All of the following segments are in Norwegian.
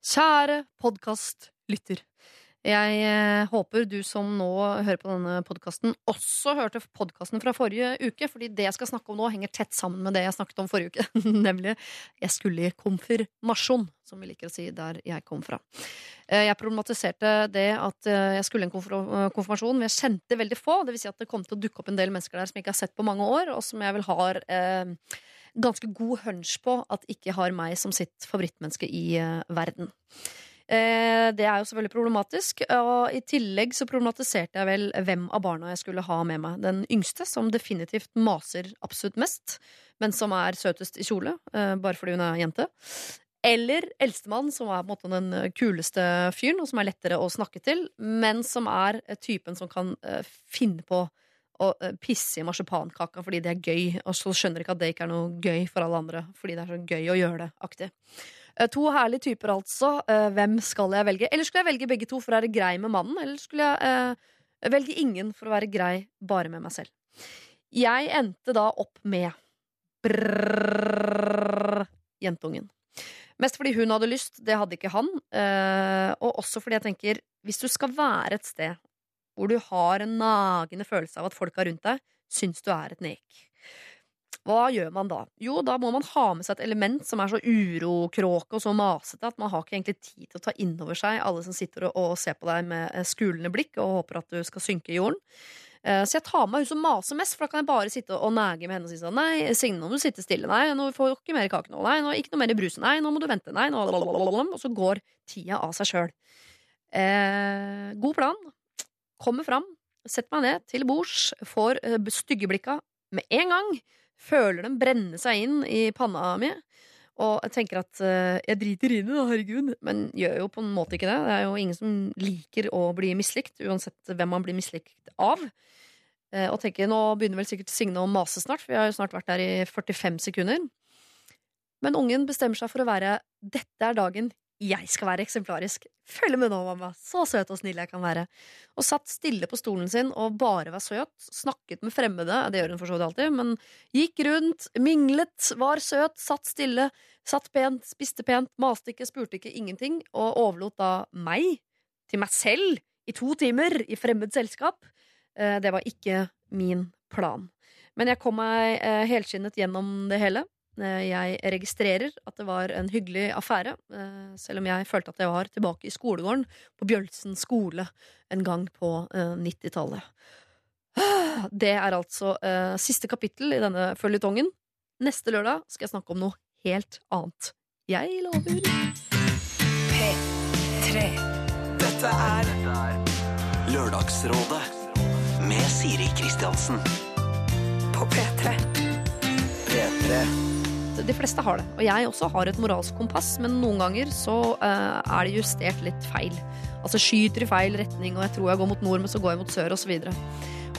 Kjære podkastlytter. Jeg eh, håper du som nå hører på denne podkasten, også hørte podkasten fra forrige uke, fordi det jeg skal snakke om nå, henger tett sammen med det jeg snakket om forrige uke. Nemlig jeg skulle i konfirmasjon, som vi liker å si der jeg kom fra. Eh, jeg problematiserte det at eh, jeg skulle i en konfirmasjon, men jeg kjente veldig få. Det vil si at det kom til å dukke opp en del mennesker der som jeg ikke har sett på mange år, og som jeg vel har eh, ganske god hunch på at ikke har meg som sitt favorittmenneske i eh, verden. Eh, det er jo selvfølgelig problematisk. Og i tillegg så problematiserte jeg vel hvem av barna jeg skulle ha med meg. Den yngste, som definitivt maser absolutt mest, men som er søtest i kjole, eh, bare fordi hun er jente. Eller eldstemann, som er på en måte den kuleste fyren, og som er lettere å snakke til, men som er typen som kan finne på å eh, pisse i marsipankaka fordi det er gøy, og så skjønner ikke at det ikke er noe gøy for alle andre. Fordi det er så gøy å gjøre det. aktig. Eh, To herlige typer, altså. Eh, Hvem skal jeg velge? Eller skulle jeg velge begge to for å være grei med mannen? Eller skulle jeg eh, velge ingen for å være grei bare med meg selv? Jeg endte da opp med brrrr, jentungen. Mest fordi hun hadde lyst, det hadde ikke han. eh, Og også fordi jeg tenker, hvis du skal være et sted hvor du har en nagende følelse av at folka rundt deg syns du er et nek. Hva gjør man da? Jo, da må man ha med seg et element som er så urokråke og så masete at man har ikke egentlig tid til å ta inn over seg alle som sitter og, ser på deg med eh, skulende blikk og håper at du skal synke i jorden. Eh, Så jeg tar med hun som maser mest, for da kan jeg bare sitte og nege med henne og si sånn Nei, Signe, nå må du sitte stille. Nei, nå får du ikke mer kake nå. Nei, nå, ikke noe mer i brusen. Nei, nå må du vente. Nei, nå Og så går tida av seg sjøl. Eh, god plan. Kommer fram, setter meg ned til bords, får eh, stygge blikka med en gang. Føler dem brenne seg inn i panna mi. Og tenker at eh, jeg driter i det, da, herregud. Men gjør jo på en måte ikke det. Det er jo ingen som liker å bli mislikt, uansett hvem man blir mislikt av. Eh, og tenker, Nå begynner vel sikkert Signe å mase snart, for vi har jo snart vært der i 45 sekunder. Men ungen bestemmer seg for å være 'dette er dagen jeg skal være eksemplarisk'. Følg med nå, mamma. Så søt og snill jeg kan være. Og satt stille på stolen sin og bare var søt. Snakket med fremmede, det gjør hun for så vidt alltid, men gikk rundt, minglet, var søt, satt stille, satt pent, spiste pent, maste ikke, spurte ikke, ingenting, og overlot da meg til meg selv i to timer i fremmed selskap. Eh, Det var ikke min plan. Men jeg kom meg eh, helskinnet gjennom det hele. Eh, Jeg registrerer at det var en hyggelig affære, eh, selv om jeg følte at jeg var tilbake i skolegården på Bjølsen skole en gang på eh, 90-tallet. Det er altså eh, siste kapittel i denne føljetongen. Neste lørdag skal jeg snakke om noe helt annet. Jeg lover. P3. Dette er Lørdagsrådet med Siri Kristiansen. på P3. P3. De fleste har det. Og jeg også har et moralsk kompass, men noen ganger så uh, er det justert litt feil. Altså skyter i feil retning, og jeg tror jeg går mot nord, men så går jeg mot sør, osv.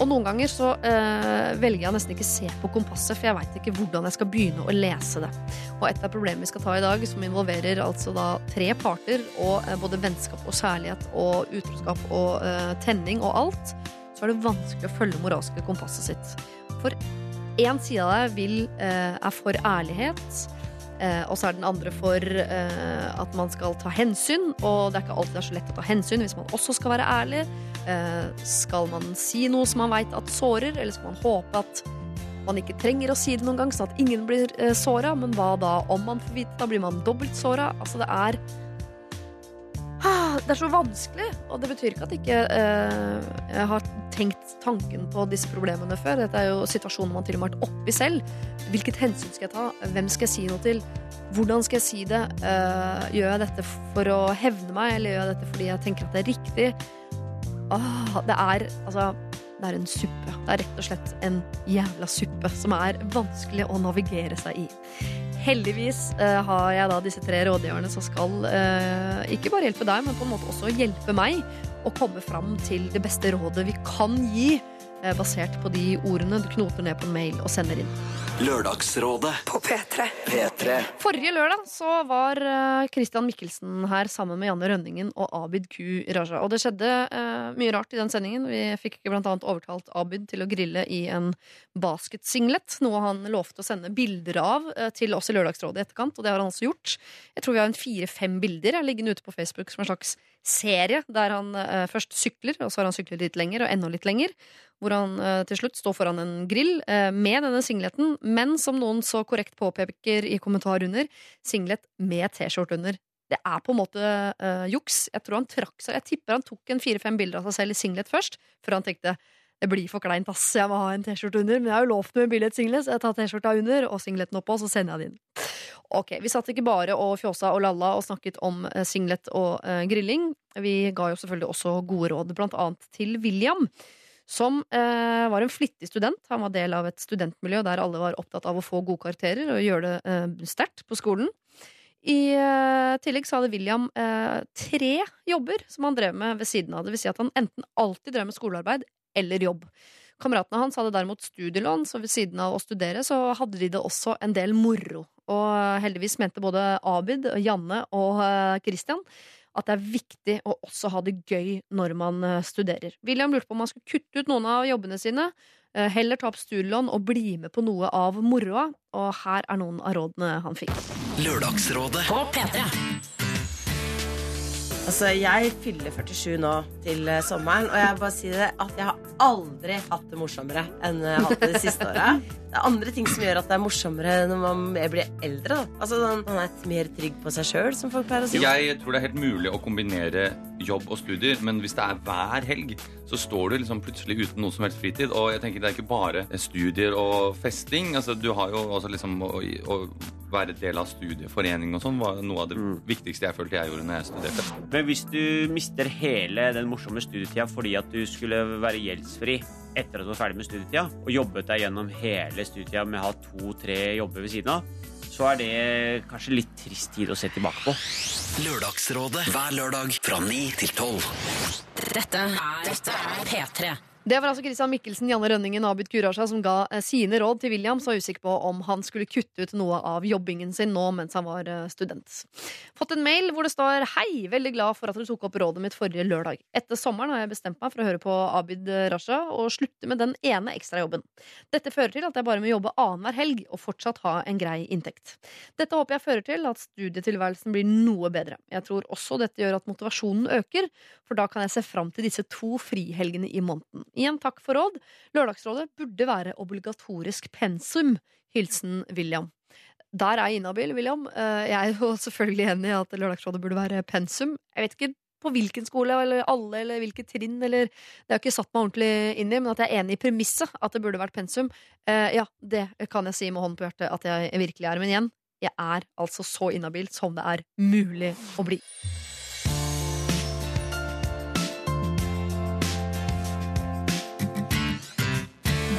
Og noen ganger så eh, velger jeg nesten ikke se på kompasset, for jeg veit ikke hvordan jeg skal begynne å lese det. Og et av problemene vi skal ta i dag, som involverer altså da tre parter, og eh, både vennskap og kjærlighet og utroskap og tenning og alt, så er det vanskelig å følge moralske kompasset sitt. For én side av deg vil, eh, er for ærlighet, eh, og så er den andre for eh, at man skal ta hensyn. Og det er ikke alltid det er så lett å ta hensyn hvis man også skal være ærlig. Skal man si noe som man veit at sårer, eller skal man håpe at man ikke trenger å si det noen gang, sånn at ingen blir eh, såra? Men hva da om man får vite? Da blir man dobbelt såra. Altså, det er Ah, Det er så vanskelig, og det betyr ikke at ikke eh, jeg har tenkt tanken på disse problemene før. Dette er jo situasjoner man til og med har vært oppi selv. Hvilket hensyn skal jeg ta? Hvem skal jeg si noe til? Hvordan skal jeg si det? Eh, gjør jeg dette for å hevne meg, eller gjør jeg dette fordi jeg tenker at det er riktig? Ah, det er altså det er en suppe. Det er rett og slett en jævla suppe som er vanskelig å navigere seg i. Heldigvis uh, har jeg da disse tre rådgiverne som skal uh, ikke bare hjelpe deg, men på en måte også hjelpe meg å komme fram til det beste rådet vi kan gi, eh, basert på de ordene du knoter ned på en mail og sender inn. Lørdagsrådet På P3. P3 Forrige lørdag så var eh, Christian Mikkelsen her sammen med Janne Rønningen og Abid Q. Raja. Og det skjedde eh, mye rart i den sendingen. Vi fikk blant annet overtalt Abid til å grille i en basketsinglet. Noe han lovte å sende bilder av til oss i Lørdagsrådet i etterkant, og det har han også gjort. Jeg tror vi har en fire-fem bilder liggende ute på Facebook som en slags serie, der han eh, først sykler, og så har han syklet litt lenger, og enda litt lenger. Hvor han eh, til slutt står foran en grill eh, med denne singleten, men som noen så korrekt påpeker i kommentar under, singlet med T-skjorte under. Det er på en måte eh, juks. Jeg tror han trakk seg Jeg tipper han tok en fire-fem bilder av seg selv i singlet først, før han tenkte det blir for kleint, ass. Jeg må ha en T-skjorte under. Men jeg har jo lovt med billett singlet, så jeg tar T-skjorta under og singleten oppå, så sender jeg det inn. Ok, Vi satt ikke bare og fjåsa og lalla og snakket om eh, singlet og eh, grilling. Vi ga jo selvfølgelig også gode råd, blant annet til William. Som eh, var en flittig student. Han var del av et studentmiljø der alle var opptatt av å få gode karakterer og gjøre det eh, sterkt på skolen. I eh, tillegg så hadde William eh, tre jobber som han drev med ved siden av. Det vil si at han enten alltid drev med skolearbeid eller jobb. Kameratene hans hadde derimot studielån, så ved siden av å studere så hadde de det også en del moro. Og heldigvis mente både Abid, Janne og eh, Christian at det er viktig å også ha det gøy når man eh, studerer. William lurte på om han skulle kutte ut noen av jobbene sine, eh, heller ta opp studielån og bli med på noe av moroa. Og her er noen av rådene han fikk. Lørdagsrådet På P3. Altså, jeg fyller 47 nå til eh, sommeren, og jeg bare sier det at jeg har aldri hatt det morsommere enn jeg har hatt det de siste åra. Det er andre ting som gjør at det er morsommere når man blir eldre. Da. Altså, sånn, Man er mer trygg på seg sjøl, som folk pleier å si. Jeg tror det er helt mulig å kombinere jobb og studier, men hvis det er hver helg, så står du liksom plutselig uten noe som helst fritid. Og jeg tenker det er ikke bare studier og festing. Altså, du har jo også liksom å, å være del av studieforening og sånn var noe av det viktigste jeg følte jeg gjorde når jeg studerte. Men hvis du mister hele den morsomme studietida fordi at du skulle være gjeldsfri etter at du var ferdig med studietida, og jobbet deg gjennom hele studietida med å ha to-tre jobber ved siden av, så er det kanskje litt trist tid å se tilbake på. Lørdagsrådet hver lørdag fra 9 til 12 Dette er, dette er P3. Det var altså Christian Mikkelsen, Janne Rønningen og Abid Q-Raja som ga eh, sine råd til William, så var usikker på om han skulle kutte ut noe av jobbingen sin nå mens han var eh, student. Fått en mail hvor det står Hei, veldig glad for at du tok opp rådet mitt forrige lørdag. Etter sommeren har jeg bestemt meg for å høre på Abid Raja og slutte med den ene ekstrajobben. Dette fører til at jeg bare må jobbe annenhver helg og fortsatt ha en grei inntekt. Dette håper jeg fører til at studietilværelsen blir noe bedre. Jeg tror også dette gjør at motivasjonen øker, for da kan jeg se fram til disse to frihelgene i måneden. Igjen takk for råd. Lørdagsrådet burde være obligatorisk pensum. Hilsen William. Der er jeg inhabil, William. Eh, Jeg er jo selvfølgelig enig i at Lørdagsrådet burde være pensum. Jeg vet ikke på hvilken skole, eller alle, eller hvilket trinn, eller Det har jeg ikke satt meg ordentlig inn i, men at jeg er enig i premisset, at det burde vært pensum, eh, ja, det kan jeg si med hånden på hjertet at jeg virkelig er. Men igjen, jeg er altså så inhabil som det er mulig å bli.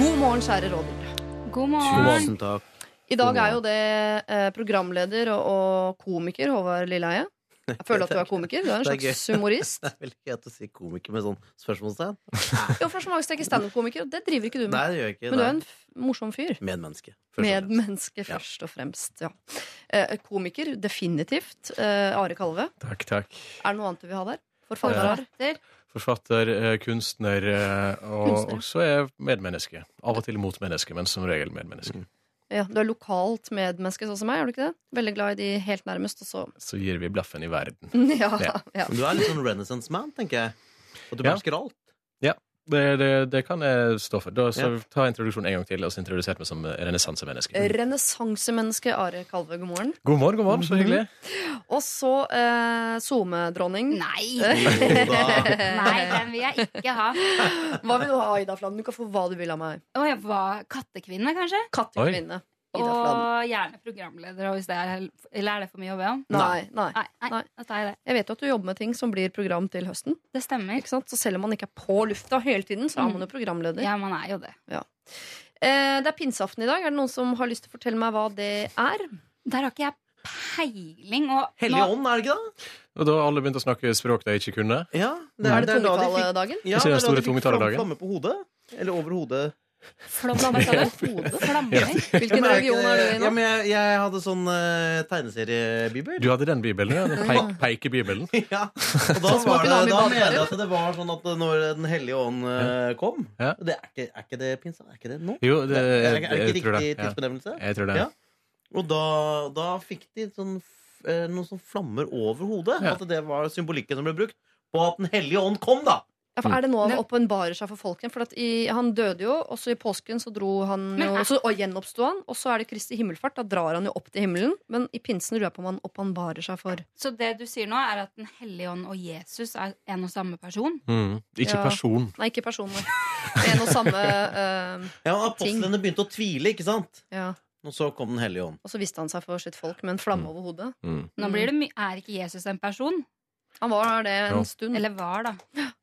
God morgen, kjære rådyr. God morgen. Tusen takk. I dag er jo det eh, programleder og, og komiker Håvard Lilleheie. Jeg føler at du er komiker. Du er en Det er slags humorist. Det er veldig gøy å si komiker med sånn spørsmålstegn. Jo, for så mange steker standup-komiker, og det driver ikke du med. Nei, det gjør jeg ikke. Men du er en f morsom fyr. Medmenneske. først og fremst. Medmenneske først og fremst. Ja. Eh, komiker, definitivt. Eh, Are Kalve. Takk, takk. Er det noe annet du vil ha der? Forfatter? Forfatter, eh, kunstner eh, og Kunstner. også er medmenneske. Av og til motmenneske, men som regel medmenneske. Ja, du er lokalt medmenneske, sånn som meg, er du ikke det? Veldig glad i de helt nærmest, Også. så Så gir vi blaffen i verden. ja, Ja. ja. Du er litt sånn renaissance man, tenker jeg. Og du Ja. alt. alt. Det, det, det kan jeg stå for. Da, så Ja. Ta introduksjonen en gang til, og så introdusert meg som renessansemenneske. Renessansemenneske Are Kalve, god morgen. God morgen, god morgen, så hyggelig. Og så eh, SoMe-dronning. Nei. Nei, den vil jeg ikke ha. Hva vil du ha, Ida Flan? Du kan få hva du vil av meg. Oh, jeg var kattekvinne, kanskje. Kattekvinne. Fladen. Og gjerne programleder. Hvis det er, eller er det for mye å be om? Nei, nei. Nei, nei, Nei. jeg vet jo at du jobber med ting som blir program til høsten. Det stemmer. Ikke sant? Så selv om man ikke er på lufta hele tiden, så er man jo programleder. Ja, man er jo det. Eh, det er pinseaften i dag. Er det noen som har lyst til å fortelle meg hva det er? Der har ikke jeg peiling. Og Hellig ånd, er det ikke det? Og da har alle begynt å snakke språk de ikke kunne. Ja, Er det da de fikk- tungetaledagen? Ja, Ikke det er da de fikk flamme på hodet. Eller over hodet. Ja, Hvilken religion er du i nå? Ja, men jeg, jeg hadde sånn uh, tegneseriebibel. Du hadde den bibelen, ja? Den peik, peikebibelen? Ja. Og da, var det, da mener jeg at det var sånn at når Den hellige ånd uh, kom Ja. det er, ikke, er ikke det pinsa? Er ikke det nå? Jo, det, er, er er ikke riktig det. Ja. Jeg tror det. Ja. Og da, da fikk de sånn, f- eh, noen sånn flammer over hodet. Ja. At det var symbolikken som ble brukt på at Den hellige ånd kom, da! Ja, for er det nå han åpenbarer seg for folket? For at i, Han døde jo, og så i påsken så dro han Men jo, og så, og gjenoppsto han. Og så er det Kristi himmelfart. Da drar han jo opp til himmelen. Men i pinsen lurer jeg på om han åpenbarer seg for Så det du sier nå, er at Den hellige ånd og Jesus er en og samme person? Mm. Ikke Ja. person. Nei, ikke personlig. En og samme ting Ja, Apostlene begynte å tvile, ikke sant? ja. Og så kom Den hellige ånd. Og så viste han seg for sitt folk med en flamme Mm. over hodet. Mm. Nå blir det my Er ikke Jesus en person? Han var det en Ja. stund. Eller var, da.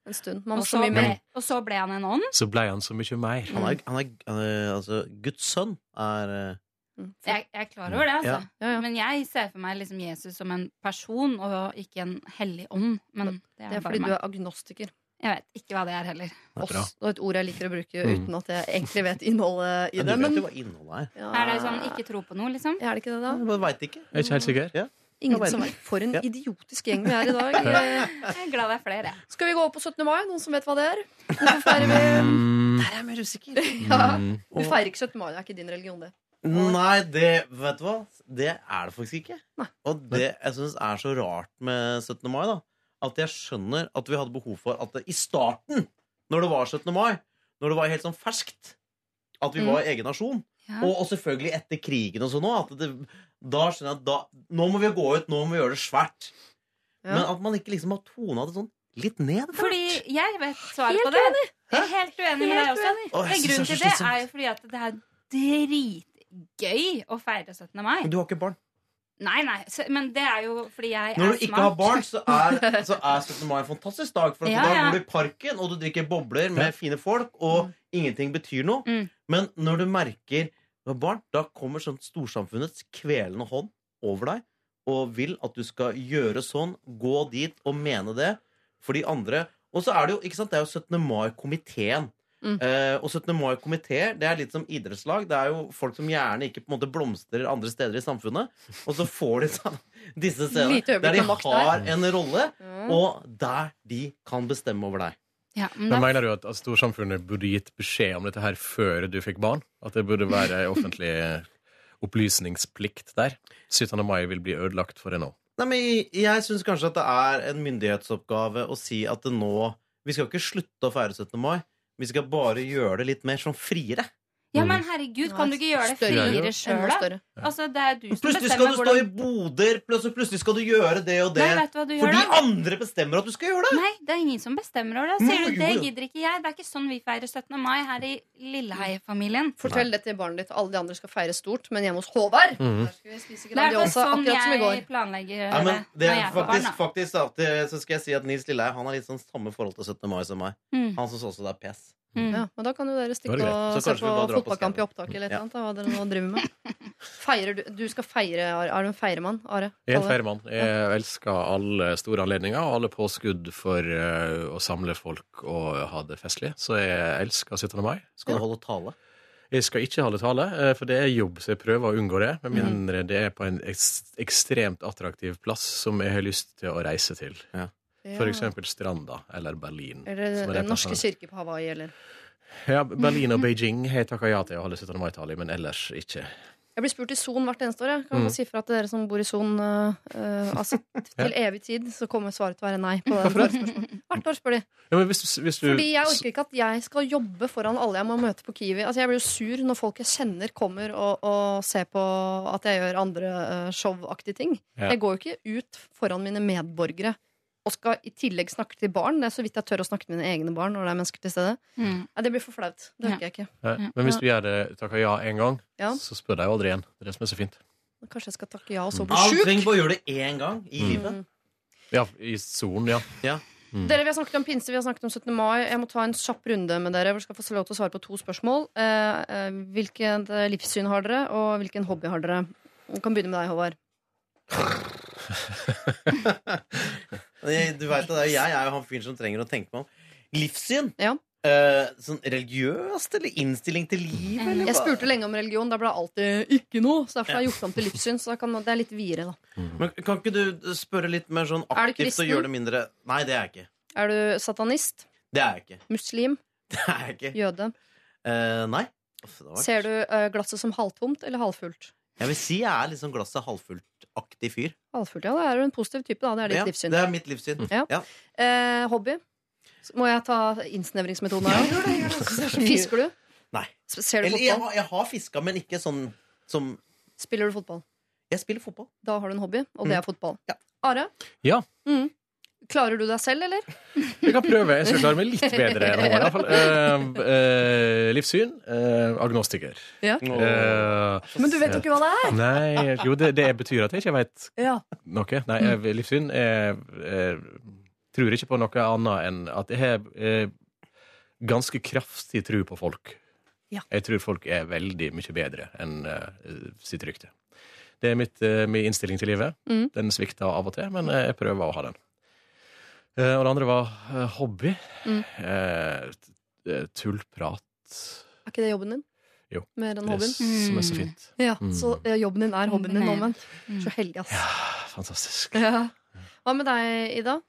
En stund. Man så mye mer. og så ble han en ånd? Så ble han så mye mer. Han er, han er, han er altså Guds sønn er eh, Mm. Jeg, jeg er klar over det, altså. Ja. Ja, ja. Men jeg ser for meg liksom Jesus som en person, og ikke en hellig ånd. Men det er, Det er bare fordi meg. du er agnostiker. Jeg vet ikke hva det er heller. Det er et ord jeg liker å bruke Mm. uten at jeg egentlig vet innholdet i Men det. du vet jo hva innholdet er. ja, Er det sånn ikke tro på noe, liksom? Er det ikke det, da? Jeg bare veit ikke. Jeg er ikke helt sikker. Ingen som er vet. For en idiotisk gjeng vi er i dag. Jeg er glad det er flere. Skal vi gå opp på 17. mai? Noen som vet hva det er? Hvorfor feirer vi Mm. Der er jeg mer usikker. ja. Du feirer ikke 17. mai. Det er ikke din religion, det. Nei, det Vet du hva? Det er det faktisk ikke. Nei. Og det jeg syns er så rart med 17. mai, da, at jeg skjønner at vi hadde behov for at det, i starten, når det var 17. mai, når det var helt sånn ferskt, at vi Mm. var egen nasjon, Ja. og, og selvfølgelig etter krigen og sånn òg, da skjønner jeg at da, nå må vi gå ut, nå må vi gjøre det svært. Ja. Men at man ikke liksom har tona det sånn litt ned. Fordi jeg vet svaret Helt på det. Jeg er helt uenig med deg også. uenig. Å, jeg Men synes grunnen til det er jo fordi at det er dritgøy å feire 17. mai. Men du har ikke barn. Nei, nei, så, men det er jo fordi jeg Når er du ikke smart. har barn, så er, så er 17. mai en fantastisk dag. For at Ja, da går du i parken, og du drikker bobler med fine folk, og ingenting betyr noe. Mm. Men når du merker du har barn, da kommer sånn storsamfunnets kvelende hånd over deg og vil at du skal gjøre sånn, gå dit og mene det for de andre. Og så er det jo ikke sant, det er jo 17. mai-komiteen. Mm. Eh, og 17. mai-komiteer det er litt som idrettslag. Det er jo folk som gjerne ikke på en måte blomstrer andre steder i samfunnet. Og så får de sånn, disse stedene der de har en rolle, mm. og der de kan bestemme over deg. Ja, men Men Mener du at, at storsamfunnet burde gitt beskjed om dette her før du fikk barn? At det burde være en offentlig eh, opplysningsplikt der? 17. mai vil bli ødelagt for det nå. Nei, men Jeg, jeg syns kanskje at det er en myndighetsoppgave å si at det nå Vi skal ikke slutte å feire 17. mai. Vi skal bare gjøre det litt mer sånn friere. Ja, men herregud, kan du ikke gjøre det friere sjøl, da? Altså, det er du som Plutselig skal du stå i boder, plutselig, plutselig skal du gjøre det og det. Nei, hva gjør Fordi andre bestemmer at du skal gjøre det! Nei, det er ingen som bestemmer over det. Sier du, det gidder ikke jeg. Det er ikke sånn vi feirer 17. mai her i Lilleheie-familien. Fortell det til barnet ditt. Alle de andre skal feire stort, men hjemme hos Håvard mm. Der skal vi spise er Grandiosa, sånn akkurat som i går. jeg planlegger Ja, men det er faktisk, barn. faktisk, faktisk så skal jeg si at Nils Lilleheie Han har litt sånn samme forhold til 17. mai som meg. Mm. Han syns også det er pes. Mm. Ja, men da kan jo dere stikke og se på fotballkamp i opptaket opptak eller noe Ja. da, Hva dere nå driver med. Feirer du, du skal feire, Are. Er du en feiremann, Are? Jeg er en feiremann. Jeg elsker alle store anledninger og alle påskudd for eh, å samle folk og ha det festlig. Så jeg elsker 17. mai. Skal du holde tale? Jeg skal ikke holde tale, eh, for det er jobb, så jeg prøver å unngå det. Med mindre det er på en ekstremt attraktiv plass som jeg har lyst til å reise til. Ja. For eksempel Stranda eller Berlin. Eller er Den norske kirke på Hawaii, eller Ja, Berlin og Beijing har jeg takka ja til å holde 17. mai-tale men ellers ikke. Jeg blir spurt i Son hvert eneste år. Jeg kan Mm. si fra til dere som bor i Son. uh, altså, til evig tid så kommer svaret til å være nei. på det spørsmålet. Hvert år spør de. Ja, men hvis, hvis du Fordi jeg orker ikke at jeg skal jobbe foran alle jeg må møte på Kiwi. Altså, jeg blir jo sur når folk jeg kjenner, kommer og, og ser på at jeg gjør andre uh, showaktige ting. Ja. Jeg går jo ikke ut foran mine medborgere og skal i tillegg snakke til barn. Det er så vidt jeg tør å snakke med mine egne barn når det er mennesker til stede. Mm. Ja, det blir for flaut. Det orker jeg ikke. Nei, Men hvis du gjør det takker ja én gang, Ja. så spør jeg jo aldri igjen. Det er det som er så fint. Kanskje jeg skal takke ja og så bli Alt sjuk. trenger bare å gjøre det én gang i Mm. livet. Ja, i solen, ja. Ja. Mm. Dere, Vi har snakket om pinse, vi har snakket om 17. mai. Jeg må ta en kjapp runde med dere. hvor skal få lov til å svare på to spørsmål. Eh, eh, hvilket livssyn har dere, og hvilken hobby har dere? Vi kan begynne med deg, Håvard. Du vet det, det Jeg er jo han fyren som trenger å tenke meg om. Livssyn? Ja. Uh, sånn religiøst, eller innstilling til livet? Eller Jeg spurte lenge om religion, da ble det alltid 'ikke noe'. Så derfor har jeg gjort om til livssyn. Så kan, det er litt videre, da. Men kan ikke du spørre litt mer sånn Er aktivt og gjøre det mindre Nei, det er jeg ikke. Er du satanist? Det er jeg ikke. Muslim? Det er jeg ikke. Jøde? Uh, nei. Uff, det var- Ser du uh, glasset som halvtomt eller halvfullt? Jeg vil si jeg er liksom glasset glasset halvfullt-aktig fyr. Halvfullt, ja. Da er du en positiv type, da. Det er ditt Ja, livssyn. det er mitt livssyn. Ja. Ja. Eh, hobby? Må jeg ta innsnevringsmetoden her? Ja, gjør det, er Fisker du? Nei. Ser du Eller jeg har, jeg har fiska, men ikke sånn som Spiller du fotball? Jeg spiller fotball. Da har du en hobby, og det Mm. er fotball. Are? Ja. Mm. Klarer du deg selv, eller? Jeg kan prøve. Jeg skal klare meg litt bedre enn Håvard. i hvert fall. uh, eh, livssyn. Uh, agnostiker. Ja. Uh, Men du vet jo ikke hva det er! Nei, jo, det, det betyr at jeg ikke vet Ja. noe. Nei, jeg- livssyn jeg, jeg, Tror ikke på noe annet enn at jeg har eh, ganske kraftig tro på folk. Ja. Jeg tror folk er veldig mye bedre enn eh, sitt rykte. Det er mitt, eh, min innstilling til livet. Mm. Den svikter av og til, men jeg prøver å ha den. Eh, og det andre var eh, hobby. Mm. Eh, tullprat. Er ikke det jobben din? Jo. Mer enn Det er hobbyen? som er så fint. Ja, Mm. Så eh, jobben din er hobbyen din nå, men Så heldig, ass. Ja, Fantastisk. Ja. Hva med deg, Ida?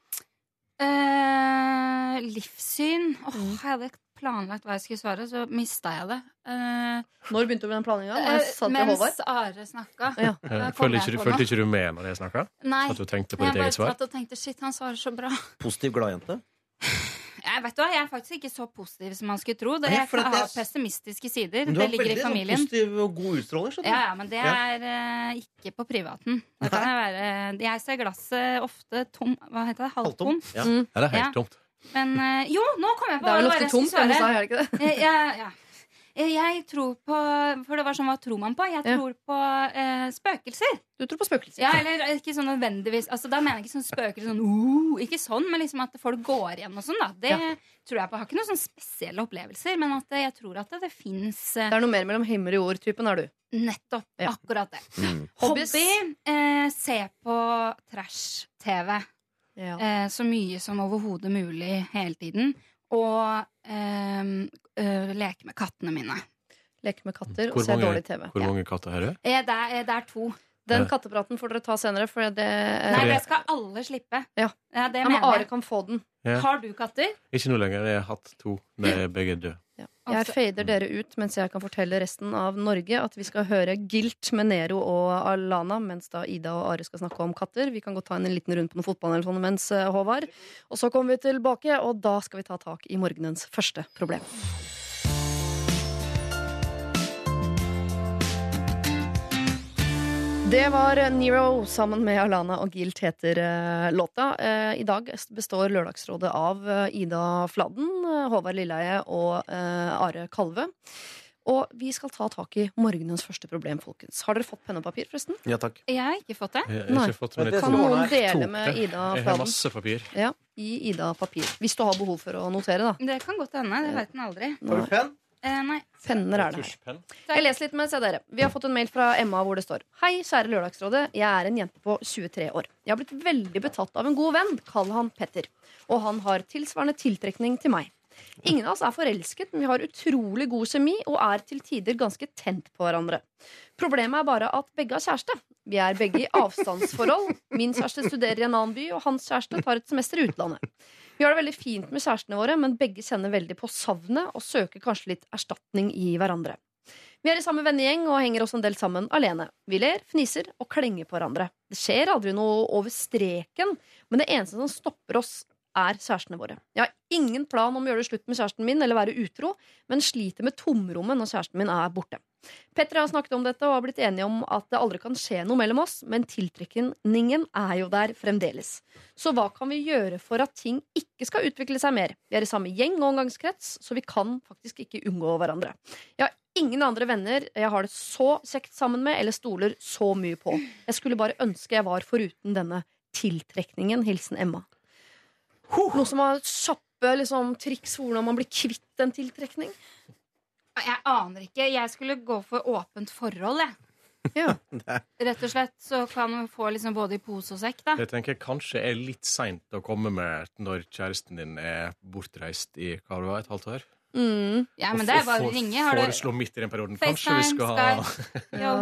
Eh, livssyn Åh, oh, Jeg hadde planlagt hva jeg skulle svare, så mista jeg det. Eh, Når begynte du med den planlegginga? eh, mens Are snakka. Ja. Eh, Følte ikke, du- følte ikke du med når jeg snakka? Nei. At du tenkte på Jeg ditt bare eget svar? satt og tenkte shit, han svarer så bra. Positiv gladjente. Jeg vet du hva, jeg er faktisk ikke så positiv som man skulle tro. Det, jeg har jeg- pessimistiske sider. Det ligger i familien. Du har veldig positiv og god utstråling. Ja, ja, men det Ja. er eh, ikke på privaten. Det kan jeg, være, jeg ser glasset ofte tom Hva heter det? Halvtomt. Ja. Mm. Ja, det er helt tomt. Men eh, jo, nå kom jeg på Det vel hva ofte jeg tomt skulle svare. deg, er det ikke det? Eh, ja, ja. Eh, Jeg tror på For det var sånn, hva tror man på? Jeg Ja. tror på eh, spøkelser. Du tror på spøkelser? Ja, eller ikke sånn nødvendigvis altså, Da mener jeg ikke sånn spøkelser sånn, uh, Ikke sånn, men liksom at folk går igjen og sånn. da Det Ja. tror jeg på. Jeg har ikke noen sånn spesielle opplevelser, men at eh, jeg tror at det, det fins Det er noe mer mellom himmel og jord-typen, er du. nettopp Ja. akkurat det. Mm. Hobby eh, se på trash-TV. Ja. Eh, så mye som overhodet mulig hele tiden. Og eh, eh, leke med kattene mine. Leke med katter Hvor og se mange- dårlig TV. Hvor Ja. mange katter her er Eh, det, er, det er to. Den kattepraten får dere ta senere, for det Nei, det skal alle slippe. Ja. det ja, men mener Are kan få den. Ja. Har du katter? Ikke nå lenger. Jeg har hatt to. Er begge døde. Jeg Altså- fader dere ut mens jeg kan fortelle resten av Norge at vi skal høre Gilt med Nero og Alana, mens da Ida og Are skal snakke om katter. Vi kan godt ta en liten runde på noen fotball eller sånn mens, eh, Håvard. Og så kommer vi tilbake, og da skal vi ta tak i morgenens første problem. Det var Nero sammen med Alana og Gilt heter eh, låta. Eh, I dag består Lørdagsrådet av eh, Ida Fladden, Håvard Lilleheie og Are Kalve. Og vi skal ta tak i morgenens første problem, folkens. Har dere fått penne og papir, forresten? Ja, takk. Jeg har ikke fått det. Jeg Nei. ikke fått Det det. Kan noen dele med Ida Fladen? Jeg har masse papir. Ja, i Ida Papir. Hvis du har behov for å notere, da. Det kan godt hende. Det vet en aldri. Har du penn? Eh, nei. Penner er det her. Jeg leser litt mens jeg dere. Vi har fått en mail fra Emma hvor det står Hei, kjære Lørdagsrådet. Jeg er en jente på 23 år. Jeg har blitt veldig betatt av en god venn. Kall han Petter. Og han har tilsvarende tiltrekning til meg. Ingen av oss er forelsket, men vi har utrolig god kjemi og er til tider ganske tent på hverandre. Problemet er bare at begge har kjæreste. Vi er begge i avstandsforhold. Min kjæreste studerer i en annen by, og hans kjæreste tar et semester i utlandet. Vi har det veldig fint med kjærestene våre, men begge kjenner veldig på savnet og søker kanskje litt erstatning i hverandre. Vi er i samme vennegjeng og henger oss en del sammen alene. Vi ler, fniser og klenger på hverandre. Det skjer aldri noe over streken, men det eneste som stopper oss, er kjærestene våre. Jeg har ingen plan om å gjøre det slutt med kjæresten min eller være utro, men sliter med tomrommet når kjæresten min er borte. Petter og jeg har snakket om dette og har blitt enige om at det aldri kan skje noe mellom oss, men tiltrekningen er jo der fremdeles. Så hva kan vi gjøre for at ting ikke skal utvikle seg mer? Vi er i samme gjeng og omgangskrets, så vi kan faktisk ikke unngå hverandre. Jeg har ingen andre venner jeg har det så kjekt sammen med eller stoler så mye på. Jeg skulle bare ønske jeg var foruten denne tiltrekningen. Hilsen Emma. Noe som har kjappe liksom, triks for hvordan man blir kvitt en tiltrekning? Jeg aner ikke. Jeg skulle gå for åpent forhold, jeg. Ja. Rett og slett så kan man få liksom både i pose og sekk, da. Jeg tenker kanskje er litt seint å komme med når kjæresten din er bortreist i hva det var, et halvt år. Mm. Ja, men Og det er bare å ringe. Har du Foreslå midt i den perioden. Kanskje vi skal ha? Ja.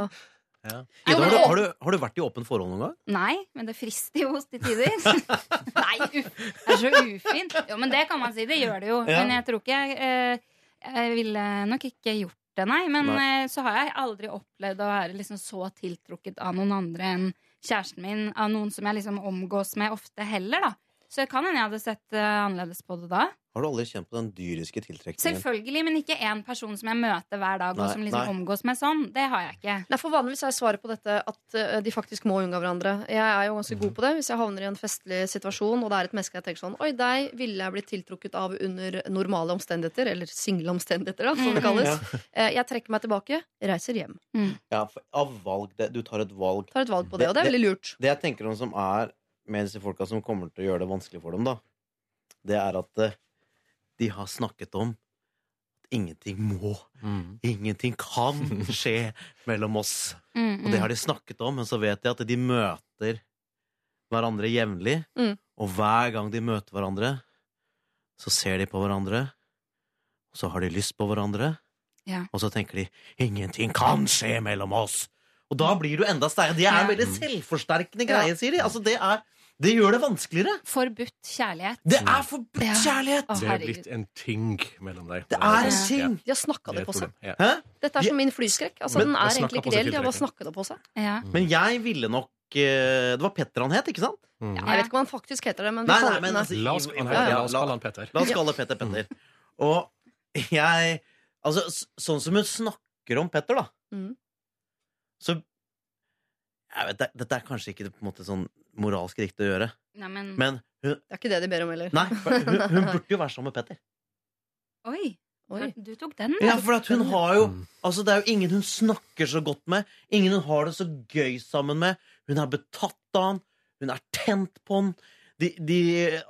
ja. Ida, har, du, har, du, har du vært i åpent forhold noen gang? Nei, men det frister jo til tider. Nei, uff, det er så ufint. Jo, men det kan man si. Det gjør det jo. Ja. Men jeg tror ikke eh, Jeg ville nok ikke gjort det, nei. Men Nei. eh, så har jeg aldri opplevd å være liksom så tiltrukket av noen andre enn kjæresten min. Av noen som jeg liksom omgås med ofte heller, da. Så det kan hende jeg hadde sett uh, annerledes på det da. Har du aldri kjent på den dyriske tiltrekningen? Selvfølgelig, men ikke én person som jeg møter hver dag, Nei, og som liksom nei. omgås med sånn. Det har jeg ikke. Nei, for Vanligvis er svaret på dette at uh, de faktisk må unngå hverandre. Jeg er jo ganske god på det. Hvis jeg havner i en festlig situasjon, og det er et menneske jeg tenker sånn Oi, deg ville jeg blitt tiltrukket av under normale omstendigheter. Eller single omstendigheter, da, som det kalles. Eh, Jeg trekker meg tilbake, reiser hjem. Ja, for, av valg. Det, du tar et valg. Tar et valg på det, og det er veldig lurt. Det jeg tenker om som er med disse folka som kommer til å gjøre det vanskelig for dem, da, det er at eh, de har snakket om at ingenting må, Mm. ingenting kan skje mellom oss. Mm, Og det har de snakket om, men så vet de at de møter hverandre jevnlig. Mm. Og hver gang de møter hverandre, så ser de på hverandre, og så har de lyst på hverandre, Ja. og så tenker de 'ingenting kan skje mellom oss'. Og da blir du enda sterkere. Det er en veldig selvforsterkende greie, sier de. Altså, det, er, det gjør det vanskeligere. Forbudt kjærlighet. Det er forbudt Ja. kjærlighet! Å, Det er herregud. blitt en ting mellom deg. Det er en Ja. ting! De har snakka Det er det på seg. Ja. Hæ? Dette er som min flyskrekk. Altså, Men- den er egentlig ikke reell. De har bare snakka det på seg. Ja. Men jeg ville nok eh, Det var Petter han het, ikke sant? Ja, Jeg vet ikke om han faktisk heter det, men vi Nei, nei, kaller men den altså. La oss, han heter, la oss kalle han Petter. La oss kalle Petter Petter. Og jeg Altså, s- sånn som hun snakker om Petter, da, Mm. så jeg vet, det, Dette er kanskje ikke på en måte sånn moralsk riktig å gjøre, Nei, men men hun, Det er ikke det de ber om heller. Nei, hun, hun burde jo være sammen med Petter. Oi, Oi. du tok den. Ja, for at hun har jo. Altså, det er jo ingen hun snakker så godt med. Ingen hun har det så gøy sammen med. Hun er betatt av han. Hun er tent på han. De, de,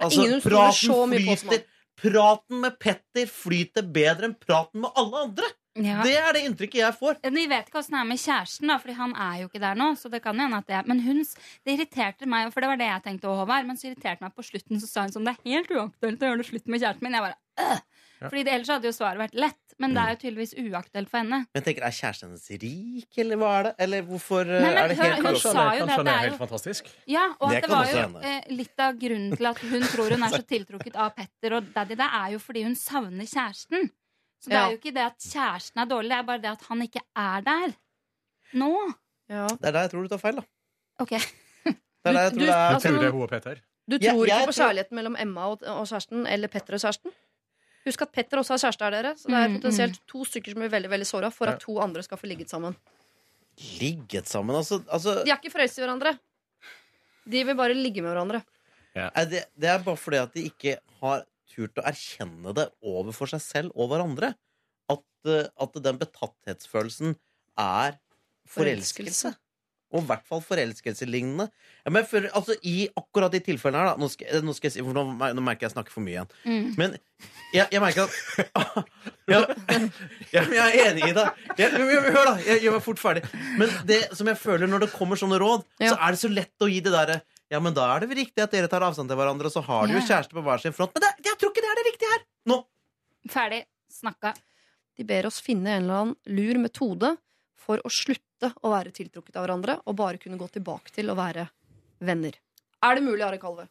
altså, praten flyter. Praten med Petter flyter bedre enn praten med alle andre. Ja. Det er det inntrykket jeg får. Vi vet ikke åssen det er med kjæresten, da, Fordi han er jo ikke der nå. Så det kan hende at det er Men hun, det irriterte meg, for det var det jeg tenkte å Håvard. Men så irriterte meg på slutten, så sa hun sånn Det er helt uaktuelt å gjøre det slutt med kjæresten min. Jeg bare øh. Ja. Fordi det, Ellers hadde jo svaret vært lett. Men det er jo tydeligvis uaktuelt for henne. Men jeg tenker, Er kjæresten hennes rik, eller hva er det? Eller hvorfor Nei, men er det helt hun Kanskje sa han er, jo det, kanskje han det er er helt jo- fantastisk? Ja, og Det at det var jo eh, litt av grunnen til at hun tror hun er så tiltrukket av Petter og Daddy, det er jo fordi hun savner kjæresten. Så det Ja. er jo ikke det at kjæresten er dårlig, det er bare det at han ikke er der. Nå. Ja. Det er der jeg tror du tar feil, da. Ok. Det er der jeg Du- tror det er altså- Tror det er hun og Petter? Du Ja, tror jeg ikke på tror- kjærligheten mellom Emma og, og kjæresten, eller Petter og kjæresten? Husk at Petter også har kjæreste her, dere. Så det er Mm, potensielt to stykker som blir veldig veldig såra for at to andre skal få ligget sammen. ligget sammen. Altså, altså De er ikke forelsket i hverandre. De vil bare ligge med hverandre. Nei, det, det er bare fordi at de ikke har turt å erkjenne det overfor seg selv og hverandre. At, eh, at den betatthetsfølelsen er forelskelse. Forelskelse. Og i hvert fall forelskelselignende. Ja, men for, altså, I akkurat de tilfellene her, da Nå skal, nå skal jeg nå, nå merker jeg jeg snakker for mye igjen. Mm. Men jeg, jeg merker at ja, ja, Jeg er enig i det. Jeg, hør, da. Jeg gjør meg fort ferdig. Men det som jeg føler når det kommer sånne råd, så er det så lett å gi det derre Ja, men da er det vel riktig at dere tar avstand til hverandre, og så har dere jo kjæreste på hver sin front. Men det, jeg tror ikke det er det riktige her! Nå! Ferdig. Snakka. De ber oss finne en eller annen lur metode for å slutte å være tiltrukket av hverandre og bare kunne gå tilbake til å være venner. Er det mulig, Are Kalve?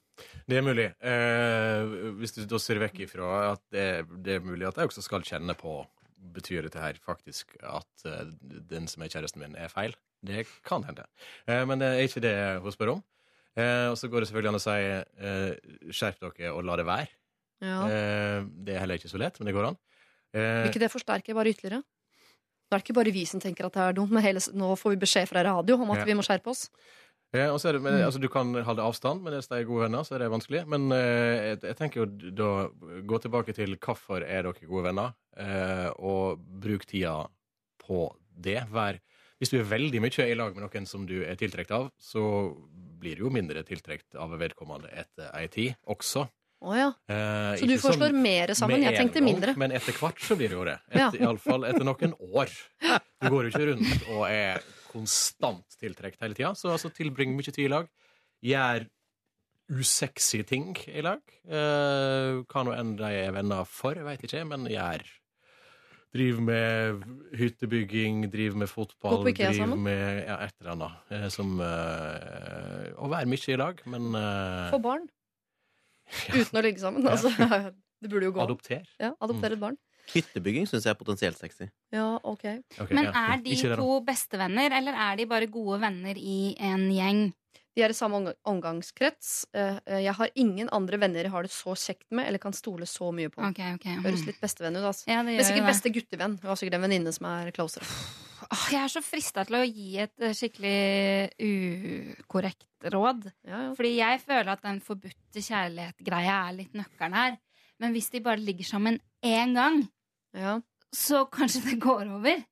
Det er mulig. Eh, hvis du da ser vekk ifra at det, det er mulig at jeg også skal kjenne på Betyr dette her faktisk at eh, den som er kjæresten min, er feil? Det kan hende. Eh, men det er ikke det hun spør om. Eh, og så går det selvfølgelig an å si eh, skjerp dere og la det være. Ja. Eh, det er heller ikke så lett, men det går an. Eh, Vil ikke det forsterke bare ytterligere? Nå er det ikke bare vi som tenker at det er dumt, men hele, nå får vi beskjed fra radio om at Ja. vi må skjerpe oss. Ja, og så er det, men, altså, du kan holde avstand, men hvis de er gode venner, så er det vanskelig. Men eh, jeg, jeg tenker jo da gå tilbake til hvorfor er dere gode venner, eh, og bruk tida på det. Vær, hvis du er veldig mye i lag med noen som du er tiltrukket av, så blir du jo mindre tiltrukket av vedkommende etter ei tid også. Oh, ja. Eh, Så du forslår sånn mer sammen? Jeg en tenkte gang, mindre. Men etter hvert så blir det jo det. Ja. Et, Iallfall etter noen år. Du går jo ikke rundt og er konstant tiltrukket hele tida. Så altså, tilbring mye tid i lag. Gjør usexy ting i lag. Eh, hva nå enn de er venner for, veit ikke, men gjør Driv med hyttebygging, driv med fotball, Gå på Ikea driv sammen? med ja, et eller annet. eh, Som eh, Å være mye i lag, men eh, Få barn. Uten å ligge sammen. Altså, det burde jo gå. adopter. Ja, adopter et barn. Hyttebygging syns jeg er potensielt sexy. Ja, ok. Ok, Men er de to bestevenner, eller er de bare gode venner i en gjeng? De er i samme omgangskrets. Eh, eh, Jeg har ingen andre venner jeg har det så kjekt med eller kan stole så mye på. Okay, ok. Høres Mm. litt bestevenn ut. Altså. Ja, Men sikkert beste guttevenn. Hun har sikkert en venninne som er closere. Jeg er så frista til å gi et eh, skikkelig ukorrekt råd. Ja, ja. Fordi jeg føler at den forbudte kjærlighet-greia er litt nøkkelen her. Men hvis de bare ligger sammen én gang, Ja. så kanskje det går over.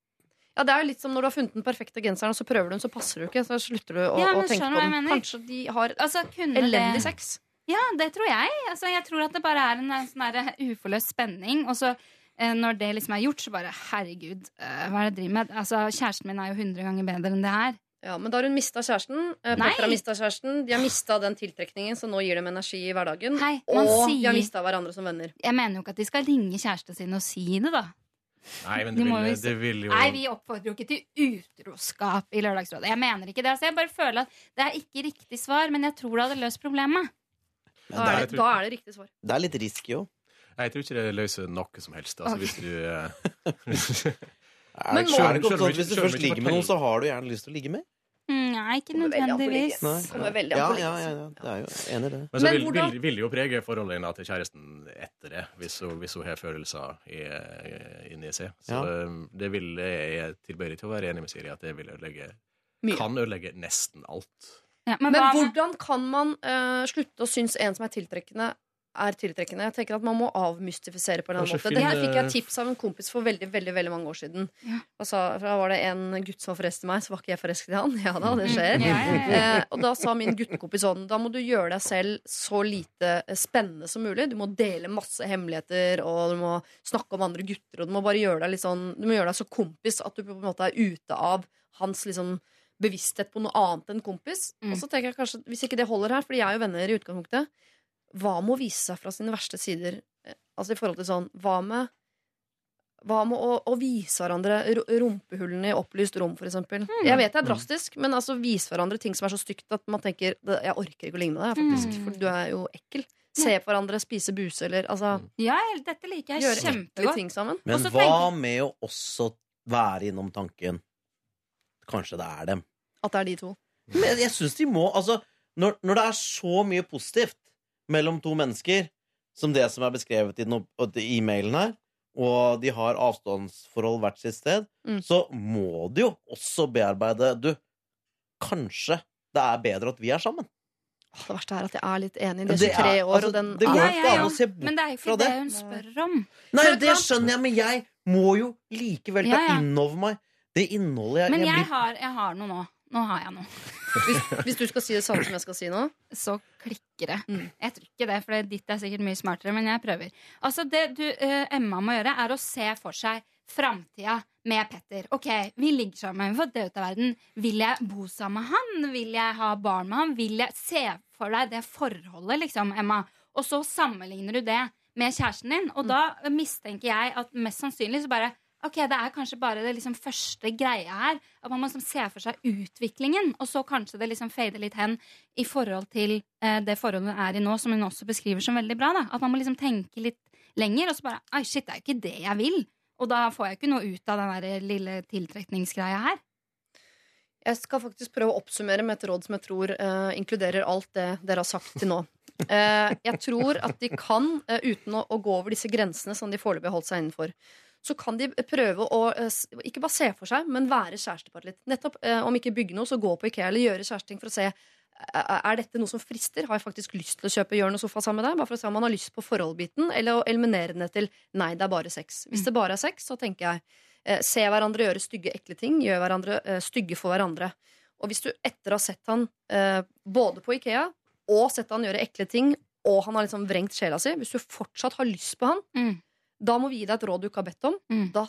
Ja, Det er jo litt som når du har funnet den perfekte genseren, og så prøver du den, så passer du ikke. Så slutter du å, Ja, å tenke på den. Kanskje de har Altså, elendig det... sex. Ja, det tror jeg. Altså, jeg tror at det bare er en eh, sånn uforløst spenning. Og så eh, når det liksom er gjort, så bare herregud, eh, hva er det jeg driver med? Altså, Kjæresten min er jo 100 ganger bedre enn det her. Ja, Men da har hun mista kjæresten. Eh, Petter har mista kjæresten. De har mista den tiltrekningen, så nå gir dem energi i hverdagen. Hei, og og de har mista hverandre som venner. Jeg mener jo ikke at de skal ringe kjæresten sin og si det, da. Nei, men det ville, det ville, jo Nei, vi oppfordrer jo ikke til utroskap i Lørdagsrådet. Jeg mener ikke det. Altså, jeg bare føler at det er ikke riktig svar, men jeg tror det hadde løst problemet. Da er det, da er det riktig svar. Det er litt risky òg. Jeg tror ikke det løser noe som helst. Altså, hvis du eh, Men må- det ikke sånn at hvis du først ligger med noen, så har du gjerne lyst til å ligge med? Nei, ikke nødvendigvis. ligget. Kommer veldig an Ja, på ja, ja, ja, det er jo enig i det. Men så vil, vil, vil jo prege forholdet hennes til kjæresten etter det, hvis hun, hvis hun har følelser i, inni seg. Så Ja. det vil jeg er tilbøyelig til å være enig med Siri at det vil ødelegge Mye. Kan ødelegge nesten alt. Ja, men Men hvordan kan man uh, slutte å synes en som er tiltrekkende, er tiltrekkende? Jeg tenker at Man må avmystifisere på en eller annen måte. måte. det her fikk jeg tips av en kompis for veldig veldig, veldig mange år siden. Ja. Og så, for Da var det en gutt som var forelsket i meg, så var ikke jeg forelsket i han. Ja da, det skjer. Ja, ja, ja. Eh, og da sa min guttekompis sånn Da må du gjøre deg selv så lite eh, spennende som mulig. Du må dele masse hemmeligheter, og du må snakke om andre gutter, og du må bare gjøre deg litt sånn Du må gjøre deg så kompis at du på en måte er ute av hans liksom bevissthet på noe annet enn kompis. Mm. Og så tenker jeg kanskje, hvis ikke det holder her, Fordi jeg er jo venner i utgangspunktet, hva med å vise seg fra sine verste sider? Eh, Altså i forhold til sånn Hva med hva med å, å vise hverandre rumpehullene i opplyst rom, for eksempel? Mm. Jeg vet det er drastisk, men altså vise hverandre ting som er så stygt at man tenker Jeg orker ikke å ligne med deg, faktisk, Mm. for du er jo ekkel. Se på hverandre, spise buse, eller altså Ja, dette liker jeg kjempegodt. ting sammen. Men hva med å også være innom tanken Kanskje det er dem. At det er de to. Men jeg syns de må Altså, når, når det er så mye positivt mellom to mennesker som det som er beskrevet i, i e-mailen her, og de har avstandsforhold hvert sitt sted, Mm. så må de jo også bearbeide Du, kanskje det er bedre at vi er sammen? Åh, Det verste er at jeg er litt enig. i Det tre er 23 er- år, altså, og den det går ikke an å se bort Men det er jo fra ikke det. det hun spør om. Nei, det skjønner jeg, men jeg må jo likevel ta Ja, ja. inn over meg det innholdet jeg, Men jeg jeg blir har, jeg har noe nå. Nå har jeg noe. hvis, hvis du skal si det samme som jeg skal si nå Så klikker det. Mm. Jeg tror ikke det, for ditt er sikkert mye smartere, men jeg prøver. Altså Det du, uh, Emma må gjøre, er å se for seg framtida med Petter. Ok, vi ligger sammen, vi får det ut av verden. Vil jeg bo sammen med han? Vil jeg ha barn med han? Vil jeg Se for deg det forholdet, liksom, Emma. Og så sammenligner du det med kjæresten din, og da mistenker jeg at mest sannsynlig så bare Ok, det er kanskje bare det liksom første greia her. At man må liksom se for seg utviklingen, og så kanskje det liksom fader litt hen i forhold til eh, det forholdet hun er i nå, som hun også beskriver som veldig bra. da At man må liksom tenke litt lenger, og så bare Oi, shit, det er jo ikke det jeg vil. Og da får jeg ikke noe ut av den der lille tiltrekningsgreia her. Jeg skal faktisk prøve å oppsummere med et råd som jeg tror eh, inkluderer alt det dere har sagt til nå. Eh, jeg tror at de kan, eh, uten å, å gå over disse grensene som de foreløpig har holdt seg innenfor, så kan de prøve å eh, ikke bare se for seg, men være kjærestepar litt. Nettopp, eh, Om ikke bygge noe, så gå på Ikea eller gjøre kjæresteting for å se eh, er dette noe som frister. Har jeg faktisk lyst til å kjøpe hjørne og sofa sammen med deg? Bare for å se om man har lyst på forholdbiten, eller å eliminere den til nei, det er bare sex. Hvis det bare er sex, så tenker jeg eh, se hverandre gjøre stygge, ekle ting. Gjør hverandre eh, stygge for hverandre. Og hvis du etter å ha sett han eh, både på Ikea og sett han gjøre ekle ting, og han har liksom vrengt sjela si, hvis du fortsatt har lyst på han, Mm. Da må vi gi deg et råd du ikke har bedt om. Mm. Da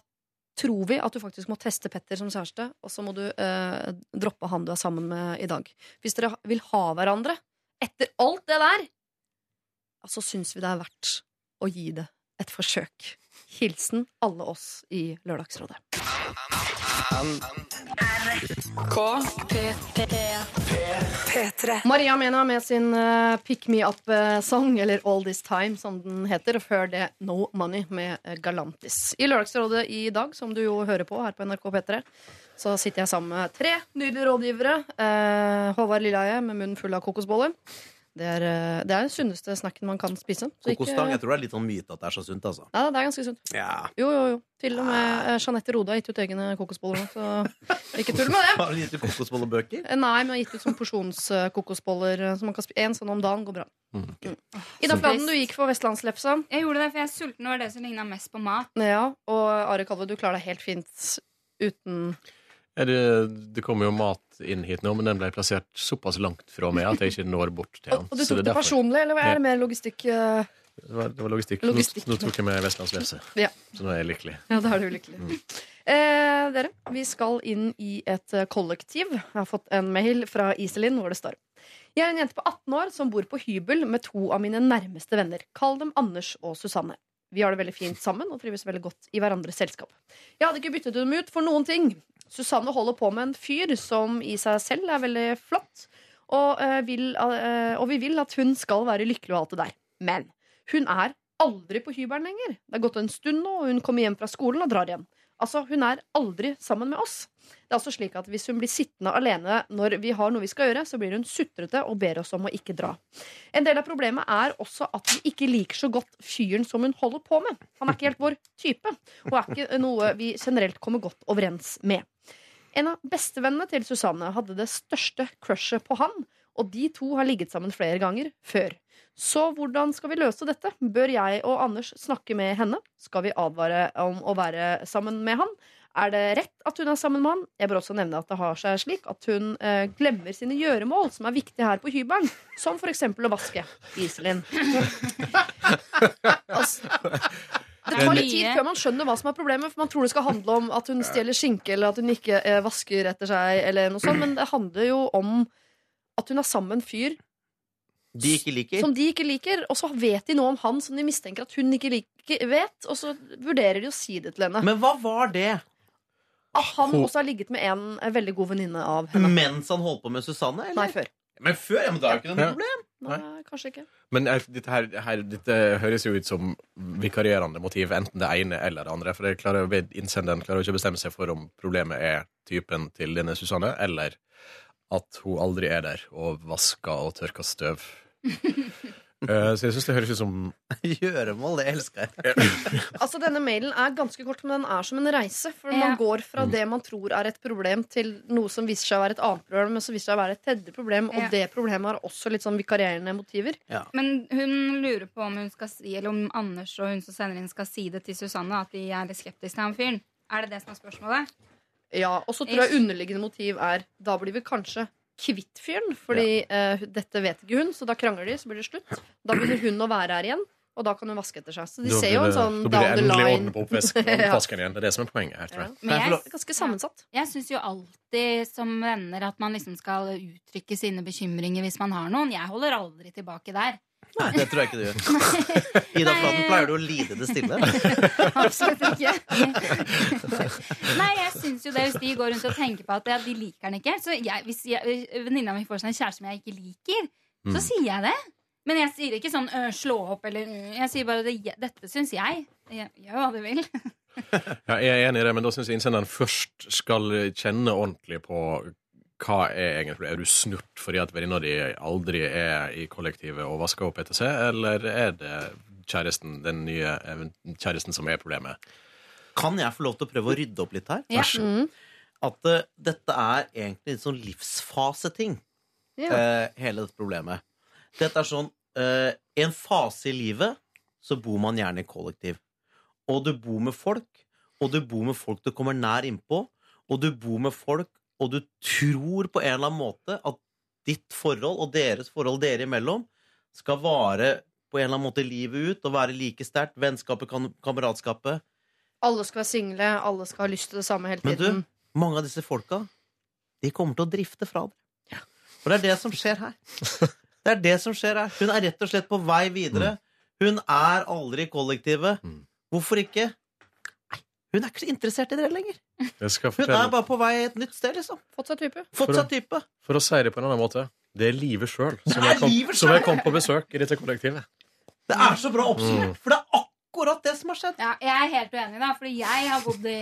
tror vi at du faktisk må teste Petter som kjæreste, og så må du eh, droppe han du er sammen med i dag. Hvis dere vil ha hverandre etter alt det der, så syns vi det er verdt å gi det et forsøk. Hilsen alle oss i Lørdagsrådet. P3. Maria Mena med sin eh, Pick Me Up-sang, eller All This Time, som den heter. Og før det No Money med eh, Galantis. I Lørdagsrådet i dag, som du jo hører på her på NRK P3, så sitter jeg sammen med tre nydelige rådgivere. Eh, Håvard Lilleheie med munnen full av kokosboller. Det er, eh, det er den sunneste snacken man kan spise. Så ikke- Jeg tror det er litt sånn myte at det er så sunt, altså. Ja, det er ganske sunt. Ja. Jo, jo, jo. Til og med eh, Jeanette Rode har gitt ut egne kokosboller nå, så ikke tull med det. Har du gitt ut kokosbollebøker? Eh, Nei, men har gitt ut sånn porsjonskokosboller eh, som man kan spise én sånn om dagen. går bra. Mm. Ida Fladen, du gikk for vestlandslefsa. Jeg gjorde det, for jeg er sulten. Det var det som ligna mest på mat. Ja, og Ari Kalve, du klarer deg helt fint uten det, det kommer jo mat inn hit nå, men den ble plassert såpass langt fra meg at jeg ikke når bort til den. Og du tok det, det personlig, eller er det mer logistikk? eh? Det var, det var logistikk. Logistikk. Nå, nå tok jeg med Vestlandsvese. Ja. så nå er jeg lykkelig. Ja, da er du lykkelig. Eh, dere, vi skal inn i et eh, kollektiv. Jeg har fått en mail fra Iselin hvor det står Jeg er en jente på 18 år som bor på hybel med to av mine nærmeste venner. Kall dem Anders og Susanne. Vi har det veldig fint sammen og trives veldig godt i hverandres selskap. Jeg hadde ikke byttet dem ut for noen ting. Susanne holder på med en fyr som i seg selv er veldig flott, og, eh, vil, eh, og vi vil at hun skal være lykkelig og alt det der. Men hun er aldri på hybelen lenger. Det er gått en stund nå, og hun kommer hjem fra skolen og drar igjen. Altså, Hun er aldri sammen med oss. Det er altså slik at Hvis hun blir sittende alene når vi har noe vi skal gjøre, så blir hun sutrete og ber oss om å ikke dra. En del av problemet er også at vi ikke liker så godt fyren som hun holder på med. Han er ikke helt vår type, og er ikke noe vi generelt kommer godt overens med. En av bestevennene til Susanne hadde det største crushet på han, og de to har ligget sammen flere ganger før. Så hvordan skal vi løse dette? Bør jeg og Anders snakke med henne? Skal vi advare om å være sammen med han? Er det rett at hun er sammen med han? Jeg bør også nevne at det har seg slik at hun eh, glemmer sine gjøremål, som er viktige her på hybelen, som for eksempel å vaske. Iselin. altså, det tar litt tid før man skjønner hva som er problemet, for man tror det skal handle om at hun stjeler skinke, eller at hun ikke eh, vasker etter seg, eller noe sånt, men det handler jo om at hun er sammen med en fyr De ikke liker. som de ikke liker, og så vet de noe om han som de mistenker at hun ikke liker, vet, og så vurderer de å si det til henne. Men hva var det? At han også har ligget med en eh, veldig god venninne av henne. Mens han holdt på med Susanne? Eller? Nei, før. Men før? Ja, men da er jo ikke det noe Ja. problem. Nei, kanskje ikke. Men er, dette, her, her, dette høres jo ut som vikarierende motiv, enten det ene eller det andre. For det klarer, jo- innsenderen klarer jo ikke å bestemme seg for om problemet er typen til denne Susanne, eller at hun aldri er der og vasker og tørker støv. Eh, så jeg syns det høres ut som Gjøremål, det elsker jeg. Altså, Denne mailen er ganske kort, men den er som en reise. For Ja. man går fra det man tror er et problem, til noe som viser seg å være et annet problem, men som viser seg å være et tredje problem. Og Ja. det problemet har også litt sånn vikarierende motiver. Men hun lurer på om hun skal si Eller om Anders og hun som sender inn, skal si det til Susanne at de er litt skeptiske til han fyren. Er det det som er spørsmålet? Ja, Og så tror jeg underliggende motiv er da blir vi kanskje kvitt fyren, fordi eh, dette vet ikke hun, så da krangler de, så blir det slutt. Da begynner hun å være her igjen, og da kan hun vaske etter seg. Så de Da ser blir jo en det- sånn Da blir det down the endelig line. orden på oppvasken Ja. oppvasken igjen. Det er det som er poenget her, tror jeg. Men jeg, er ganske sammensatt. jeg syns jo alltid som venner at man liksom skal uttrykke sine bekymringer hvis man har noen. Jeg holder aldri tilbake der. Nei, det tror jeg ikke du gjør. Ida Fladen, pleier du å lide det stille? Absolutt ikke. Nei, jeg syns jo det hvis de går rundt og tenker på at ja, de liker den ikke. Så jeg, hvis venninna mi får seg en kjæreste som jeg ikke liker, så Mm. sier jeg det. Men jeg sier ikke sånn øh, slå opp eller øh, Jeg sier bare det, dette syns jeg. Jeg Gjør hva du vil. Ja, jeg er enig i det, men da syns jeg innsenderen først skal kjenne ordentlig på hva er egentlig Er du snurt fordi at venninna di aldri er i kollektivet og vasker opp etter seg, eller er det kjæresten, den nye kjæresten som er problemet? Kan jeg få lov til å prøve å rydde opp litt her? Ja. Vær så god. Mm. At uh, dette er egentlig en sånn livsfaseting, Ja. uh, hele dette problemet. Dette er sånn uh, En fase i livet så bor man gjerne i kollektiv. Og du bor med folk, og du bor med folk du kommer nær innpå, og du bor med folk, og du tror på en eller annen måte at ditt forhold og deres forhold dere imellom skal vare på en eller annen måte livet ut og være like sterkt. Vennskapet, kameratskapet. Alle skal være single, alle skal ha lyst til det samme hele tiden. Men du, mange av disse folka, de kommer til å drifte fra det. Og det er det som skjer her. Det er det som skjer her. Hun er rett og slett på vei videre. Hun er aldri i kollektivet. Hvorfor ikke? Hun er ikke så interessert i dere lenger. Jeg skal Hun er bare på vei et nytt sted, liksom. Fått seg type. For- å, type. for å seire på en annen måte, det er livet sjøl som, som, er kom- på besøk i dette kollektivet. Det er så bra oppsummert, for det er akkurat det som har skjedd. Ja, jeg er helt uenig, da, fordi jeg har bodd i,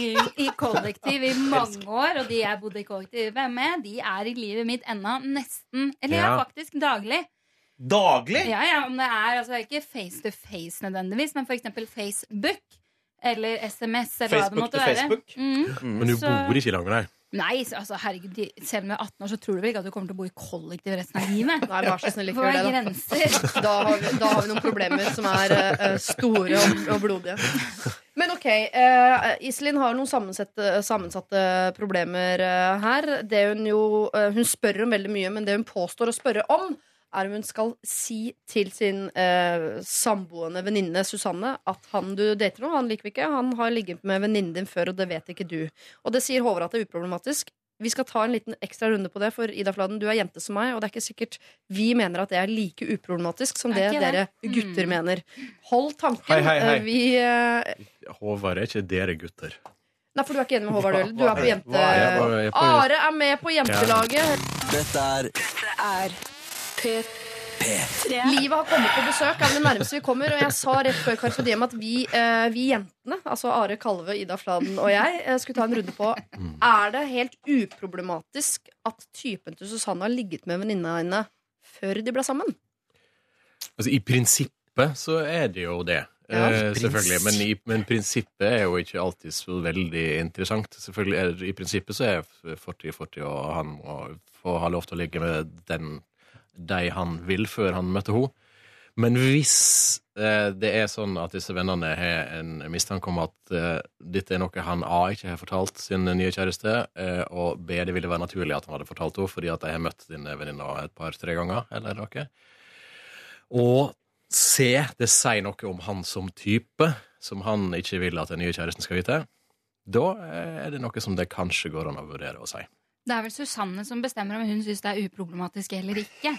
i, i kollektiv i mange år. Og de jeg bodde i kollektiv med, de er i livet mitt ennå nesten Eller ja, faktisk daglig. Daglig? Ja, ja, om det er altså ikke face to face nødvendigvis, men for eksempel Facebook. Eller SMS, eller hva det Facebook måtte til være. Facebook? Mm. Men du Så- bor ikke i lag. Nei, altså, herregud, de, selv om du er 18 år, så tror du vel ikke at du kommer til å bo i kollektiv resten av livet? Nei, vær så snill, ikke gjør er det, da. grenser? Da har, vi, da har vi noen problemer som er eh, store og, og blodige. Men ok, eh, Iselin har noen sammensatte, sammensatte problemer eh, her. Det hun jo eh, Hun spør om veldig mye, men det hun påstår å spørre om, er om hun skal si til sin eh, samboende venninne Susanne at han du dater nå, han liker vi ikke. Han har ligget med venninnen din før, og det vet ikke du. Og det sier Håvard at det er uproblematisk. Vi skal ta en liten ekstra runde på det, for Ida Fladen, du er jente som meg, og det er ikke sikkert vi mener at det er like uproblematisk som det, det dere gutter Mm. mener. Hold tanken. Hei, hei, hei. Eh, Vi eh, Håvard er ikke dere gutter. Nei, for du er ikke enig med Håvard. Du er på jente... Er på- er på- Are er med på jentelaget. Dette er er P3. Livet har kommet på besøk, er det nærmeste vi kommer. Og jeg sa rett før Carpe Diem at vi, eh, vi jentene, altså Are Kalve, Ida Fladen og jeg, eh, skulle ta en runde på Er det helt uproblematisk at typen til Susanne har ligget med venninna henne før de ble sammen? Altså, I prinsippet så er det jo det. Ja. eh, selvfølgelig. Men, i, men prinsippet er jo ikke alltid så veldig interessant. Selvfølgelig er det, I prinsippet så er 40-40, og han må få ha lov til å ligge med den de han vil, før han møtte henne. Men hvis eh, det er sånn at disse vennene har en mistanke om at eh, dette er noe han A ikke har fortalt sin nye kjæreste, eh, og B det ville være naturlig at han hadde fortalt henne fordi at de har møtt dine venninne et par-tre ganger, eller noe, og C det sier noe om han som type, som han ikke vil at den nye kjæresten skal vite, da er det noe som det kanskje går an å vurdere å si. Det er vel Susanne som bestemmer om hun syns det er uproblematisk eller ikke.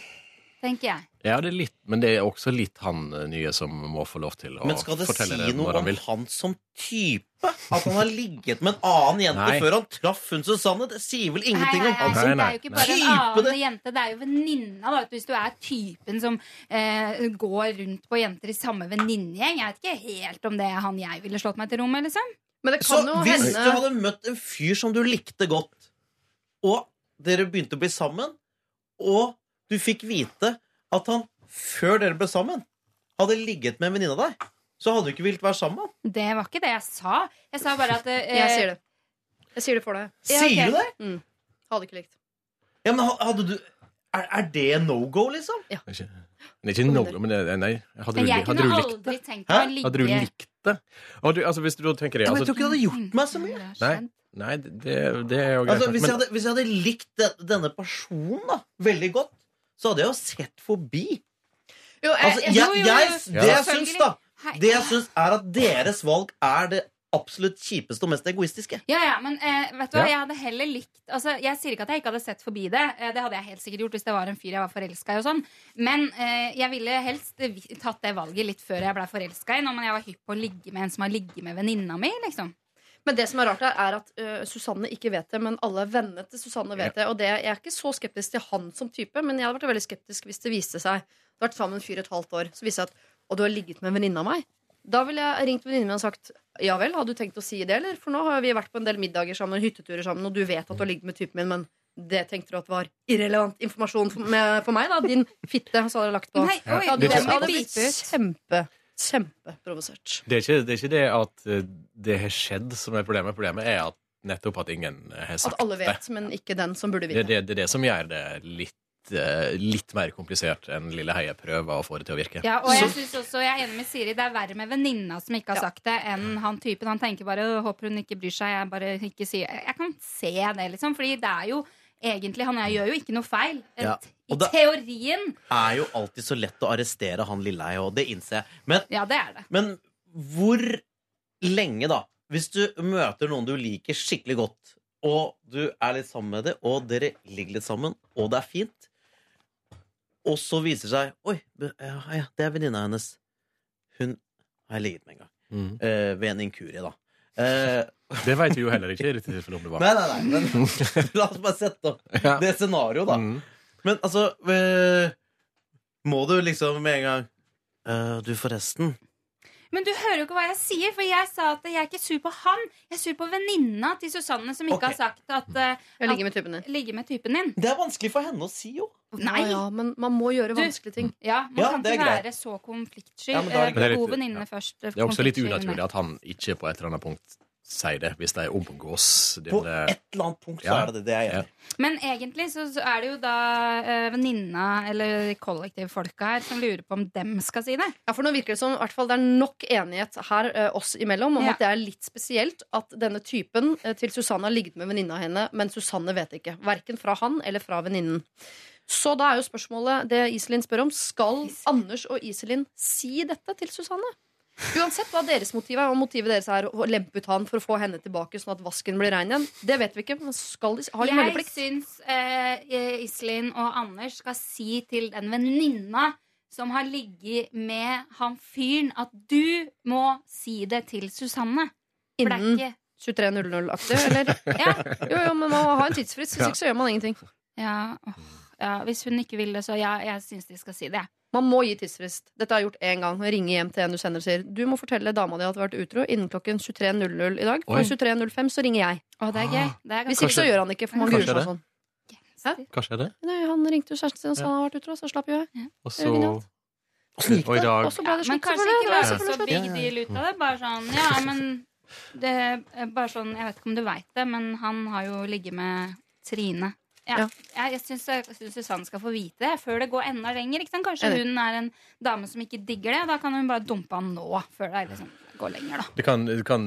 Tenker jeg. Ja, det er litt, men det er også litt han eh, nye som må få lov til å fortelle det. Men skal det si noe han om han som type? At han har ligget med en annen jente Nei. før han traff hun Susanne? Det sier vel ingenting ingenting hei, om han Det er jo ikke bare en annen jente, det er jo venninna. da. Hvis du er typen som eh, går rundt på jenter i samme venninnegjeng. Jeg vet ikke helt om det er han jeg ville slått meg til rom med, liksom. Men det Så kan jo hvis hende du hadde møtt en fyr som du likte godt, og dere begynte å bli sammen, og du fikk vite at han før dere ble sammen, hadde ligget med en venninne av deg, så hadde du ikke villet være sammen med han. Det var ikke det jeg sa. Jeg sa bare at eh, Jeg sier det. Jeg sier det for deg. Ja, ok. Sier du det? Mm. Hadde ikke likt. Ja, men ha- hadde du Er, er det no go, liksom? Det er ikke, det er ikke noe, men det, nei, hadde du, Men jeg li- hadde kunne du likt aldri tenkt meg å ligge Hadde du likt det? Og du, altså, hvis du da tenker det Ja, men jeg altså, tror ikke det hadde gjort meg så mye. Nei, nei det, det er jo greit. Altså, hvis, jeg hadde, hvis jeg hadde likt de- denne personen da, veldig godt, så hadde jeg jo sett forbi. Jo, jeg, Altså, jeg, jeg, jeg, det jeg syns, da, det jeg syns er at deres valg er det absolutt kjipeste og mest egoistiske. Ja, ja, men eh, vet du hva, Ja. jeg hadde heller likt altså, Jeg sier ikke at jeg ikke hadde sett forbi det. Eh, det hadde jeg helt sikkert gjort hvis det var en fyr jeg var forelska i. og sånn Men eh, jeg ville helst tatt det valget litt før jeg ble forelska i. Når jeg var hypp på å ligge med en som har ligget med venninna mi. Liksom. Men det som er rart her, er at uh, Susanne ikke vet det, men alle vennene til Susanne vet det. Og det, jeg er ikke så skeptisk til han som type, men jeg hadde vært veldig skeptisk hvis det viste seg Du har vært sammen med en fyr et halvt år, så viser det seg at Og du har ligget med en venninne av meg. Da ville jeg ringt venninnen min og sagt ja vel, hadde du tenkt å si det, eller? For nå har vi vært på en del middager sammen, hytteturer sammen, og du vet at du har ligget med typen min, men det tenkte du at var irrelevant informasjon for, med, for meg, da? Din fitte, så hadde jeg lagt på. Nei, oi, ja, du, det er jeg hadde blitt kjempe, kjempeprovosert. Det det er ikke det at eh, det har skjedd som er problemet. Problemet er at nettopp at ingen har sagt det. At alle det. vet, men ikke den som burde vite. det, det er det som gjør det litt, eh, litt mer komplisert enn Lille Heie prøver å få det til å virke. Ja, og jeg synes også, jeg er enig med Siri, det er verre med venninna som ikke har sagt det, enn han typen. Han tenker bare 'håper hun ikke bryr seg'. Jeg bare ikke sier Jeg kan se det, liksom. Fordi det er jo egentlig Han er, gjør jo ikke noe feil. Ja, I det teorien. Er jo alltid så lett å arrestere han Lilleheie, og det innser jeg. Men, Ja, det er det. men hvor lenge, da Hvis du møter noen du liker skikkelig godt, og du er litt sammen med det, og dere ligger litt sammen, og det er fint, og så viser det seg Oi, ja, ja, det er venninna hennes. Hun har jeg ligget med en gang. Mm. Eh, ved en inkurie, da. Eh, Det vet vi jo heller ikke i dette om det var. Nei, nei, nei, men la oss bare sette opp Ja. det scenarioet, da. Mm. Men altså eh, Må du liksom med en gang eh, Du, forresten. Men du hører jo ikke hva jeg sier, for jeg sa at jeg er ikke sur på han. Jeg er sur på venninna til Susanne, som ikke Ok. har sagt at, Jeg ligger med typen din. ligge med typen din. Det er vanskelig for henne å si, jo. Nei. Ja, ja, men man må gjøre Du- vanskelige ting. Ja, Man Ja, kan det er ikke greit. være så konfliktsky. Ja, men da er det Eh, greit. God venninne først. Det er også litt unaturlig at han ikke på et eller annet punkt sier det, hvis de omgås På et eller annet punkt så Ja. er det det. Er jeg gjør. Ja. Men egentlig så, så er det jo da uh, venninna eller kollektivfolka her som lurer på om dem skal si det. Ja, for nå virker det som i hvert fall det er nok enighet her uh, oss imellom om Ja. at det er litt spesielt at denne typen uh, til Susanne har ligget med venninna henne, men Susanne vet ikke. Verken fra han eller fra venninnen. Så da er jo spørsmålet det Iselin spør om, skal Anders og Iselin si dette til Susanne? Uansett hva deres motiv er, om motivet deres er å lempe ut han for å få henne tilbake, sånn at vasken blir rein igjen, det vet vi ikke. Men skal de, har de Jeg meldeplikt? syns eh, Iselin og Anders skal si til den venninna som har ligget med han fyren, at du må si det til Susanne. For det er Innen ikke 23.00-aktig, eller? Ja, Jo, jo, men man må ha en tidsfrist, hvis ikke så gjør man ingenting. ja, åh, ja, Hvis hun ikke vil det, så ja, jeg syns de skal si det. Man må gi tidsfrist. Dette har jeg gjort én gang. Ringe hjem til en du kjenner og sier Du må fortelle dama di at du har vært utro innen klokken 23.00 i dag. For 23.05 så ringer jeg. Å, det er gøy. Det er Hvis ikke så gjør han ikke, for man gruer seg det. sånn. Hva skjedde? Nei, han ringte jo kjæresten sin og sa Ja. han har vært utro, så slapp jo jeg. Og så Og i dag Og så ble Ja, men kanskje ikke Det er så big deal ut av det. Bare sånn, ja, men det er bare sånn, Jeg vet ikke om du veit det, men han har jo ligget med Trine. Ja. Ja. Jeg, syns Susanne skal få vite det før det går enda lenger. Kanskje Enig. hun er en dame som ikke digger det. Da kan hun bare dumpe han nå, før det liksom går lenger, da. Det kan, det kan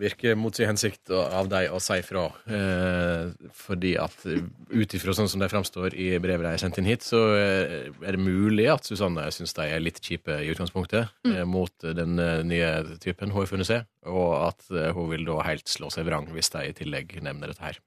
virke mot sin hensikt av deg å si fra. Eh, fordi at ut ifra sånn som de framstår i brevet de har sendt inn hit, så eh, er det mulig at Susanne syns de er litt kjipe i utgangspunktet eh, mot den eh, nye typen hun har funnet seg, og at eh, hun vil da helt slå seg vrang hvis de i tillegg nevner dette her.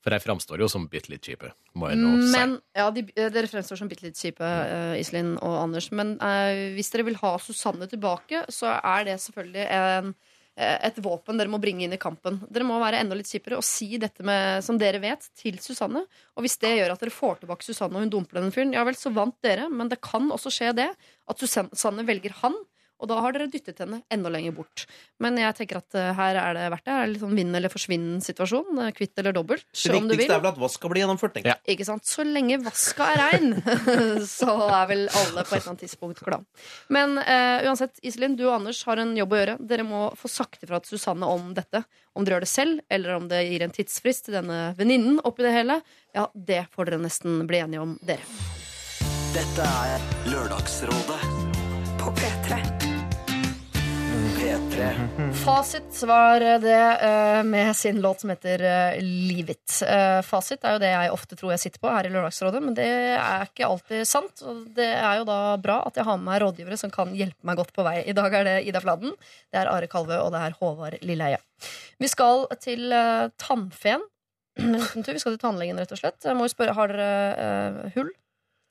For de framstår jo som bitte litt kjipe, må jeg nå si. Ja, de, Dere fremstår som bitte litt kjipe, uh, Iselin og Anders. Men uh, hvis dere vil ha Susanne tilbake, så er det selvfølgelig en, eh, et våpen dere må bringe inn i kampen. Dere må være enda litt kjipere og si dette med, som dere vet, til Susanne. Og hvis det gjør at dere får tilbake Susanne og hun dumper den fyren, ja vel, så vant dere. Men det kan også skje det at Susanne velger han. Og da har dere dyttet henne enda lenger bort. Men jeg tenker at eh, her er det verdt det. Her er litt sånn vinn eller forsvinn-situasjon. eh, Kvitt eller dobbelt. Det om du vil. viktigste er vel at vask skal bli gjennomført. tenker jeg. Ikke sant? Så lenge vaska er rein, så er vel alle på et eller annet tidspunkt glad. Men uh, uansett, Iselin, du og Anders har en jobb å gjøre. Dere må få sagt ifra til Susanne om dette. Om dere gjør det selv, eller om det gir en tidsfrist til denne venninnen oppi det hele. Ja, det får dere nesten bli enige om, dere. Dette er Lørdagsrådet På P3. P3. Fasit var det eh, med sin låt som heter eh, Leave It. Eh, fasit er jo det jeg ofte tror jeg sitter på her i Lørdagsrådet, men det er ikke alltid sant. Og det er jo da bra at jeg har med meg rådgivere som kan hjelpe meg godt på vei. I dag er det Ida Fladen, det er Are Kalvø og det er Håvard Lilleheie. Vi skal til tannfeen. Vi skal til tannlegen, rett og slett. Jeg må jo spørre, Har dere eh, hull?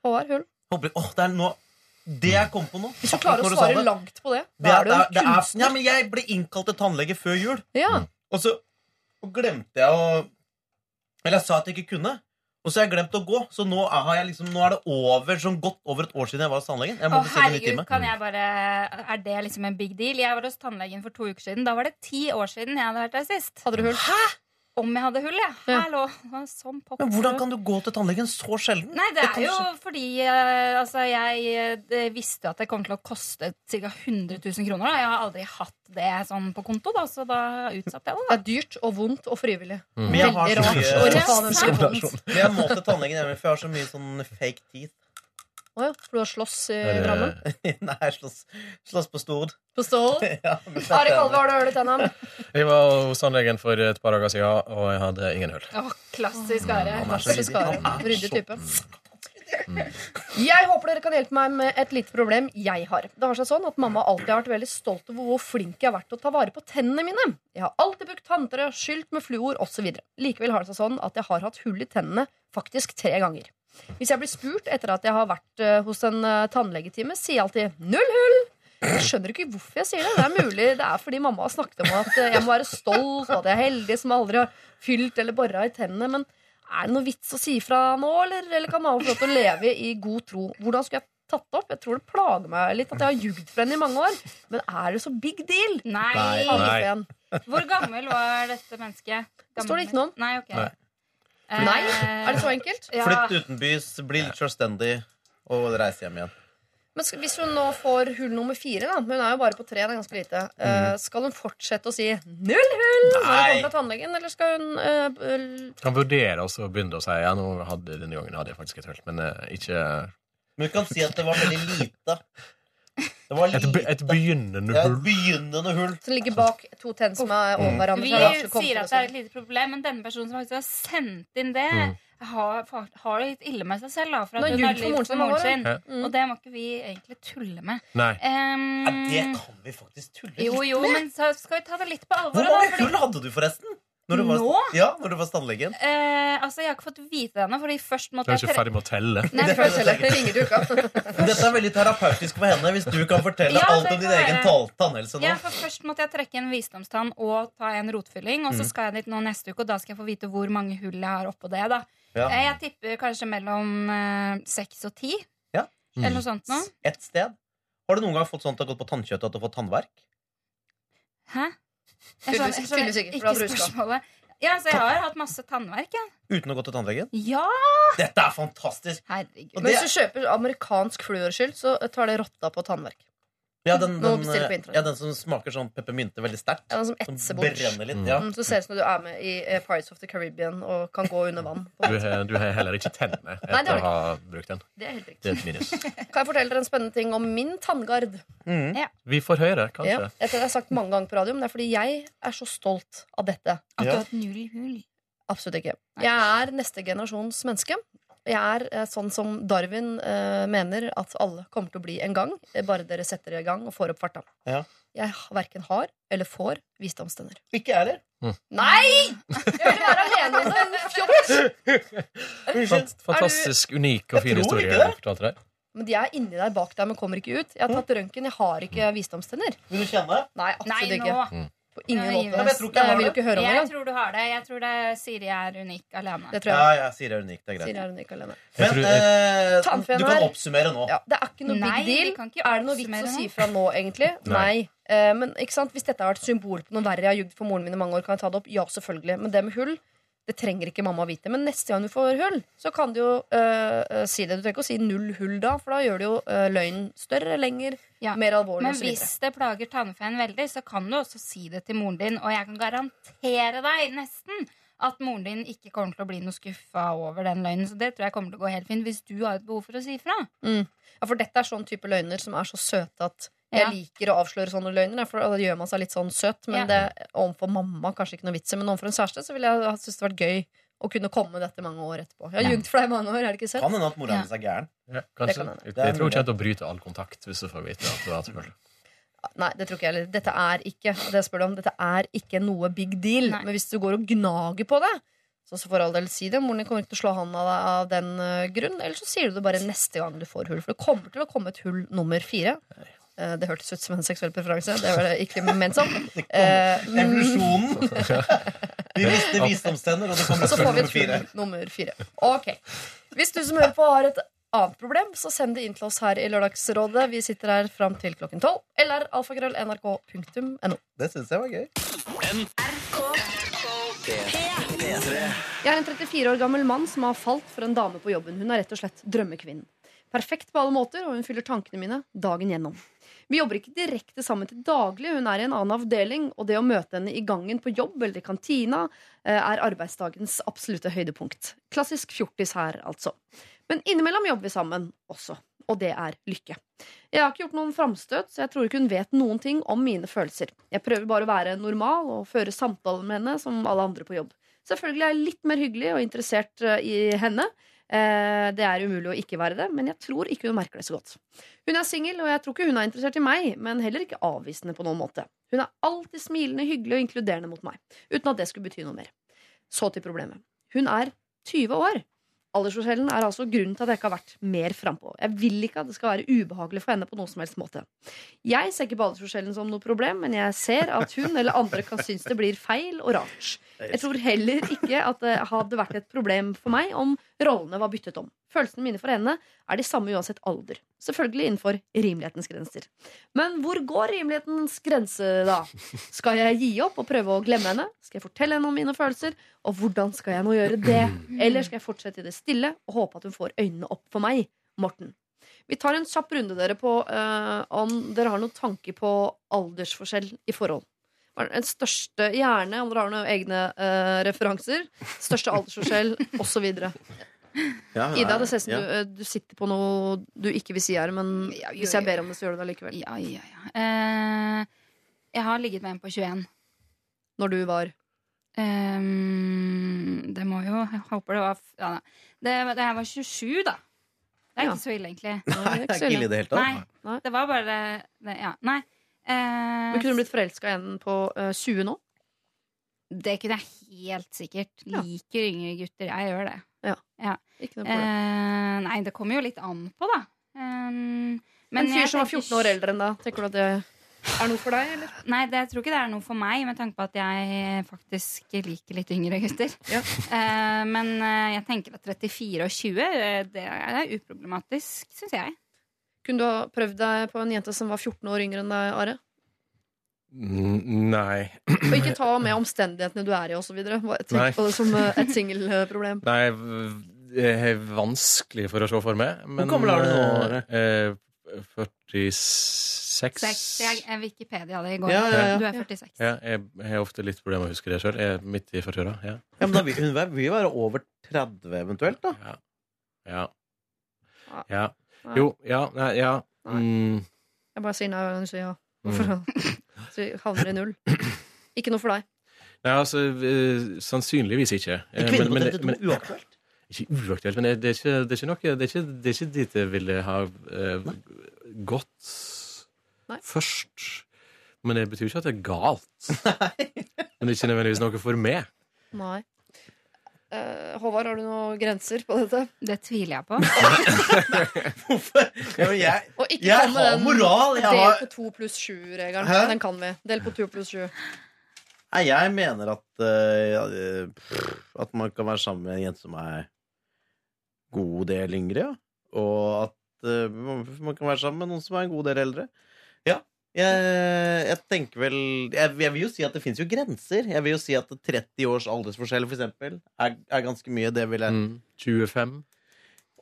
Håvard, hull? Håper, åh, det er nå Det jeg kom på nå Hvis du klarer å svare det, langt på det, det da er, er du en er, det er, kunstner. ja, men Jeg ble innkalt til tannlege før jul, Ja. og så og glemte jeg å Eller jeg sa at jeg ikke kunne. Og så har jeg glemt å gå, så nå er, liksom, nå er det over, sånn godt over et år siden jeg var hos tannlegen. Å, herregud, kan jeg bare Er det liksom en big deal? Jeg var hos tannlegen for to uker siden. Da var det ti år siden jeg hadde vært der sist. Hadde du hull? Om jeg hadde hull, ja. Ja. Hallo. Sånn pokker. Men hvordan kan du gå til tannlegen så sjelden? Nei, det er jo fordi eh, altså, jeg eh, visste at det kom til å koste ca. 100 000 kroner. Da. Jeg har aldri hatt det sånn på konto, da, så da utsatte jeg det. Det er dyrt og vondt og frivillig. Men jeg har Veldig rart. Men jeg må til tannlegen hjemme, for jeg har så mye sånn fake teeth. Å ja, for du har slåss i det- Drammen? Nei, slåss, slåss på Stord. På Stål? Ja, Are Kalve, har du hørt tennene? Jeg var hos tannlegen for et par dager siden, og jeg hadde ingen hull. Oh, klassisk Are. Er Klassisk ryddig. Are. Ryddig så- type. Jeg håper dere kan hjelpe meg med et lite problem jeg har. Det har seg sånn at Mamma alltid har vært veldig stolt over hvor flink jeg har vært til å ta vare på tennene mine. Jeg har alltid brukt tanntre, skylt med fluor osv. Likevel har det seg sånn at jeg har hatt hull i tennene faktisk tre ganger. Hvis jeg blir spurt etter at jeg har vært eh, hos en eh, tannlegetime, sier jeg alltid 'null hull'. Jeg skjønner ikke hvorfor jeg sier det. Det er mulig det er fordi mamma har snakket om at eh, jeg må være stolt, og at jeg er heldig som aldri har fylt eller bora i tennene. Men er det noe vits å si fra nå, eller, eller kan mamma få lov til å leve i god tro? Hvordan skulle jeg tatt det opp? Jeg tror det plager meg litt at jeg har ljugd for henne i mange år. Men er det så big deal? Nei. Nei. Hvor gammel var dette mennesket? Det står det ikke noe om. Nei, ok. Nei. Nei? Er det så enkelt? Ja. Flytt utenbys, bli litt selvstendig og reise hjem igjen. Men skal, hvis hun nå får hull nummer fire, da men hun er jo bare på tre, det er ganske lite, eh, skal hun fortsette å si 'null hull' når hun Nei. kommer fra tannlegen, eller skal hun uh, Kan vurdere også å begynne å si ja, nå hadde, denne gangen hadde jeg faktisk et hull, men uh, ikke Men hun kan si at det var veldig lite. Det var et, be- et begynnende Ja, et hull. begynnende hull. som ligger bak to tenn som er over hverandre? Vi er sier at det er et lite problem, men denne personen som faktisk har sendt inn det, Mm. har, har det litt ille med seg selv. Da, for at hun har for lyvd moren sin moren sin. ja. Mm. Og det må ikke vi egentlig tulle med. Nei. Um, Ja, det kan vi faktisk tulle jo, jo, litt med. men så skal vi ta det litt på alvor. Hvor mange hull hadde du, forresten? Når du var, Nå? Ja, når du var hos tannlegen? Eh, altså, Jeg har ikke fått vite det ennå, Du er jeg ikke ferdig med å telle. Nei, Det først- ringer du ikke. Dette er veldig terapeutisk for henne hvis du kan fortelle Ja, alt om din egen tannhelse nå. Ja, for Først måtte jeg trekke en visdomstann og ta en rotfylling. Og så Mm. skal jeg dit nå neste uke, og da skal jeg få vite hvor mange hull jeg har oppå det. da Ja. Eh, Jeg tipper kanskje mellom eh, seks og ti. Ja. Eller noe sånt noe. Et sted. Har du noen gang fått sånt at du har gått på tannkjøttet og fått tannverk? Hæ? Jeg skjønner- skjønner ikke, spørsmålet. Ja, så jeg har hatt masse tannverk, ja. Uten å gå til tannlegen? Ja! Dette er fantastisk! Herregud. Men hvis du kjøper amerikansk fluorskyld, så tar det rotta på tannverk. Ja, den, den, ja, den som smaker sånn peppermynte veldig sterkt. Ja, den som etser bort. brenner litt. Ja. Mm, så ser det ut som du er med i eh, Pirates of the Caribbean og kan gå under vann. Du har, du har heller ikke tennene Nei, etter jeg å ha brukt den. Det er helt riktig. Det er et minus. Kan jeg fortelle dere en spennende ting om min tanngard? Mm. Vi får høre, kanskje. Ja, Jeg tror jeg har sagt mange ganger på radio, men det er fordi jeg er så stolt av dette. At du Ja. har hatt null hull. Absolutt ikke. Jeg er neste generasjons menneske. Jeg er eh, sånn som Darwin eh, mener at alle kommer til å bli en gang. eh, Bare dere setter i gang og får opp farta. Ja. Jeg verken har eller får visdomstenner. Ikke jeg heller. Nei! Jeg vil være alene om det! Fjott! Fant- Fantastisk unik og fin historie du fortalte deg. Men de er inni der bak deg, men kommer ikke ut. Jeg har tatt røntgen, jeg har ikke visdomstenner. Vil du kjenne? Nei, absolutt Nei, ikke. På ingen Ja, måte. Jeg tror ikke jeg har vil jo ikke høre om det Jeg tror du har det. Jeg tror det Siri er unik alene. Det tror jeg. Ja, ja, Siri er unik. Det er greit. Siri er unik alene. Men tror- eh, du kan oppsummere nå. Ja, det er ikke noe Nei, big deal. Er det noe vits å si fra nå, egentlig? Nei. Eh, men ikke sant? hvis dette har vært symbol på noe verre jeg har jugd for moren min i mange år, kan jeg ta det opp? Ja, selvfølgelig. Men det med hull, det trenger ikke mamma vite. Men neste gang du får hull, så kan du jo eh, eh, si det. Du trenger ikke å si null hull da, for da gjør du jo uh, løgnen større, lenger, Ja. mer alvorlig Men hvis det plager tannfeen veldig, så kan du også si det til moren din. Og jeg kan garantere deg nesten at moren din ikke kommer til å bli noe skuffa over den løgnen. Så det tror jeg kommer til å gå helt fint hvis du har et behov for å si fra. Mm. Ja, for dette er sånn type løgner som er så søte at jeg Ja. liker å avsløre sånne løgner. For da gjør man seg litt sånn søt. Men Ja. det, overfor mamma kanskje ikke noe vits i. Men overfor en kjæreste så ville jeg ha syntes det vært gøy å kunne komme med dette mange år etterpå. Jeg har ljugd jugd for deg i mange år, er det ikke søtt? Kan hende at mora hennes er gæren. Ja, Det kan. Jeg, Det er jeg tror ikke at å bryte all kontakt hvis du får vite at du har hatt hull. Nei, det tror ikke jeg heller. Dette er ikke det spør du om, dette er ikke noe big deal. Nei. Men hvis du går og gnager på det, så, så for all del si det. Moren din kommer ikke til å slå hånda av deg av den eh, grunn. Eller så sier du det bare neste gang du får hull. For det kommer til å komme et hull nummer fire. Eh, det hørtes ut som en seksuell preferanse. Det var det ikke ment som. Eh, mm, Evolusjonen. Vi visste visdomstenner, og det kommer så får vi nummer et fire. hull nummer fire. Ok. Hvis du som hører på har et annet problem, så send det inn til oss her i Lørdagsrådet. Vi sitter her fram til klokken tolv. Eller alfakrøll.nrk.no. Det syns jeg var gøy. Jeg er en 34 år gammel mann som har falt for en dame på jobben. Hun er rett og slett drømmekvinnen. Perfekt på alle måter, og hun fyller tankene mine dagen gjennom. Vi jobber ikke direkte sammen til daglig, hun er i en annen avdeling, og det å møte henne i gangen på jobb eller i kantina eh, er arbeidsdagens absolutte høydepunkt. Klassisk fjortis her, altså. Men innimellom jobber vi sammen også, og det er lykke. Jeg har ikke gjort noen framstøt, så jeg tror ikke hun vet noen ting om mine følelser. Jeg prøver bare å være normal og føre samtaler med henne som alle andre på jobb. Selvfølgelig er jeg litt mer hyggelig og interessert eh, i henne, det er umulig å ikke være det, men jeg tror ikke hun merker det så godt. Hun er singel, og jeg tror ikke hun er interessert i meg, men heller ikke avvisende på noen måte. Hun er alltid smilende, hyggelig og inkluderende mot meg, uten at det skulle bety noe mer. Så til problemet. Hun er 20 år. Aldersforskjellen er altså grunnen til at jeg ikke har vært mer frampå. Jeg vil ikke at det skal være ubehagelig for henne på noen som helst måte. Jeg ser ikke på aldersforskjellen som noe problem, men jeg ser at hun eller andre kan synes det blir feil og rart. Jeg tror heller ikke at det hadde vært et problem for meg om rollene var byttet om. Følelsene mine for henne er de samme uansett alder. Selvfølgelig innenfor rimelighetens grenser. Men hvor går rimelighetens grense, da? Skal jeg gi opp og prøve å glemme henne? Skal jeg fortelle henne om mine følelser? Og hvordan skal jeg nå gjøre det? Eller skal jeg fortsette i det stille og håpe at hun får øynene opp for meg? Morten. Vi tar en kjapp runde dere på uh, om dere har noen tanke på aldersforskjell i forhold. Den største, Gjerne om dere har noen egne uh, referanser. Største aldersforskjell osv. Ja, Ida, det ser ut som ja. du, eh, du sitter på noe du ikke vil si her, men Ja, jo, hvis jeg ber om det, så gjør du det allikevel. Ja, ja, ja. Uh, jeg har ligget med en på 21. Når du var Ehm, det må jo Jeg håper det var ja, det, det her var 27, da. Det er Ja. ikke så ille, egentlig. Nei, det er ikke ille i det hele tatt. Nei, det var bare det, Ja, nei. Uh, Men kunne du blitt forelska i en på uh, 20 nå? det kunne jeg helt sikkert. Ja. Liker yngre gutter. Jeg gjør det. Ikke noe problem. Uh, nei, det kommer jo litt an på, da. Um, en fyr som var 14 år eldre enn da, tenker du at det er noe for deg, eller? Nei, det, jeg tror ikke det er noe for meg, med tanke på at jeg eh, faktisk liker litt yngre gutter. Ja. Uh, men uh, jeg tenker at 34 og 20, det er uproblematisk, syns jeg. Kunne du ha prøvd deg på en jente som var 14 år yngre enn deg, Are? Nei. Og ikke ta med omstendighetene du er i, osv. Tenk på det som et singelproblem. Nei, det er vanskelig for å se for meg. Men, Hvor gammel er du nå? 46 46. Seks. Jeg, jeg Wikipedia det i går. Ja, ja, ja. Du er 46. Ja, jeg, har ofte litt problemer med å huske det sjøl. Jeg er midt i 40-åra. Ja. Ja, men da vil, hun vil være over 30 eventuelt, da. Ja. ja. Ja. Ja. Jo, ja, nei, ja. Mm, Jeg bare sier nei hver gang du sier ja. mm. For å- Så havner i null. Ikke noe for deg. Nei, altså Sannsynligvis ikke. Eh, men, kvinne på men- 32 men- uaktuelt. Ikke uaktuelt, men det er ikke, det er ikke noe Det er ikke, det er ikke dit jeg ville ha uh, gått Nei. først. Men det betyr jo ikke at det er galt. Men det er ikke nødvendigvis noe for meg. Nei. Eh, Håvard, har du noen grenser på dette? Det tviler jeg på. Hvorfor? Ja, men jeg, Og ikke jeg kom med har den moral! Jeg del har på to pluss sju-regelen. Hæ? Den kan vi. Del på to pluss sju. Nei, jeg mener at eh, ja, eh, pff, At man kan være sammen med en jente som er god del yngre, ja. Og at eh, man man kan være sammen med noen som er en god del eldre. Ja. Jeg, jeg tenker vel jeg, jeg vil jo si at det fins jo grenser. Jeg vil jo si at 30 års aldersforskjell for eksempel, er, er ganske mye. Det vil jeg Mm. 25,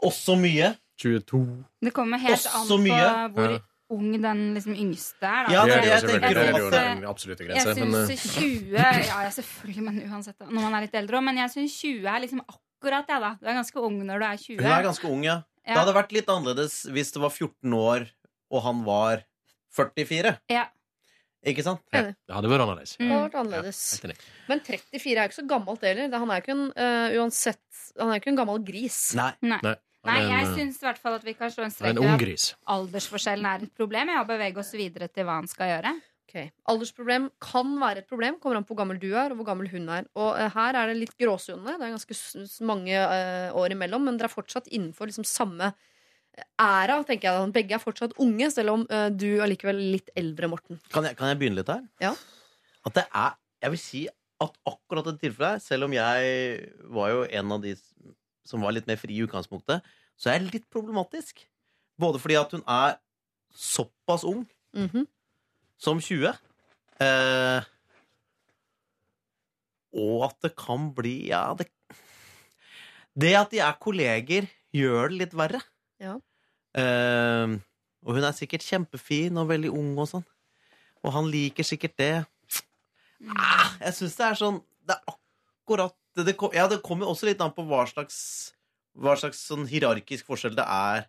Også mye. 22 Det kommer helt Også an på mye. hvor Ja. ung den liksom yngste er. Da. Ja, det det er jeg jo at- den absolutte Jeg grense. Jeg eh, syns 20 Ja, ja, selvfølgelig, men uansett, når man er litt eldre òg. Men jeg syns 20 er liksom akkurat det, da. Du er ganske ung når du er 20. Hun er ganske ung, ja. Det hadde vært litt annerledes hvis det var 14 år, og han var 44. Ja. Ikke sant? ja, det hadde vært annerledes. Det hadde vært annerledes. Ja. Men 34 er jo ikke så gammelt heller. Han er jo ikke en, uh, uansett, han er ikke en gammel gris. Nei. Nei. Nei, Nei, jeg eh, syns i hvert fall at vi kan slå en er strek gris. aldersforskjellen er et problem. Ja, bevege oss videre til hva han skal gjøre. Ok, Aldersproblem kan være et problem. Kommer an på hvor gammel du er og hvor gammel hun er. Og uh, her er det litt gråsone. Det er ganske mange uh, år imellom, men dere er fortsatt innenfor liksom samme æra, tenker jeg. Begge er fortsatt unge, selv om uh, du er likevel litt eldre, Morten. Kan jeg, kan jeg begynne litt her? Ja. At det er Jeg vil si at akkurat dette tilfellet selv om jeg var jo en av de som var litt mer fri i utgangspunktet, så er det litt problematisk. Både fordi at hun er såpass ung Mhm. som 20. Eh, og at det kan bli Ja, det Det at de er kolleger, gjør det litt verre. Ja. Eh, og hun er sikkert kjempefin og veldig ung og sånn. Og han liker sikkert det. Ah, jeg syns det er sånn Det er akkurat det, det, kom, ja, det kommer også litt an på hva slags Hva slags sånn hierarkisk forskjell det er.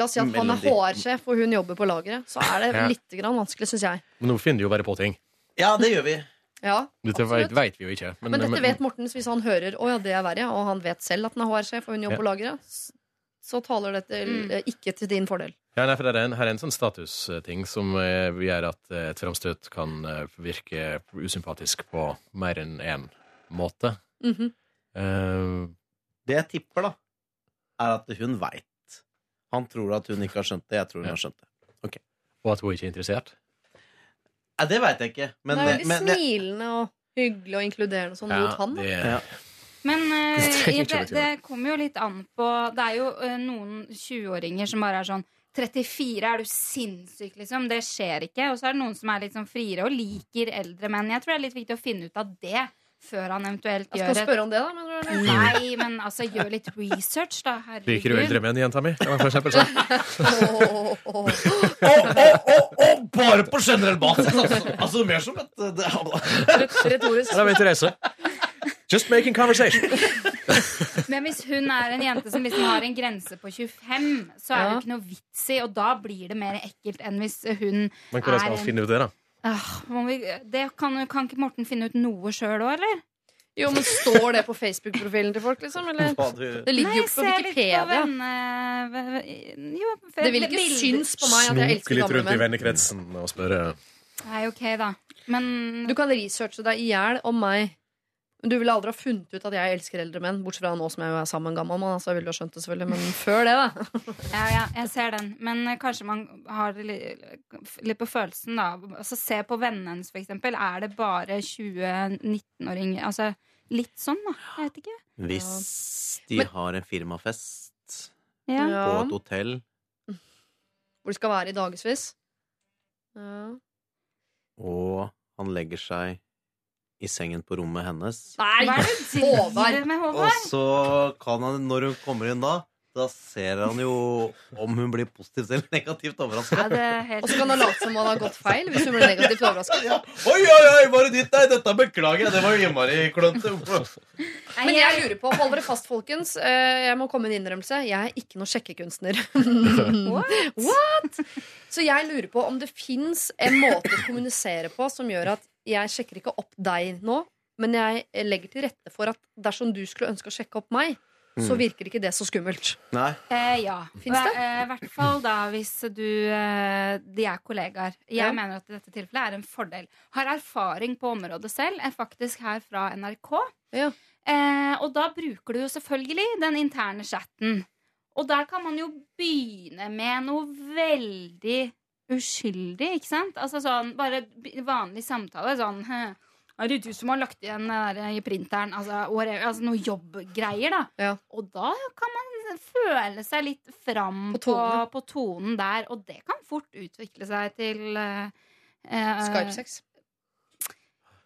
La oss si at han er. HR-sjef og hun jobber på lageret. Så er det Ja. litt grann vanskelig, syns jeg. Men nå finner de jo bare på ting. Ja, det gjør vi. Ja, Dette vet, vet vi jo ikke. Men, dette vet Mortens hvis han hører Å ja, det er verre, og han vet selv at han er HR-sjef og hun jobber Ja. på lageret, så taler dette Mm. eh, ikke til din fordel. Ja, nei, for det er en, her er en sånn statusting som eh, gjør at eh, et framstøt kan eh, virke usympatisk på mer enn én måte. Mm -hmm. uh, Det jeg tipper, da, er at hun veit. Han tror at hun ikke har skjønt det. Jeg tror hun Ja. har skjønt det. og at hun ikke er interessert. Nei, det veit jeg ikke. Men, det er veldig men, smilende og hyggelig og inkluderende sånn mot han. da. det, Ja. Men eh, Det det, det, kommer jo litt an på Det er jo eh, noen 20-åringer som bare er sånn 34, er du sinnssyk, liksom? Det skjer ikke. Og så er det noen som er litt sånn friere og liker eldre menn. Jeg tror det er litt viktig å finne ut av det før han eventuelt Jeg gjør skal et spørre om det, da. mener du. Nei, men altså, gjør litt research, da. Liker du eldre menn, jenta mi? Kan man for eksempel åh, åh. og bare på generell basis! Altså, altså mer som et det, Retorisk. Ja, da vet Therese. Just making conversation. Men hvis hun er en jente som liksom har en grense på 25, så er det Ja. jo ikke noe vits i, og da blir det mer ekkelt enn hvis hun Men hvordan skal han finne ut det, da? Ah, må vi, det kan, kan ikke Morten finne ut noe sjøl òg, eller? Jo, men Står det på Facebook-profilen til folk, liksom? Eller? Det ligger jo på se på Wikipedia. venne... Jo, for- Det vil ikke synes på meg at jeg elsker Snoke elsker litt rundt i vennekretsen og spørre Nei, ok, da. Men Du kan researche deg i hjel om meg. Men du ville aldri ha funnet ut at jeg elsker eldre menn. Bortsett fra nå som jeg er sammen med en gammel mann. Så jeg ville ha skjønt det selvfølgelig Men før det, da. ja, ja, jeg ser den. Men eh, kanskje man har det litt, litt på følelsen, da. Altså, se på vennene hennes, for eksempel. Er det bare 20-19-åringer? Altså litt sånn, da. Jeg vet ikke. Hvis de Men- har en firmafest. Ja. på et hotell Hvor de skal være i dagevis. Ja. og han legger seg i sengen på rommet hennes. Nei! Hva er det du Håvard. med, Og så kan han, når hun kommer inn da, da ser han jo om hun blir positivt eller negativt Ja, overraska. det er helt Og så kan han late som han har gått feil hvis hun blir negativt overrasket. Oi, oi, oi, var det ditt? Nei, dette beklager jeg. Det var jo innmari klønete. Men jeg lurer på, hold dere fast, folkens. Eh, Jeg må komme med en innrømmelse. Jeg er ikke noe sjekkekunstner. What? What? Så jeg lurer på om det fins en måte å kommunisere på som gjør at jeg sjekker ikke opp deg nå, men jeg legger til rette for at dersom du skulle ønske å sjekke opp meg, så virker ikke det så skummelt. Nei. Eh, ja. Fins det? Eh, hvert fall da hvis du eh, De er kollegaer. Jeg Ja. mener at i dette tilfellet er en fordel. Har erfaring på området selv, er faktisk her fra NRK. Ja. Eh, og da bruker du jo selvfølgelig den interne chatten. Og der kan man jo begynne med noe veldig uskyldig, ikke sant? Altså sånn bare vanlig samtale. Sånn «Hæ, Er det du som har lagt igjen der i printeren? Altså, altså noe jobbgreier, da. Ja. Og da kan man føle seg litt fram På på, tonen. på, tonen der, og det kan fort utvikle seg til eh, eh, Skype-sex.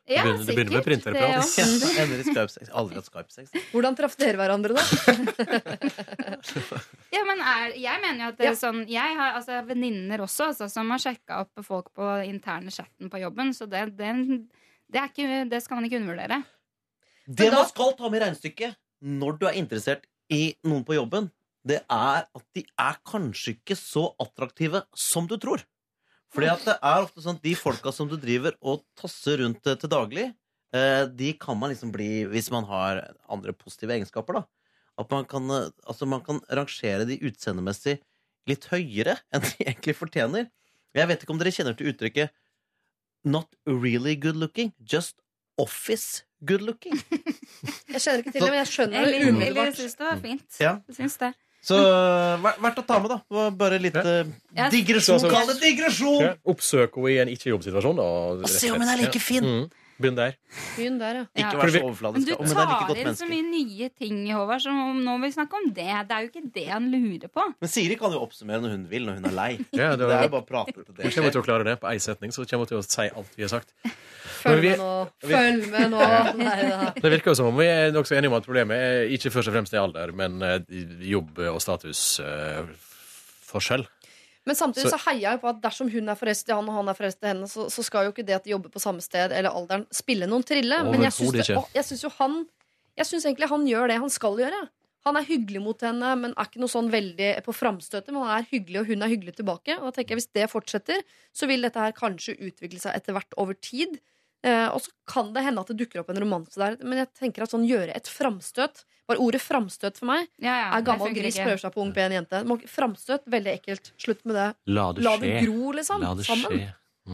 Ja, Det begynner- det begynner med printerprat. også. Ender i Skype-sex. Aldri hatt Skype-sex. Hvordan traff dere hverandre, da? Ja, men er, jeg mener jo at det er sånn Jeg har altså, venninner også altså, som har sjekka opp folk på interne chatten på jobben, så det, det, det, er ikke, det skal man ikke undervurdere. Det da- man skal ta med i regnestykket når du er interessert i noen på jobben, det er at de er kanskje ikke så attraktive som du tror. Fordi at det er ofte sånn at de folka som du driver og tasser rundt eh, til daglig, eh, de kan man liksom bli hvis man har andre positive egenskaper, da. At man kan, eh, altså man kan rangere de utseendemessig litt høyere enn de egentlig fortjener. Jeg vet ikke om dere kjenner til uttrykket 'not really good looking', just office good looking. Jeg skjønner ikke til det, men jeg skjønner det umiddelbart. eller jeg syns det var fint. Ja. Jeg syns det. Så ver- verdt å ta med, da. Bare litt eh, Ja. digresjon. Så- så- Kall det digresjon! Oppsøk henne i en ikke-jobbsituasjon. Og se om hun er like fin. Mm. Begynn der. Begynn der, ja. Ja. Ikke vær så Men du tar inn så mye nye ting, Håvard, så nå vil vi snakke om det. Det er jo ikke det han lurer på. Men Siri kan jo oppsummere når hun vil, når hun er lei. Ja, Det det er jo bare å prate til det Hun kommer til å klare det på én setning, så kommer hun til å si alt vi har sagt. Følg vi- med nå. Følg med nå. Nei, da. Det virker jo som om vi er nokså enige om at problemet er ikke først og fremst er alder, men eh, jobb- og statusforskjell. Men samtidig så Så- heier jeg på at dersom hun er forelsket i han og han er forelsket i henne, så, så skal jo ikke det at de jobber på samme sted eller alderen spille noen trille. Men jeg syns, jeg jo han Jeg syns egentlig han gjør det han skal gjøre. Han er hyggelig mot henne, men er ikke noe sånn veldig på framstøtet. Men han er hyggelig, og hun er hyggelig tilbake. Og da tenker jeg Hvis det fortsetter, så vil dette her kanskje utvikle seg etter hvert over tid. Eh, og så kan det hende at det dukker opp en romanse der, men jeg tenker at sånn gjøre et framstøt Bare ordet framstøt for meg Ja, ja, er gammel gris prøver seg på ung, pen jente. Framstøt, veldig ekkelt. Slutt med det. La det La skje. det gro, liksom. La det sammen. skje.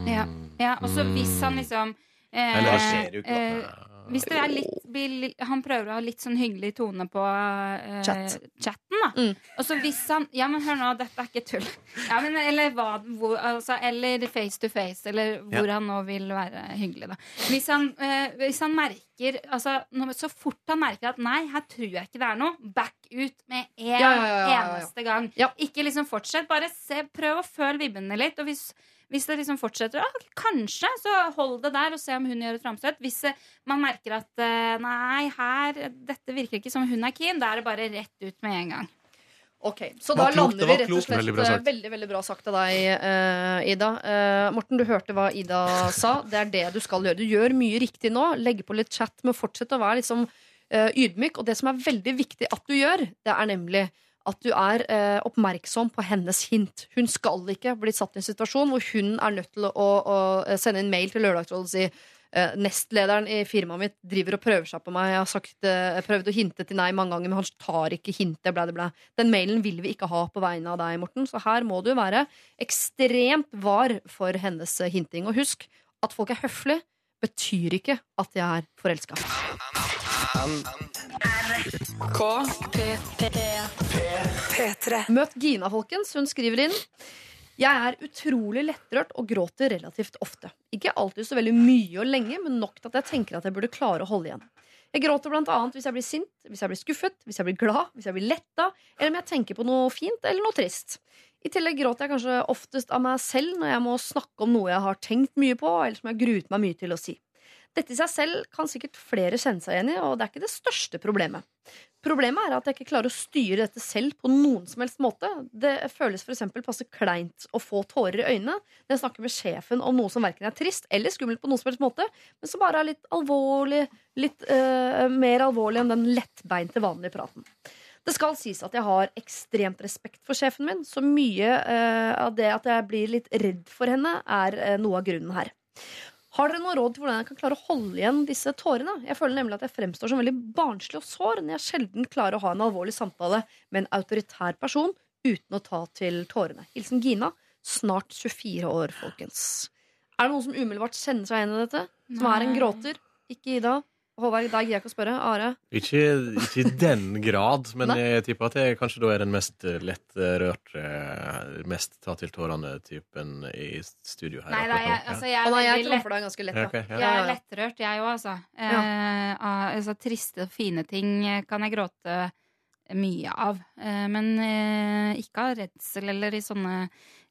Ja, ja og så hvis han liksom eh, Eller det skjer jo ikke, eh, Hvis det er litt, Han prøver å ha litt sånn hyggelig tone på eh, Chat. chatten, da. Mm. Og så hvis han Ja, men hør nå, dette er ikke tull. Ja, men, eller hva hvor, altså, Eller face to face, eller hvor han nå vil være hyggelig, da. Hvis han, eh, hvis han merker altså, når, Så fort han merker at nei, her tror jeg ikke det er noe, back ut med en Ja, ja, ja, ja, ja. eneste gang. Ja. Ikke liksom fortsett, bare se, prøv å føle vibbene litt. Og hvis hvis det liksom fortsetter, ja, kanskje, så hold det der og se om hun gjør et framstøt. Hvis eh, man merker at eh, nei, her, dette virker ikke som hun er keen, da er det bare rett ut med en gang. Ok, Så da klokt, lander vi rett og slett Veldig bra eh, sagt. Veldig veldig bra sagt av deg, uh, Ida. Uh, Morten, du hørte hva Ida sa. Det er det du skal gjøre. Du gjør mye riktig nå. Legge på litt chat, men fortsett å være liksom uh, ydmyk. Og det som er veldig viktig at du gjør, det er nemlig at du er eh, oppmerksom på hennes hint. Hun skal ikke bli satt i en situasjon hvor hun er nødt til å, å, å sende en mail til Lørdagsrådet og si eh, Nestlederen i firmaet mitt driver og prøver seg på meg. Jeg har sagt, eh, prøvd å hinte til nei mange ganger, men han tar ikke hintet. Ble det ble. Den mailen vil vi ikke ha på vegne av deg, Morten. Så her må du være ekstremt var for hennes eh, hinting. Og husk at folk er høflige, betyr ikke at jeg er forelska. Møt Gina, folkens. Hun skriver inn. Jeg er utrolig lettrørt og gråter relativt ofte. Ikke alltid så veldig mye og lenge, men nok til at jeg tenker at jeg burde klare å holde igjen. Jeg gråter annet hvis jeg blir sint, hvis jeg blir skuffet, hvis jeg blir glad, hvis jeg blir letta, eller om jeg tenker på noe fint eller noe trist. I tillegg gråter jeg kanskje oftest av meg selv når jeg må snakke om noe jeg har tenkt mye på, eller som jeg gruet meg mye til å si. Dette i seg selv kan sikkert flere kjenne seg igjen i, og det er ikke det største problemet. Problemet er at jeg ikke klarer å styre dette selv på noen som helst måte. Det føles eksempel passe kleint å få tårer i øynene når jeg snakker med sjefen om noe som verken er trist eller skummelt på noen som helst måte, men som bare er litt alvorlig, litt uh, mer alvorlig enn den lettbeinte, vanlige praten. Det skal sies at jeg har ekstremt respekt for sjefen min, så mye eh, av det at jeg blir litt redd for henne, er eh, noe av grunnen her. Har dere noe råd til hvordan jeg kan klare å holde igjen disse tårene? Jeg føler nemlig at jeg fremstår som veldig barnslig og sår når jeg sjelden klarer å ha en alvorlig samtale med en autoritær person uten å ta til tårene. Hilsen Gina, snart 24 år, folkens. Er det noen som umiddelbart kjenner seg igjen i dette? Som er en gråter? Ikke Ida. Håvard, da gir jeg ikke å spørre. Are? Ikke, ikke i den grad, men jeg tipper at jeg kanskje da er den mest lettrørte, mest ta til tårene-typen i studio her. Nei, da, jeg, altså, jeg er nei, jeg veldig lett ganske lett, Ja, da. ok, ja. Jeg er ja, ja. lettrørt, jeg òg, altså. Eh, altså. Triste og fine ting kan jeg gråte mye av. Eh, men eh, ikke av redsel eller i sånne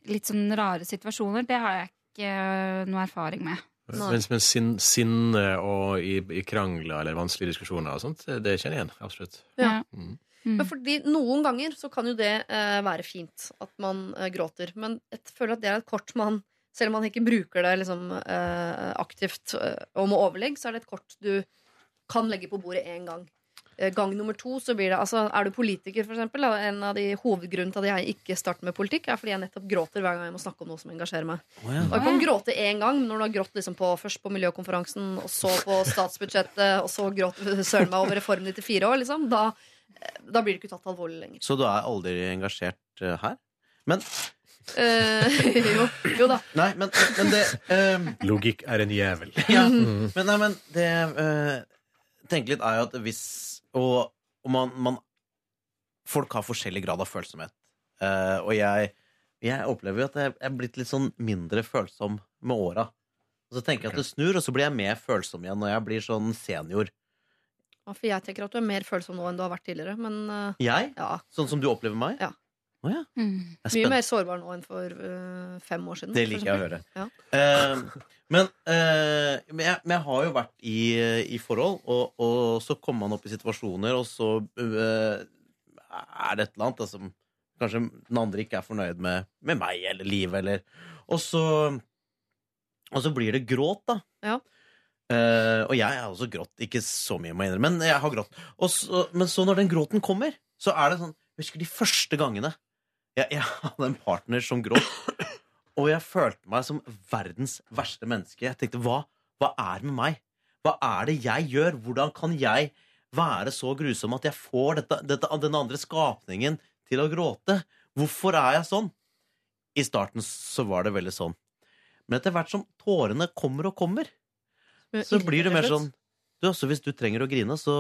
litt sånn rare situasjoner. Det har jeg ikke eh, noe erfaring med. Nei. Mens, mens sin, sinne og i, i krangler eller vanskelige diskusjoner og sånt, det kjenner jeg igjen. Absolutt. Ja. Mm. Mm. Men fordi Noen ganger så kan jo det eh, være fint at man eh, gråter. Men jeg føler at det er et kort man Selv om man ikke bruker det liksom, eh, aktivt eh, og må overlegg, så er det et kort du kan legge på bordet én gang. Eh, gang nummer to så blir det altså, Er du politiker, for eksempel, en av de hovedgrunnene til at jeg ikke starter med politikk, er fordi jeg nettopp gråter hver gang jeg må snakke om noe som engasjerer meg. Oh, ja. Og jeg kan gråte én gang, men når du har grått liksom på, først på miljøkonferansen, og så på statsbudsjettet, og så gråt søren meg over Reform 94 år, liksom, da, da blir det ikke tatt alvorlig lenger. Så du er aldri engasjert uh, her? Men Eh, jo, jo da. Nei, men, men det eh, Logikk er en jævel. Ja, Mm. men, nei, men det uh, Tenke litt er jo at hvis Og, og man, man Folk har forskjellig grad av følsomhet. Uh, og jeg, jeg opplever jo at jeg er blitt litt sånn mindre følsom med åra. Og så tenker jeg at det snur, og så blir jeg mer følsom igjen når jeg blir sånn senior. Ja, for jeg tenker at du er mer følsom nå enn du har vært tidligere. Men uh, Jeg? ja, Sånn som du opplever meg? Ja. Å ja. Mm. Mye mer sårbar nå enn for uh, fem år siden. Det liker jeg å høre. Ja. Uh, men, uh, men, jeg, men jeg har jo vært i, i forhold, og, og så kommer man opp i situasjoner, og så er det et eller annet som kanskje den andre ikke er fornøyd med, med meg eller livet, eller Og så Og så blir det gråt, da. Ja. Og jeg har også grått. Ikke så mye, må jeg innrømme, men jeg har grått. Og så, men så når den gråten kommer, så er det sånn Jeg husker de første gangene jeg, jeg hadde en partner som gråt. Og jeg følte meg som verdens verste menneske. Jeg tenkte, hva, Hva er det med meg? Hva er det jeg gjør? Hvordan kan jeg være så grusom at jeg får dette, dette, denne andre skapningen til å gråte? Hvorfor er jeg sånn? I starten så var det veldig sånn. Men etter hvert som tårene kommer og kommer, så blir det mer sånn du, altså, Hvis du trenger å grine, så,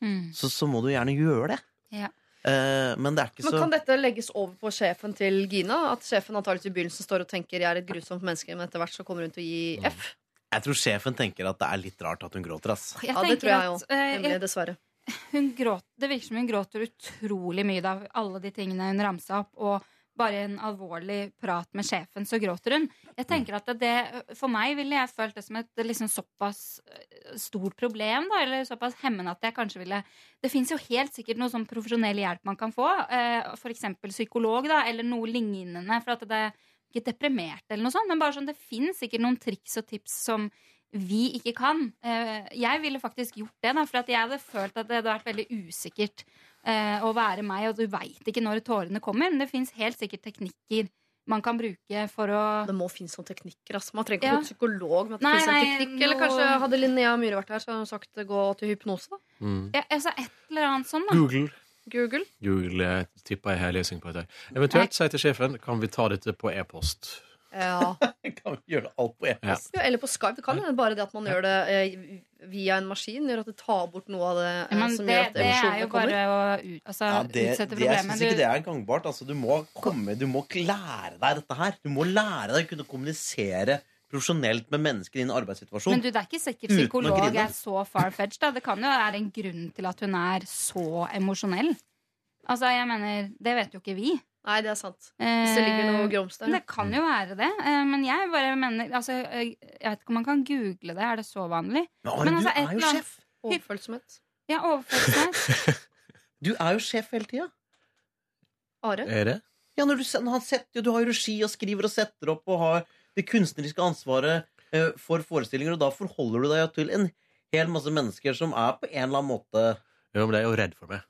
Mm. så, så må du gjerne gjøre det. Ja. Eh, men det er ikke Men så Kan dette legges over på sjefen til Gina? At sjefen antakeligvis i begynnelsen står og tenker jeg er et grusomt menneske, men etter hvert så kommer hun til å gi F? Jeg tror sjefen tenker at det er litt rart at hun gråter. ass. Jeg Ja, det tror jeg òg. eh, Nemlig, jeg- dessverre. hun gråt, det virker som hun gråter utrolig mye av alle de tingene hun ramsa opp. Og bare en alvorlig prat med sjefen, så gråter hun. Jeg tenker at det, For meg ville jeg følt det som et liksom såpass eh, stort problem, da, eller såpass hemmende at jeg kanskje ville Det fins jo helt sikkert noe sånn profesjonell hjelp man kan få. Eh, F.eks. psykolog, da, eller noe lignende. For at det ikke deprimert eller noe sånt, men bare sånn det fins sikkert noen triks og tips som vi ikke kan. Eh, Jeg ville faktisk gjort det, da, for jeg hadde følt at det hadde vært veldig usikkert å være meg, og du veit ikke når tårene kommer. Men det fins helt sikkert teknikker man kan bruke for å Det må finnes sånne teknikker. Altså. Man trenger ikke Ja. gå psykolog. Men det Nei, en nei, teknikk. Eller kanskje hadde Linnea Myhre vært her, så hadde hun sagt gå til hypnose. da. Mm. ja, altså Et eller annet sånn, da. Google. Google. Google eh, tipper jeg har lesing på dette. Eventuelt si til sjefen kan vi ta dette på e-post. Ja. Kan vi gjøre alt på e-post? ja, Eller på Skype. Det kan hende bare det at man gjør det eh, via en maskin, gjør at det tar bort noe av det eh, men som det, gjør at det er jo kommer. bare å ut, altså, Ja, det, utsette det, jeg problemet. syns ikke Du- det er gangbart. Altså, du må komme, du må lære deg dette her. Du må lære deg å kunne kommunisere profesjonelt med mennesker i en arbeidssituasjon. Men du, det er ikke sikkert psykolog er så far-fetched. Det kan jo være en grunn til at hun er så emosjonell. Altså, jeg mener, Det vet jo ikke vi. Nei, det er sant. Hvis det ligger noe grums der. Det kan jo være det. eh, Men jeg bare mener altså, Jeg jeg vet ikke om man kan google det. Er det så vanlig? Men Arne, Men du altså, et er jo eller annet- sjef. Overfølsomhet. Ja, overfølsomhet. Du er jo sjef hele tida. Are? Er det? Ja, når du, når han setter, du har jo regi og skriver og setter opp og har det kunstneriske ansvaret eh, for forestillinger, og da forholder du deg jo til en hel masse mennesker som er på en eller annen måte Ja, men det er jo redd for meg.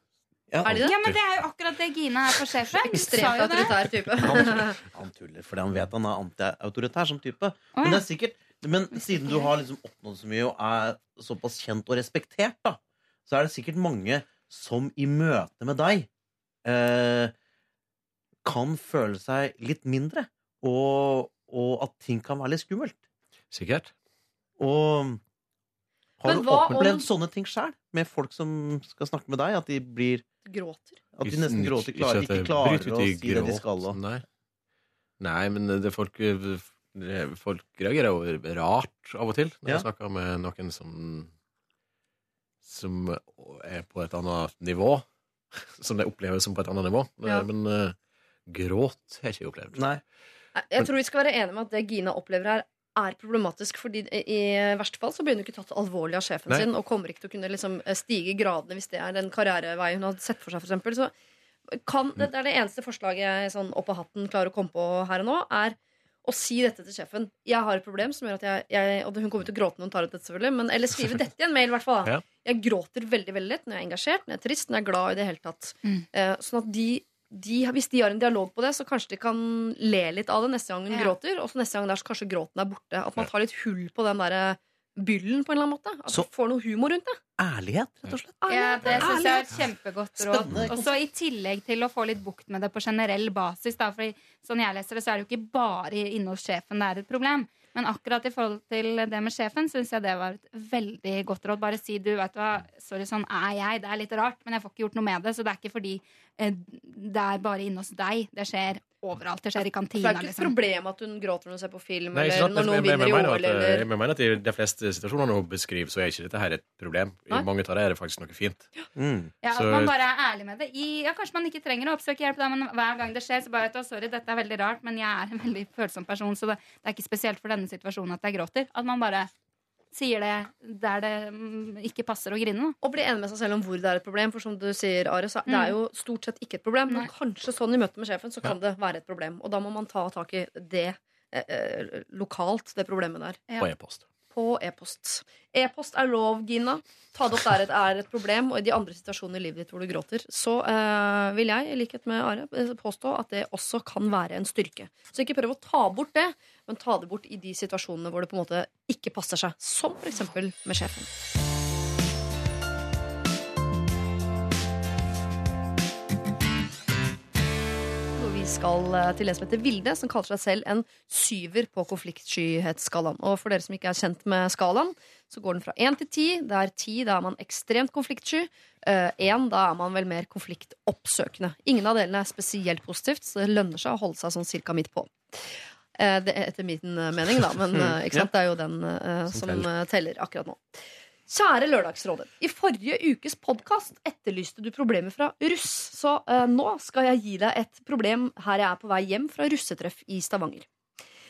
Ja, Er de det? Ja, men det er jo akkurat det Gina er for sjefen. Ekstremt autoritær type. Han, han tuller fordi han vet han er antiautoritær som type. Å, Men det er sikkert Men siden du har liksom oppnådd så mye og er såpass kjent og respektert, da, så er det sikkert mange som i møte med deg eh, kan føle seg litt mindre, og, og at ting kan være litt skummelt. Sikkert. Og har Men du opplevd om- sånne ting sjøl? Med folk som skal snakke med deg? At de blir Gråter. At de nesten gråter, klarer, ikke klarer å si det de skal. Og. Nei. Nei, men det folk, det, folk reagerer jo rart av og til når Ja. jeg snakker med noen som som er på et annet nivå. Som de opplever som på et annet nivå. Ja. Men uh, gråt har jeg ikke opplevd. Nei. Nei, Jeg tror vi skal være enige med at det Gina opplever her, er problematisk. Fordi i verste fall så blir hun ikke tatt alvorlig av sjefen Nei. sin og kommer ikke til å kunne liksom stige gradene hvis det er den karrierevei hun hadde sett for seg. f.eks. så kan, det er det eneste forslaget jeg sånn opp av hatten klarer å komme på her og nå, er å si dette til sjefen. Jeg har et problem som gjør at jeg, jeg Og hun kommer til å gråte når hun tar ut dette, selvfølgelig. Men, eller skrive dette i en mail, i hvert fall. da. Ja. Jeg gråter veldig veldig lett når jeg er engasjert, når jeg er trist, når jeg er glad i det hele tatt. Mm. Eh, sånn at de, de, hvis de har en dialog på det, så kanskje de kan le litt av det neste gang hun Ja. gråter. Og så neste gang der så kanskje gråten er borte. At man tar litt hull på den der byllen på en eller annen måte. At Så- man får noe humor rundt det. Ærlighet, rett og slett. Ja, det syns jeg er et kjempegodt råd. Og så I tillegg til å få litt bukt med det på generell basis. Da, for sånn jeg leser det, så er det jo ikke bare inne hos sjefen det er et problem. Men akkurat i forhold til det med sjefen syns jeg det var et veldig godt råd. Bare si du, vet du hva, sorry, sånn er jeg. Det er litt rart, men jeg får ikke gjort noe med det. Så det er ikke fordi eh, det er bare inne hos deg. Det skjer overalt. Det skjer i For det er ikke et Liksom. problem at hun gråter når hun ser på film, Nei, eller når noen vinner i OL, eller Jeg mener at i de fleste situasjonene hun beskriver, så er ikke dette her et problem. I Nei. mange av det er det faktisk noe fint. Mm. Ja, Så- At man bare er ærlig med det. I, ja, Kanskje man ikke trenger å oppsøke hjelp, da, men hver gang det skjer, så bare vet du, sorry, dette er veldig rart, men jeg er en veldig følsom person, så det, det er ikke spesielt for denne situasjonen at jeg gråter. At man bare sier det der det mm, ikke passer å grine. Og bli enig med seg selv om hvor det er et problem. For som du sier, Are, så det er jo stort sett ikke et problem. Men kanskje sånn i møte med sjefen så kan det være et problem. Og da må man ta tak i det eh, eh, lokalt, det problemet der. Ja. På e-post. På e-post. E-post er lov, Gina. Ta det opp der det er et problem, og i de andre situasjonene i livet ditt hvor du gråter. Så eh, vil jeg, i likhet med Are, eh, påstå at det også kan være en styrke. Så ikke prøv å ta bort det, men ta det bort i de situasjonene hvor det på en måte ikke passer seg. Som f.eks. med sjefen. Vi skal eh, til en som heter Vilde, som kaller seg selv en syver på konfliktskyhetsskalaen. Og for dere som ikke er kjent med skalaen, så går den fra én til ti. Der ti da er man ekstremt konfliktsky. Én da er man vel mer konfliktoppsøkende. Ingen av delene er spesielt positivt, så det lønner seg å holde seg sånn cirka midt på. Eh, Det er etter min eh, mening, da, men eh, ikke sant? det er jo den uh, Som som teller. eh, teller akkurat nå. Kjære Lørdagsrådet. I forrige ukes podkast etterlyste du problemer fra russ. Så uh, nå skal jeg gi deg et problem her jeg er på vei hjem fra russetreff i Stavanger.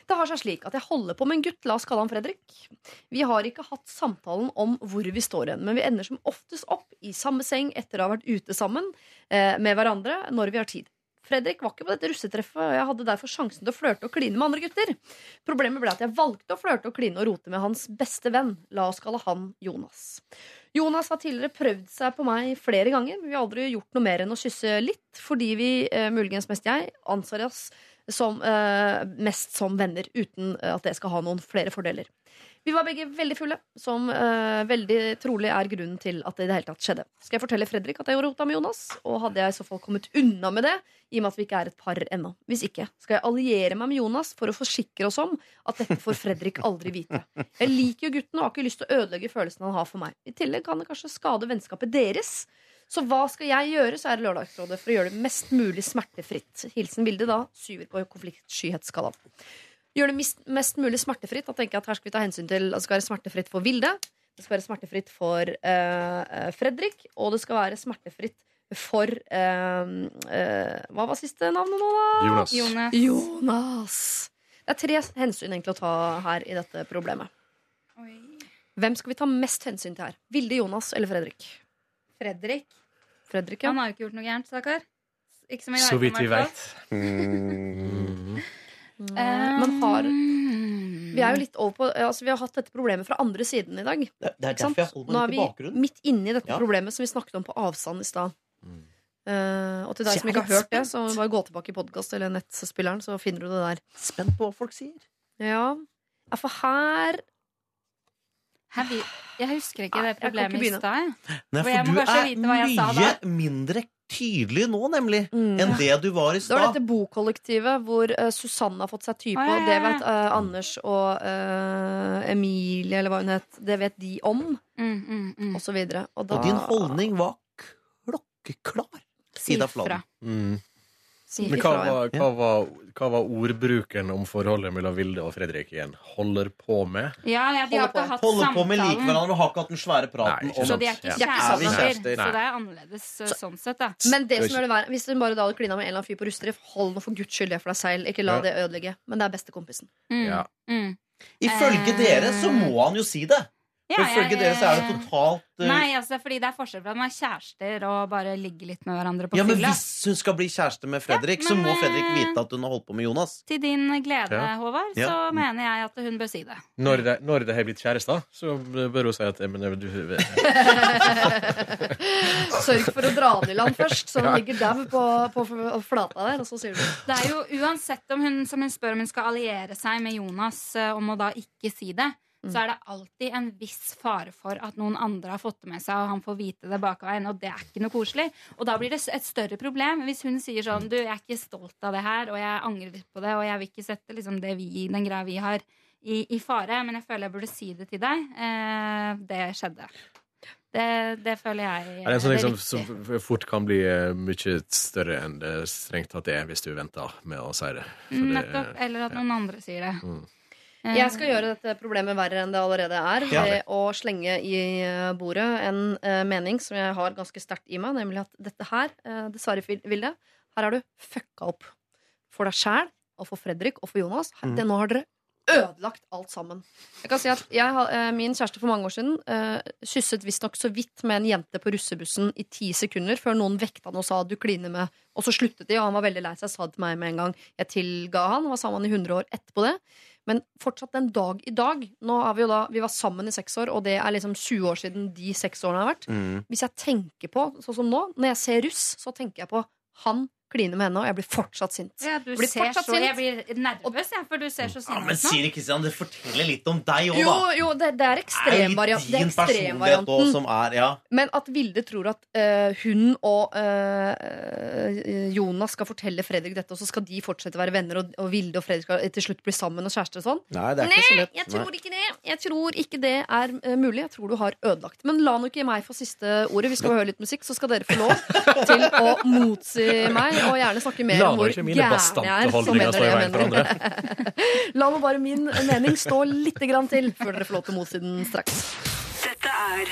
Det har seg slik at jeg holder på med en gutt, la oss kalle han Fredrik. Vi har ikke hatt samtalen om hvor vi står hen, men vi ender som oftest opp i samme seng etter å ha vært ute sammen uh, med hverandre når vi har tid. Fredrik var ikke på dette russetreffet, og jeg hadde derfor sjansen til å flørte og kline med andre gutter. Problemet ble at jeg valgte å flørte og kline og rote med hans beste venn. La oss kalle han Jonas. Jonas har tidligere prøvd seg på meg flere ganger, men vi har aldri gjort noe mer enn å kysse litt, fordi vi, eh, muligens mest jeg, anser oss som, eh, mest som venner, uten eh, at det skal ha noen flere fordeler. Vi var begge veldig fulle, som eh, veldig trolig er grunnen til at det i det hele tatt skjedde. Skal jeg fortelle Fredrik at jeg gjorde rota med Jonas? Og hadde jeg i så fall kommet unna med det, i og med at vi ikke er et par ennå? Hvis ikke, skal jeg alliere meg med Jonas for å forsikre oss om at dette får Fredrik aldri vite. Jeg liker jo gutten og har ikke lyst til å ødelegge følelsene han har for meg. I tillegg kan det kanskje skade vennskapet deres. Så hva skal jeg gjøre, så er det Lørdagsrådet, for å gjøre det mest mulig smertefritt. Hilsen Vilde, da, syver på konfliktskyhetsskalaen. Gjør det mest, mest mulig smertefritt. Da tenker jeg at her skal vi ta hensyn til at det skal være smertefritt for Vilde. Det skal være smertefritt for eh, eh, Fredrik, og det skal være smertefritt for uh, uh, Hva var siste navnet nå, da? Jonas. Jonas. Jonas. Det er tre hensyn egentlig å ta her i dette problemet. Oi. Hvem skal vi ta mest hensyn til her? Vilde, Jonas eller Fredrik? Fredrik. Fredrik, ja. Han har jo ikke gjort noe gærent, stakkar. Så vidt vi i hvert vet. fall. Mm. Eh, Men har Mm. Vi er jo litt over på altså Vi har hatt dette problemet fra andre siden i dag. Det, det er derfor jeg holder Nå meg er litt i vi bakgrunnen. midt inne i dette Ja. problemet som vi snakket om på avstand i stad. Mm. Eh, og til deg som ikke er har hørt det, spent. så bare gå tilbake i podkast eller nettspilleren, så finner du det der. Spent på hva folk sier. Ja, ja for her Her, jeg husker ikke det problemet i stad. jeg. Nei, jeg for må du kanskje er vite hva jeg sa mye mindre tydelig nå, nemlig, Mm. enn det du var i stad. Det var dette bokollektivet hvor uh, Susanne har fått seg type, og det vet uh, Anders og uh, Emilie, eller hva hun het, det vet de om, Mm, mm, mm. og så videre. Og, da, Og din holdning var klokkeklar. Sida Si Fladen. Mm. Si Men hva ifra, var, hva, var, hva var ordbruken om forholdet mellom Vilde og Fredrik igjen? Holder på med? Ja, ja, de har ikke hatt Holder på med like samtalen. hverandre, men har ikke hatt den svære praten Nei, ikke om Så de er ikke Ja. Er kjærester. kjærester, Så det er annerledes eh, sånn sett, da. Men det som gjør det verre Hvis du bare da hadde klina med en eller annen fyr på Rustreff, hold nå for guds skyld det for deg selv. Ikke la Ja. det ødelegge. Men det er bestekompisen. Mm, Ja. mm. Ifølge dere så må han jo si det. Ja, ifølge dere så er det totalt uh, Nei, altså, fordi det er forskjell fra at man er kjærester og bare ligger litt med hverandre på Ja, men fylla. hvis hun skal bli kjæreste med Fredrik, Ja, så må Fredrik eh, vite at hun har holdt på med Jonas. Til din glede, Ja. Håvard, Ja. så mener jeg at hun bør si det. Når det, når det har blitt kjærester, så bør hun si at men, du, Sørg for å dra den i land først, så hun ligger dau på, på flata der, og så sier du Det er jo uansett om hun, som hun spør om hun skal alliere seg med Jonas eh, om å da ikke si det. Så er det alltid en viss fare for at noen andre har fått det med seg, og han får vite det bakveien, og det er ikke noe koselig. Og da blir det et større problem hvis hun sier sånn Du, jeg er ikke stolt av det her, og jeg angrer litt på det, og jeg vil ikke sette liksom, det vi, den greia vi har, i, i fare, men jeg føler jeg burde si det til deg. Eh, det skjedde. Det, det føler jeg Er det en sånn liksom, som, fort kan bli eh, mye større enn det strengt tatt er, hvis du venter med å si det? For det- Nettopp. Eller at noen andre sier det. Mm. Eh, Jeg skal gjøre dette problemet verre enn det allerede er, Ja. ved å slenge i eh, bordet en eh, mening som jeg har ganske sterkt i meg, nemlig at dette her, uh, dessverre, Vil- Vilde, her har du fucka opp for deg sjæl og for Fredrik og for Jonas. Her, Mm. det, nå har dere ødelagt alt sammen. Jeg kan si at jeg, eh, Min kjæreste for mange år siden uh, kysset visstnok så vidt med en jente på russebussen i ti sekunder før noen vekta han og sa 'du kliner med', og så sluttet de, og han var veldig lei seg, sa det til meg med en gang. Jeg tilga han, og var sammen i 100 år etterpå det. Men fortsatt den dag i dag Nå har Vi jo da, vi var sammen i seks år, og det er liksom 20 år siden de seks årene har vært. Mm. Hvis jeg tenker på, sånn som nå, når jeg ser russ, så tenker jeg på han kline med henne, og jeg blir fortsatt sint. Ja, du Blir ser så, sint. jeg blir nervøs, jeg, for du ser så sint Ja, sinna men ut. Siri Kristian, det forteller litt om deg òg, da. jo, jo, det er Det er ekstremvarianten. Det er din personlighet ekstremvarianten. også som er Ja. Men at Vilde tror at uh, hun og uh, Jonas skal fortelle Fredrik dette, og så skal de fortsette å være venner, og, og Vilde og Fredrik skal til slutt bli sammen og kjærester og sånn. Nei, det er ikke så lett. jeg tror ikke det. Jeg tror ikke det er uh, mulig. Jeg tror du har ødelagt. Men la nå ikke meg få siste ordet. Vi skal høre litt musikk, så skal dere få lov til å motsi meg, og gjerne snakke mer om hvor gæren jeg er. Så mener jeg mener. La nå bare min mening stå litt grann til, før dere får lov til å motsi den straks. Dette er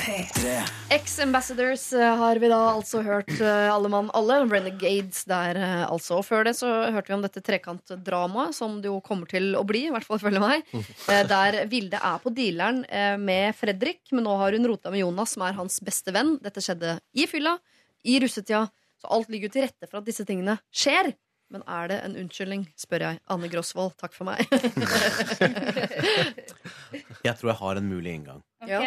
P3. Ex-Ambassadors eh, har vi da altså hørt eh, alle mann alle. Renegades der eh, altså. Og før det så hørte vi om dette trekantdramaet, som det jo kommer til å bli, i hvert fall ifølge meg. eh, Der Vilde er på dealeren eh, med Fredrik, men nå har hun rota med Jonas, som er hans beste venn. Dette skjedde i fylla, i russetida, så alt ligger jo til rette for at disse tingene skjer. Men er det en unnskyldning, spør jeg. Anne Grosvold, takk for meg. Jeg tror jeg har en mulig inngang. ja.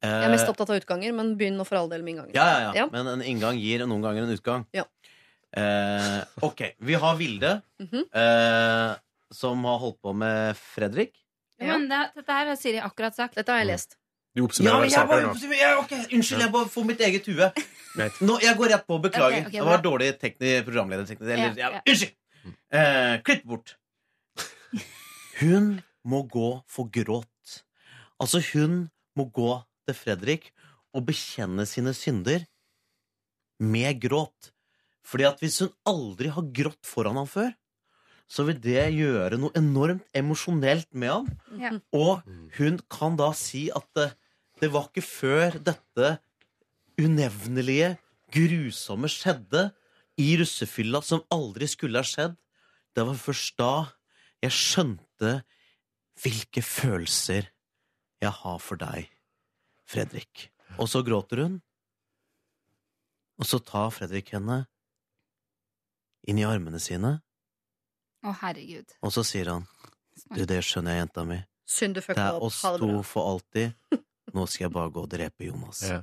Eh, Jeg er mest opptatt av utganger, men begynn nå for all del med inngangen. ja, ja, ja. Ja. Men en inngang gir noen ganger en utgang. Ja. Eh, ok, vi har Vilde, Mhm. eh, som har holdt på med Fredrik. Ja, men det, dette her har Siri akkurat sagt. Dette har jeg lest. Du oppsummerer ja, jeg saken bare, nå. jeg, okay, Unnskyld, jeg bare får mitt eget hue. Nå, jeg går rett på. Beklager. Okay, okay, det var dårlig programlederteknikk. Eller, Ja, ja, ja. Unnskyld! Eh, klipp bort. Hun må gå for gråt. Altså, hun må gå til Fredrik og bekjenne sine synder med gråt. Fordi at hvis hun aldri har grått foran ham før, så vil det gjøre noe enormt emosjonelt med ham. Ja. Og hun kan da si at det, det var ikke før dette unevnelige, grusomme skjedde i russefylla som aldri skulle ha skjedd. Det var først da jeg skjønte hvilke følelser jeg har for deg, Fredrik. Og så gråter hun, og så tar Fredrik henne inn i armene sine, Å, herregud. og så sier han Du, det skjønner jeg, jenta mi. Synd du Det fucka er opp. oss Ha det to for alltid. Nå skal jeg bare gå og drepe Jonas. Ja.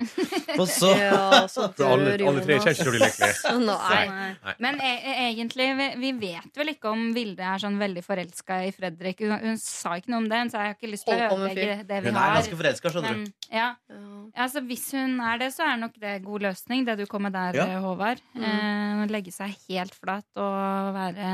Og så Ja, så dør alle, alle tre Jonas. kjenner ikke så lykkelig. Nei. Nei. Men e egentlig, vi, vi vet vel ikke om Vilde er sånn veldig forelska i Fredrik. Hun, hun sa ikke noe om det, så jeg har ikke lyst til å ødelegge det vi Hun er ganske forelska, skjønner du. ja, Ja. altså, hvis hun er det, så er nok det god løsning, det du kom med der, Ja. eh, Håvard. Mm. Eh, legge seg helt flat og være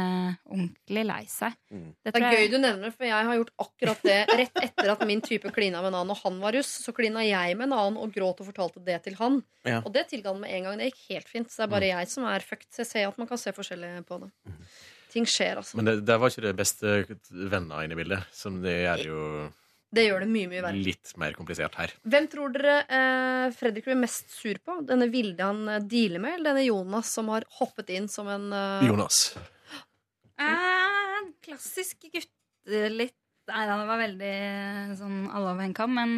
ordentlig lei seg. Mm. Det Det er gøy jeg- du nevner for jeg har gjort akkurat det rett etter at min type klina med en annen, og han var russ. Så klina jeg med en annen og gråt og fortalte det til han. Ja. Og det tilga han med en gang. Det gikk helt fint. Så det er bare jeg som er fucked. Så jeg ser at man kan se forskjellig på det. Ting skjer, altså. Men det, det var ikke det beste venner inne i bildet. Som det gjør jo Det gjør det mye, mye verre. litt mer komplisert her. Hvem tror dere eh, Fredrik blir mest sur på? Denne Vilde han eh, dealer med, eller denne Jonas som har hoppet inn som en eh, Jonas. Eh, klassisk gutte litt Nei, han var veldig sånn alle over en kam. Men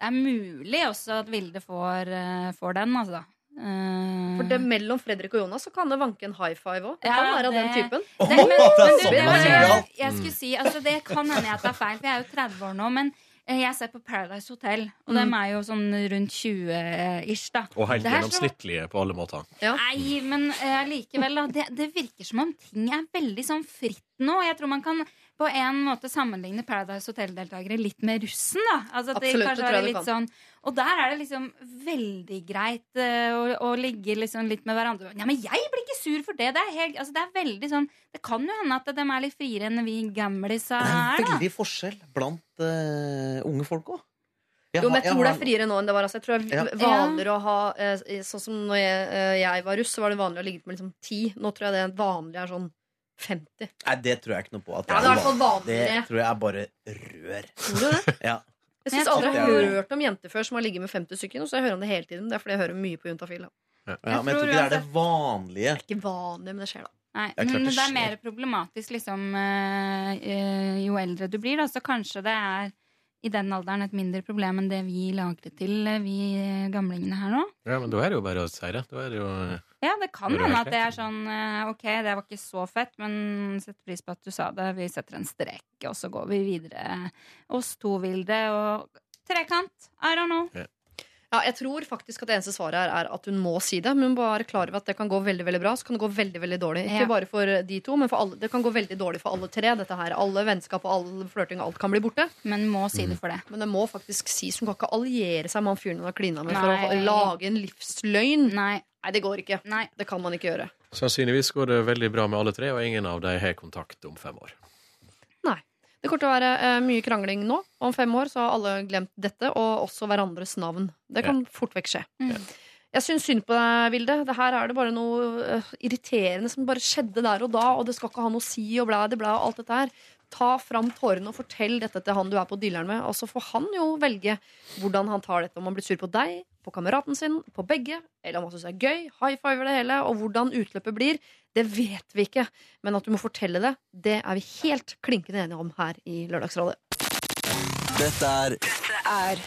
det er mulig også at Vilde får, eh, får den, altså. Eh, For det mellom Fredrik og Jonas så kan det vanke en high five òg. Det Ja, kan være av den typen. Det, men, men, det er du, sånn det, var- sier jeg skulle si, altså Det kan hende jeg tar feil, for jeg er jo 30 år nå. Men eh, jeg ser på Paradise Hotel, og dem er jo sånn rundt 20-ish. da Og helt gjennomsnittlige på alle måter. Nei, men eh, likevel, da. Det, det virker som om ting er veldig sånn fritt nå. Jeg tror man kan på en måte sammenligne Paradise Hotel-deltakere litt med russen. da altså, at Absolutt, Absolutt, kanskje det tror jeg være litt sånn Og der er det liksom veldig greit uh, å, å ligge liksom litt med hverandre. Ja, men jeg blir ikke sur for det. Det er, helt, altså, det er veldig sånn Det kan jo hende at de er litt friere enn vi gamlisa Det er er, da. veldig forskjell blant uh, unge folk òg. Jo, men jeg tror det er friere nå enn det var. Altså, jeg tror det er vanligere å ha eh, Sånn som når jeg, jeg var russ, så var det vanlig å ligge med liksom ti. Nå tror jeg det vanlige er sånn 50. Nei, det tror jeg ikke noe på. At Ja, det er i hvert fall vanligere. Det tror jeg er bare rør. Tror du det? Ja. Jeg syns aldri jeg har hørt om jenter før som har ligget med 50 stykker. Og så jeg hører om det hele tiden. Det er fordi jeg hører mye på Juntafil. da. Ja, men jeg tror ikke det er det vanlige. Det er Ikke vanlig, men det skjer, da. Nei, Det er klart men det det er mer problematisk liksom, eh, eh, jo eldre du blir. Da, så kanskje det er i den alderen et mindre problem enn det vi lagde til, eh, vi eh, gamlingene her nå. Ja, men da er det jo bare å si det. Da er det jo Ja, det kan hende at det er sånn eh, Ok, det var ikke så fett, men setter pris på at du sa det. Vi setter en strek, og så går vi videre. Oss to Vilde, og trekant. I don't know. Ja, jeg tror faktisk at det eneste svaret her er at hun må si det. Men hun bare klar over at det kan gå veldig veldig bra, så kan det gå veldig veldig dårlig. Ikke Ja. bare for de to, men for alle. det kan gå veldig dårlig for alle tre. Dette her, Alle vennskap og all flørting og alt kan bli borte. Men må si det for det. Men det må faktisk sies. Hun kan ikke alliere seg med han fyren hun har klina med, for å lage en livsløgn. Nei. Nei, det går ikke. Nei. Det kan man ikke gjøre. Sannsynligvis går det veldig bra med alle tre, og ingen av dem har kontakt om fem år. Det kommer til å være eh, mye krangling nå. Om fem år så har alle glemt dette, og også hverandres navn. Det kan fort vekk skje. Mm. Jeg syns synd på deg, Vilde. Det her er det bare noe eh, irriterende som bare skjedde der og da, og det skal ikke ha noe å si og blæ, det blæ og alt dette her. Ta fram tårene og fortell dette til han du er på dilleren med, og så får han jo velge hvordan han tar dette. Om han blir sur på deg, på kameraten sin, på begge, eller om han syns det er gøy, high fiver det hele, og hvordan utløpet blir, det vet vi ikke. Men at du må fortelle det, det er vi helt klinkende enige om her i Lørdagsrådet. Dette er Er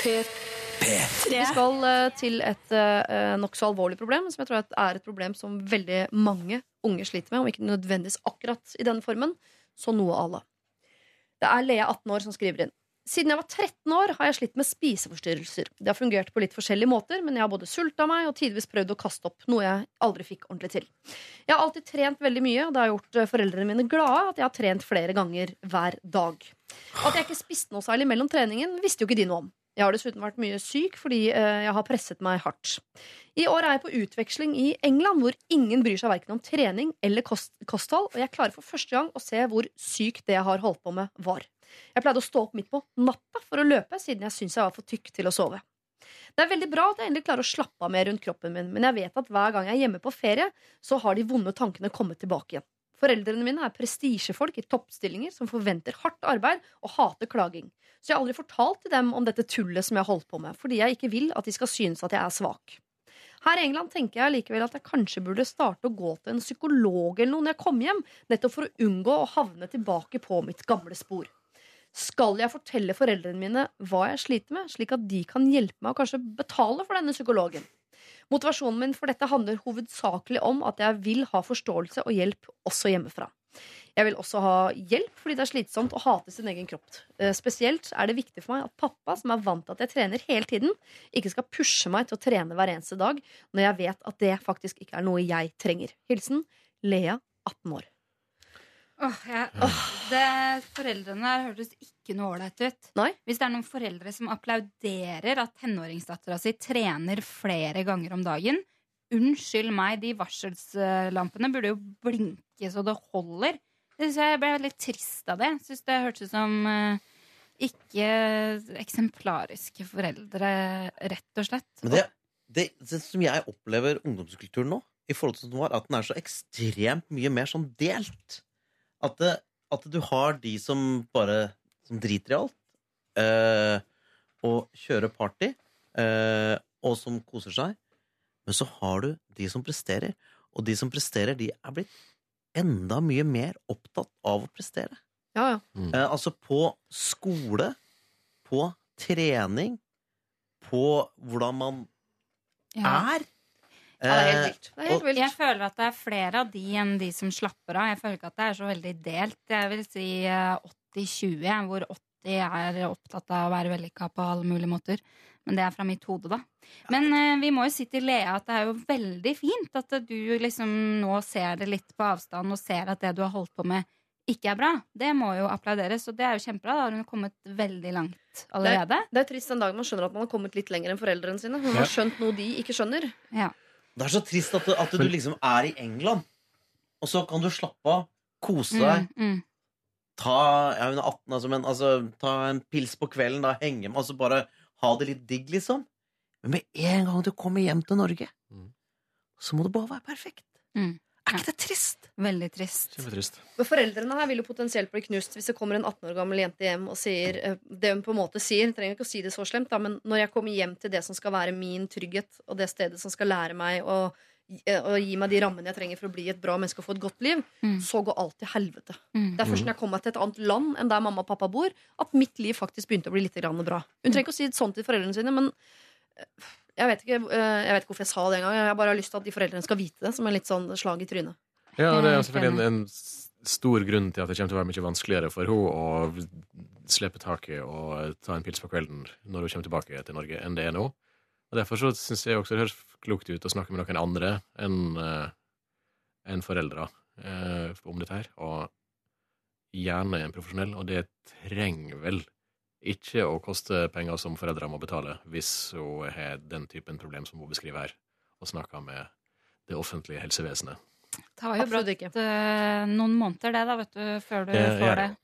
P3. Vi skal eh, til et uh, nokså alvorlig problem, som jeg tror er et problem som veldig mange unge sliter med, om ikke nødvendigvis akkurat i denne formen, så noe à la. Det er Lea, 18 år, som skriver inn. Siden jeg var 13 år, har jeg slitt med spiseforstyrrelser. Det har fungert på litt forskjellige måter, men jeg har både sulta meg og tidvis prøvd å kaste opp, noe jeg aldri fikk ordentlig til. Jeg har alltid trent veldig mye, og det har gjort eh, foreldrene mine glade at jeg har trent flere ganger hver dag. At jeg ikke spiste noe særlig mellom treningen, visste jo ikke de noe om. Jeg har dessuten vært mye syk fordi eh, jeg har presset meg hardt. I år er jeg på utveksling i England, hvor ingen bryr seg verken om trening eller kost kosthold, og jeg klarer for første gang å se hvor sykt det jeg har holdt på med, var. Jeg pleide å stå opp midt på natta for å løpe, siden jeg syntes jeg var for tykk til å sove. Det er veldig bra at jeg endelig klarer å slappe av mer rundt kroppen min, men jeg vet at hver gang jeg er hjemme på ferie, så har de vonde tankene kommet tilbake igjen. Foreldrene mine er prestisjefolk i toppstillinger som forventer hardt arbeid og hater klaging. Så jeg har aldri fortalt til dem om dette tullet som jeg har holdt på med, fordi jeg ikke vil at de skal synes at jeg er svak. Her i England tenker jeg likevel at jeg kanskje burde starte å gå til en psykolog eller noe når jeg kommer hjem, nettopp for å unngå å havne tilbake på mitt gamle spor. Skal jeg fortelle foreldrene mine hva jeg sliter med, slik at de kan hjelpe meg og kanskje betale for denne psykologen? Motivasjonen min for dette handler hovedsakelig om at jeg vil ha forståelse og hjelp også hjemmefra. Jeg vil også ha hjelp fordi det er slitsomt å hate sin egen kropp. Eh, Spesielt er det viktig for meg at pappa, som er vant til at jeg trener hele tiden, ikke skal pushe meg til å trene hver eneste dag når jeg vet at det faktisk ikke er noe jeg trenger. Hilsen Lea, 18 år. Åh, ja. åh, det, foreldrene der hørtes ikke noe ålreit ut. Nei. Hvis det er noen foreldre som applauderer at tenåringsdattera si trener flere ganger om dagen Unnskyld meg, de varselslampene burde jo blinke så det holder. Det synes jeg ble litt trist av det. Syns det hørtes ut som eh, ikke eksemplariske foreldre, rett og slett. Men det, det, det som jeg opplever ungdomskulturen nå, i forhold til som den var, at den er så ekstremt mye mer sånn delt. At, det, at du har de som bare som driter i alt, eh, og kjører party, eh, og som koser seg. Men så har du de som presterer, og de som presterer, de er blitt enda mye mer opptatt av å prestere. Ja, ja. Eh, altså på skole, på trening, på hvordan man Ja. er. Ja, det er helt Eh, vilt. Det er helt vilt. Jeg føler at det er flere av de enn de som slapper av. Jeg føler ikke at det er så veldig delt. Jeg vil si eh, 80-20, hvor 80 er opptatt av å være vellykka på alle mulige måter. Men det er fra mitt hode, da. Men eh, vi må jo si til Lea at det er jo veldig fint at du liksom nå ser det litt på avstand og ser at det du har holdt på med, ikke er bra. Det må jo applauderes, og det er jo kjempebra. Da har hun kommet veldig langt allerede. Det er trist den dagen man skjønner at man har kommet litt lenger enn foreldrene sine. Hun har skjønt noe de ikke skjønner. Ja. Det er så trist at, du- at du liksom er i England, og så kan du slappe av, kose deg, Mm, mm. ta ja, hun er 18, altså, men altså, ta en pils på kvelden, da, henge med, altså bare ha det litt digg, liksom. Men med en gang du kommer hjem til Norge, Mm. så må det bare være perfekt. Mm. Er ikke det trist? Veldig trist. Kjempetrist. Men Foreldrene her vil jo potensielt bli knust hvis det kommer en 18 år gammel jente hjem og sier eh, det hun på en måte sier. Jeg trenger ikke å si det så slemt, da, men når jeg kommer hjem til det som skal være min trygghet, og det stedet som skal lære meg å eh, å gi meg de rammene jeg trenger for å bli et bra menneske og få et godt liv, Mm. så går alt til helvete. Mm. Det er først når jeg kommer til et annet land enn der mamma og pappa bor, at mitt liv faktisk begynte å bli litt bra. Hun trenger ikke å si det sånn til foreldrene sine, men eh, jeg vet, ikke, eh, jeg vet ikke hvorfor jeg sa det engang. Jeg bare har lyst til at de foreldrene skal vite det, som en litt sånn slag i trynet. Ja, det er selvfølgelig en, en stor grunn til at det kommer til å være mye vanskeligere for henne å slippe taket og ta en pils på kvelden når hun kommer tilbake til Norge, enn det er nå. Og Derfor så syns jeg også det høres klokt ut å snakke med noen andre enn en enn foreldre eh, om dette her. Og gjerne en profesjonell, og det trenger vel ikke å koste penger som foreldre må betale hvis hun har den typen problem som hun beskriver her, og snakker med det offentlige helsevesenet. Det var jo brått ikke. eh, noen måneder det, da, vet du, før du Det får gjør det. det.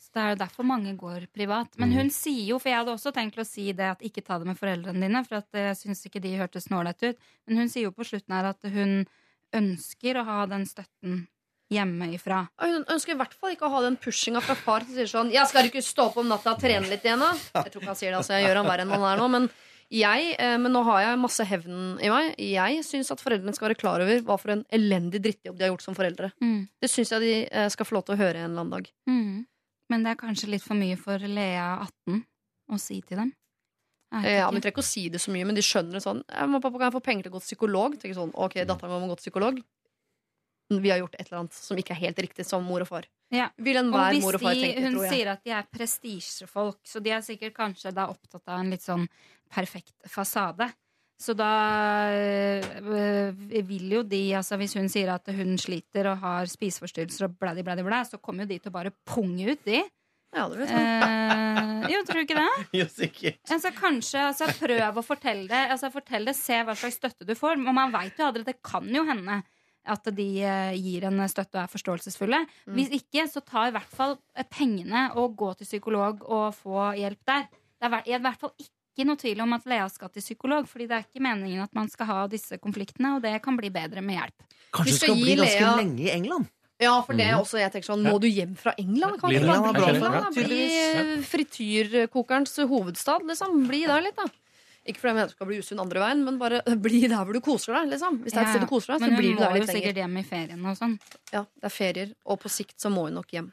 Så det er jo derfor mange går privat. Men Mhm. hun sier jo, for jeg hadde også tenkt å si det, at ikke ta det med foreldrene dine, for at jeg syns ikke de hørtes snålete ut. Men hun sier jo på slutten her at hun ønsker å ha den støtten hjemmefra. Hun ønsker i hvert fall ikke å ha den pushinga fra far som sier sånn 'Jeg skal ikke stå opp om natta og trene litt igjen, da? Jeg tror ikke han sier det, altså. Jeg gjør han verre enn han er nå. Men, jeg, eh, men nå har jeg masse hevn i meg. Jeg syns at foreldrene skal være klar over hva for en elendig drittjobb de har gjort som foreldre. Mm. Det syns jeg de eh, skal få lov til å høre en eller annen dag. Mm. Men det er kanskje litt for mye for Lea 18 å si til dem. Ja, men trenger ikke å si det så mye, men de skjønner det sånn. Jeg må, pappa, kan jeg få penger til å gå til psykolog? Tenker sånn, ok, datteren må gå til psykolog. Vi har gjort et eller annet som ikke er helt riktig som mor og far. Ja. Vil Og enhver hvis mor og far tenke, hun tror jeg. sier at de er prestisjefolk, så de er sikkert kanskje da opptatt av en litt sånn perfekt fasade. Så da øh, vil jo de, altså hvis hun sier at hun sliter og har spiseforstyrrelser og blædi, blædi, blæ, så kommer jo de til å bare punge ut, de. Ja, det vet. Eh, jo, tror du ikke det? Jo, sikkert. Altså, kanskje, altså, Prøv å fortelle det. Altså, fortell det, Se hva slags støtte du får. Og man vet jo aldri, det kan jo hende at de eh, gir en støtte og er forståelsesfulle. Mm. Hvis ikke, så ta i hvert fall eh, pengene og gå til psykolog og få hjelp der. Det er i hvert fall ikke noe tvil om at Lea skal til psykolog, fordi det er ikke meningen at man skal ha disse konfliktene, og det kan bli bedre med hjelp. Kanskje du skal skal bli ganske Lea- lenge i England? Ja, for det er Mhm. også jeg tenker sånn, Må du hjem fra England? Kan England. Bli frityrkokerens hovedstad, liksom. Bli der litt, da. Ikke fordi jeg mener du skal bli usunn andre veien, men bare bli der hvor du koser deg. liksom Hvis det er et sted du koser deg, så Men hun blir du må der jo litt lenger. sikkert hjem i ferien og sånn. Ja, det er ferier, og på sikt så må hun nok hjem.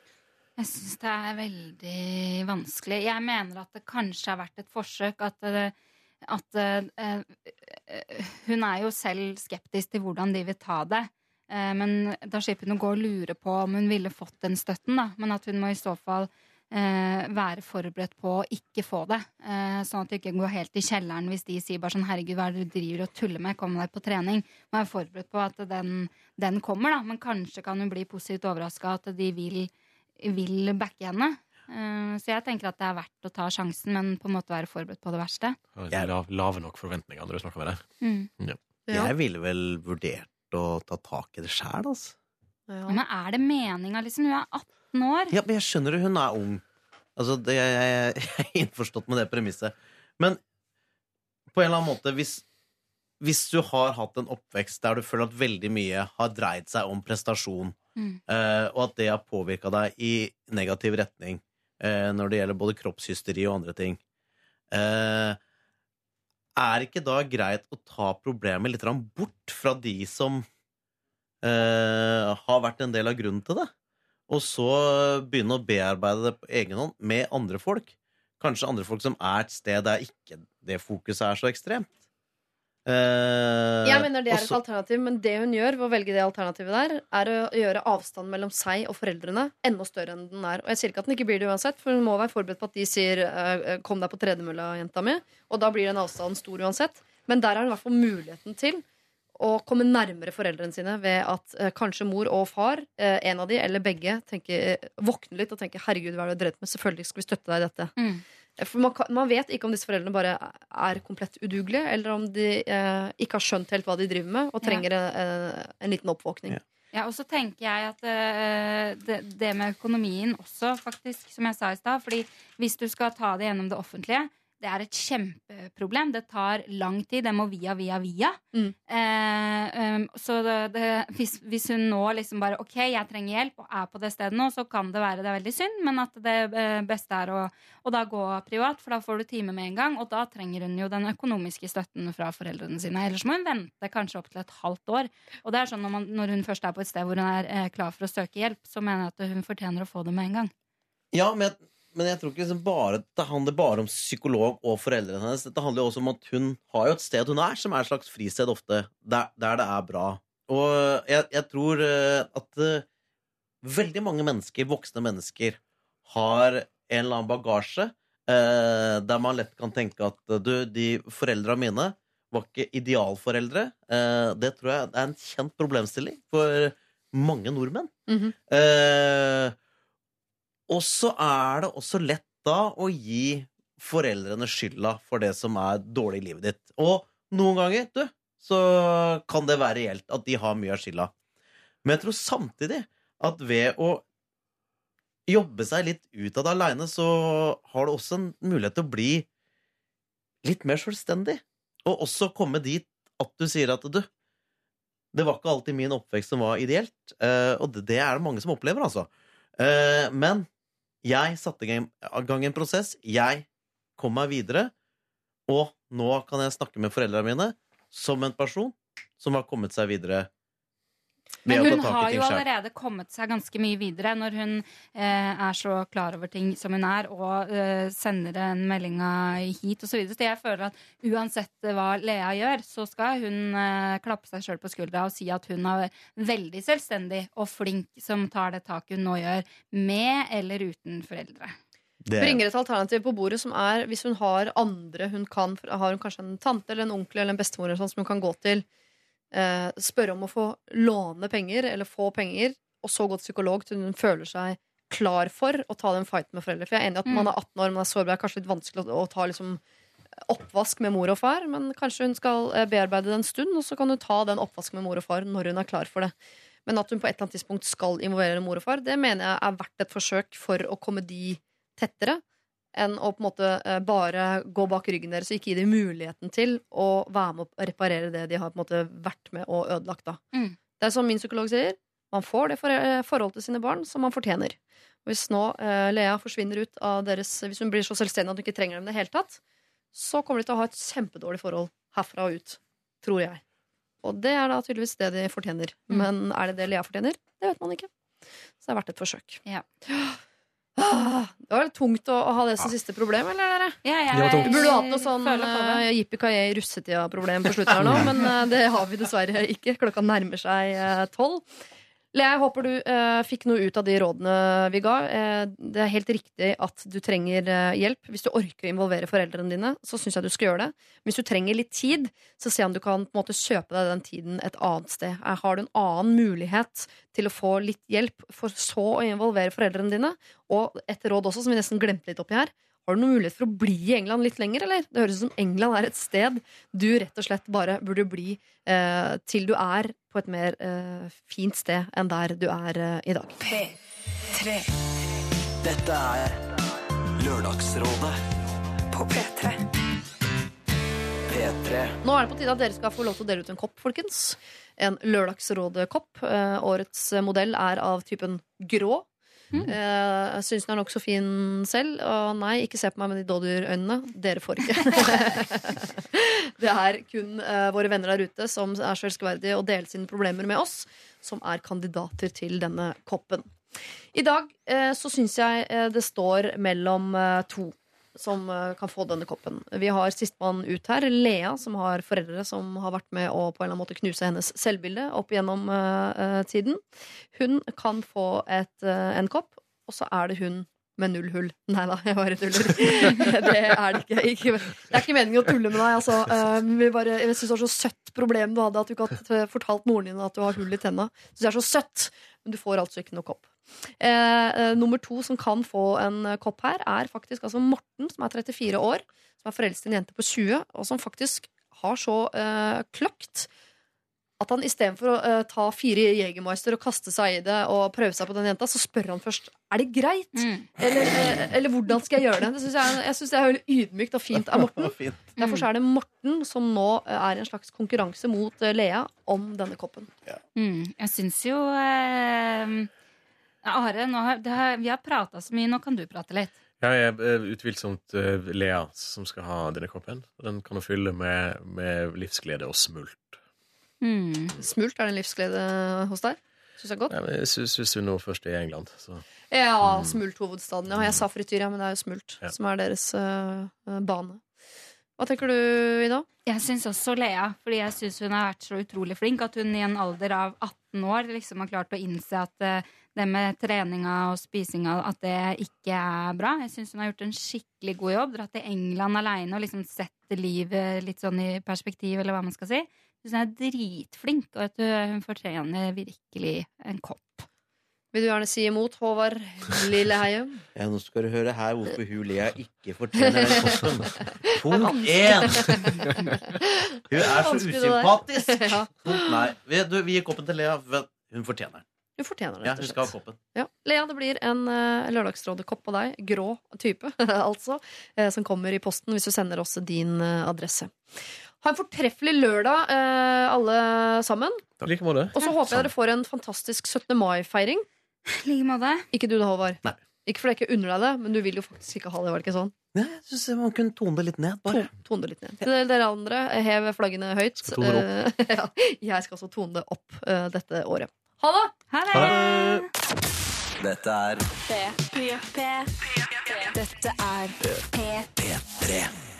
Jeg syns det er veldig vanskelig. Jeg mener at det kanskje har vært et forsøk at, det- at eh, eh, Hun er jo selv skeptisk til hvordan de vil ta det. Uh, men da slipper hun å gå og lure på om hun ville fått den støtten, da. Men at hun må i så fall eh, være forberedt på å ikke få det. Eh, sånn at du ikke går helt i kjelleren hvis de sier bare sånn 'herregud, hva er det du driver og tuller med', kom deg på trening. Må være forberedt på at den, den kommer, da. Men kanskje kan hun bli positivt overraska at de vil, vil backe henne. Eh, så jeg tenker at det er verdt å ta sjansen, men på en måte være forberedt på det verste. Lav, lave nok forventninger når du snakker med deg. Mm. Ja. Jeg ville vel vurdert å ta tak i det sjæl, altså. Ja. Men er det meninga, liksom? Hun er 18 år. Ja, men jeg skjønner det, hun er ung. Altså, det, jeg, jeg, jeg er innforstått med det premisset. Men på en eller annen måte, hvis, hvis du har hatt en oppvekst der du føler at veldig mye har dreid seg om prestasjon, Mm. eh, og at det har påvirka deg i negativ retning eh, når det gjelder både kroppshysteri og andre ting eh, Er ikke da greit å ta problemet litt bort fra de som eh, har vært en del av grunnen til det? Og så begynne å bearbeide det på egen hånd med andre folk. Kanskje andre folk som er et sted der ikke det fokuset er så ekstremt. Eh, Jeg mener det er et så, alternativ, men det hun gjør ved å velge det alternativet der, er å gjøre avstanden mellom seg og foreldrene enda større enn den er. Og jeg sier ikke at den ikke blir det uansett, for hun må være forberedt på at de sier eh, 'kom deg på tredemølla, jenta mi', og da blir den avstanden stor uansett. Men der har hun i hvert fall muligheten til å komme nærmere foreldrene sine ved at eh, kanskje mor og far, eh, en av de eller begge, tenker, våkner litt og tenker 'herregud, hva er det du har drevet med', selvfølgelig skal vi støtte deg i dette. Mm. For man, kan, man vet ikke om disse foreldrene bare er komplett udugelige, eller om de eh, ikke har skjønt helt hva de driver med, og trenger ja. en liten oppvåkning. Ja. Ja, og så tenker jeg at uh, det, det med økonomien også, faktisk, som jeg sa i stad. Fordi hvis du skal ta det gjennom det offentlige, det er et kjempeproblem. Det tar lang tid. Det må via, via, via. Mm. Eh, um, så det, det, hvis, hvis hun nå liksom bare OK, jeg trenger hjelp, og er på det stedet nå, så kan det være det er veldig synd, men at det eh, beste er å, å da gå privat, for da får du time med en gang, og da trenger hun jo den økonomiske støtten fra foreldrene sine. Ellers må hun vente kanskje opp til et halvt år. Og det er sånn når, man, når hun først er på et sted hvor hun er eh, klar for å søke hjelp, så mener jeg at hun fortjener å få det med en gang. Ja, men jeg, men jeg tror ikke liksom bare, det handler bare om psykolog og foreldrene hennes. Dette handler jo også om at hun har jo et sted hun er, som er et slags fristed ofte, der, der det er bra. Og jeg, jeg tror eh, at uh, veldig mange mennesker, voksne mennesker, har en eller annen bagasje uh, der man lett kan tenke at du, de foreldra mine var ikke idealforeldre. Uh, det tror jeg er en kjent problemstilling for mange nordmenn. Mhm. Eh, og så er det også lett da å gi foreldrene skylda for det som er dårlig i livet ditt. Og noen ganger, du, så kan det være reelt at de har mye av skylda. Men jeg tror samtidig at ved å jobbe seg litt ut av det aleine, så har du også en mulighet til å bli litt mer selvstendig. Og også komme dit at du sier at du Det var ikke alltid min oppvekst som var ideelt. eh, og det, er det mange som opplever, altså. Eh, men jeg satte i gang- en prosess. Jeg kom meg videre. Og nå kan jeg snakke med foreldrene mine som en person som har kommet seg videre. Men hun har jo allerede kommet seg ganske mye videre når hun eh, er så klar over ting som hun er, og eh, sender en melding hit osv. Så, videre. så jeg føler at uansett hva Lea gjør, så skal hun eh, klappe seg sjøl på skuldra og si at hun er veldig selvstendig og flink som tar det taket hun nå gjør, med eller uten foreldre. Det. Bringer et alternativ på bordet som er hvis hun har andre hun kan Har hun kanskje en tante eller en onkel eller en bestemor eller sånn som hun kan gå til, eh, spørre om å få låne penger eller få penger, og så gå til psykolog til hun føler seg klar for å ta den fighten med foreldre. For jeg er enig i at Mm. man er 18 år, man er sårbar, det kanskje litt vanskelig å, å ta liksom oppvask med mor og far, men kanskje hun skal eh, bearbeide det en stund, og så kan hun ta den oppvasken med mor og far når hun er klar for det. Men at hun på et eller annet tidspunkt skal involvere mor og far, det mener jeg er verdt et forsøk for å komme de tettere enn å på en måte eh, bare gå bak ryggen deres og ikke gi dem muligheten til å være med og reparere det de har på en måte vært med og ødelagt. Da. Mm. Det er som min psykolog sier, man får det eh, forholdet til sine barn som man fortjener. Og hvis nå eh, Lea forsvinner ut av deres Hvis hun blir så selvstendig at hun ikke trenger dem i det hele tatt, så kommer de til å ha et kjempedårlig forhold herfra og ut. Tror jeg. Og det er da tydeligvis det de fortjener. Mm. Men er det det Lea fortjener? Det vet man ikke. Så det er verdt et forsøk. Ja. Ah, det var litt tungt å, å ha det som siste problem, eller dere? Ja, jeg, Det var tungt. Du burde hatt noe sånn føler på det. uh, jippi-kayé russetida-problem på slutten her nå, men eh, det har vi dessverre ikke. Klokka nærmer seg eh, tolv. Jeg håper du eh, fikk noe ut av de rådene vi ga. Eh, det er helt riktig at du trenger eh, hjelp. Hvis du orker å involvere foreldrene dine, så syns jeg du skal gjøre det. Hvis du trenger litt tid, så se om du kan på en måte kjøpe deg den tiden et annet sted. Eh, Har du en annen mulighet til å få litt hjelp, for så å involvere foreldrene dine? Og et råd også, som vi nesten glemte litt oppi her. Har du noen mulighet for å bli i England litt lenger, eller? Det høres ut som England er et sted du rett og slett bare burde bli eh, til du er på et mer eh, fint sted enn der du er eh, i dag. P3 Dette er Lørdagsrådet på P3. P3. Nå er det på tide at dere skal få lov til å dele ut en kopp, folkens. En Lørdagsrådet-kopp. Eh, årets modell er av typen grå. Mm. Eh, jeg syns den er nokså fin selv. Og nei, ikke se på meg med de dådyrøynene. Dere får ikke. det er kun eh, våre venner der ute som er så elskverdige og deler sine problemer med oss, som er kandidater til denne koppen. I dag eh, så syns jeg det står mellom to som eh, kan få denne koppen. Vi har sistemann ut her, Lea, som har foreldre som har vært med å på en eller annen måte knuse hennes selvbilde opp gjennom eh, tiden. Hun kan få et, uh, en kopp, og så er det hun med null hull. Nei da, jeg bare tuller. det er det ikke. ikke. Det er ikke meningen å tulle med deg. Altså. Vi bare, jeg syns det var så søtt problem du hadde, at du ikke har fortalt moren din at du har hull i tenna. Det er så søtt, men du får altså ikke noe kopp. Eh, eh, nummer to som kan få en eh, kopp her, er faktisk altså Morten, som er 34 år, som er forelsket i en jente på 20, og som faktisk har så eh, kløkt at han istedenfor å eh, ta fire Jegermeister og kaste seg i det og prøve seg på den jenta, så spør han først er det greit. Mm. Eller, eh, eller hvordan skal jeg gjøre det? det synes jeg, jeg syns det er veldig ydmykt og fint av Morten. Fint. Derfor er det Morten som nå er i en slags konkurranse mot Lea om denne koppen. Mm, jeg syns jo eh, Are, nå har, det har, vi har prata så mye, nå kan du prate litt. Ja, jeg er utvilsomt eh, Lea som skal ha denne koppen. Den kan hun fylle med, med livsglede og smult. Mm. Smult, er det en livsglede hos deg? Syns jeg godt. Ja, men jeg syns syns hun nå først er i England, så Ja, Smult-hovedstaden. Ja, jeg sa frityr, ja, men det er jo Smult Ja. som er deres uh, bane. Hva tenker du, Ida? Jeg syns også Lea, fordi jeg syns hun har vært så utrolig flink. At hun i en alder av 18 år liksom har klart å innse at eh, det med treninga og spisinga at det ikke er bra. Jeg syns hun har gjort en skikkelig god jobb. Dratt til England aleine og liksom sett livet litt sånn i perspektiv, eller hva man skal si. Jeg syns hun er dritflink, og at hun fortjener virkelig en kopp. Vil du gjerne si imot, Håvard Lilleheie? Ja, nå skal du høre her hvorfor hun Lea ikke fortjener den posten. Punkt én! Hun er så usympatisk. Ja. Nei. Vi, du, vi gir koppen til Lea. Hun fortjener den. Hun fortjener det. Ja, rett hun og skal ha slett. koppen. Ja. Lea, det blir en uh, Lørdagsrådet-kopp på deg. Grå type, altså. eh, som kommer i posten hvis du sender oss din uh, adresse. Ha en fortreffelig lørdag, eh, alle sammen. Takk. like måte. Og så håper jeg dere får en fantastisk 17. mai-feiring. I like måte. Ikke du da, Håvard. Nei. Ikke fordi jeg ikke unner deg det, men du vil jo faktisk ikke ha det. var det ikke sånn? Ja, jeg syns man kunne tone det litt ned. Bare. Tone, tone det litt ned. Til dere andre, hev flaggene høyt. Skal tone det Eh, ja, jeg skal også tone det opp uh, dette året. Ha det! Ha det! Dette er Dette er P3. P3.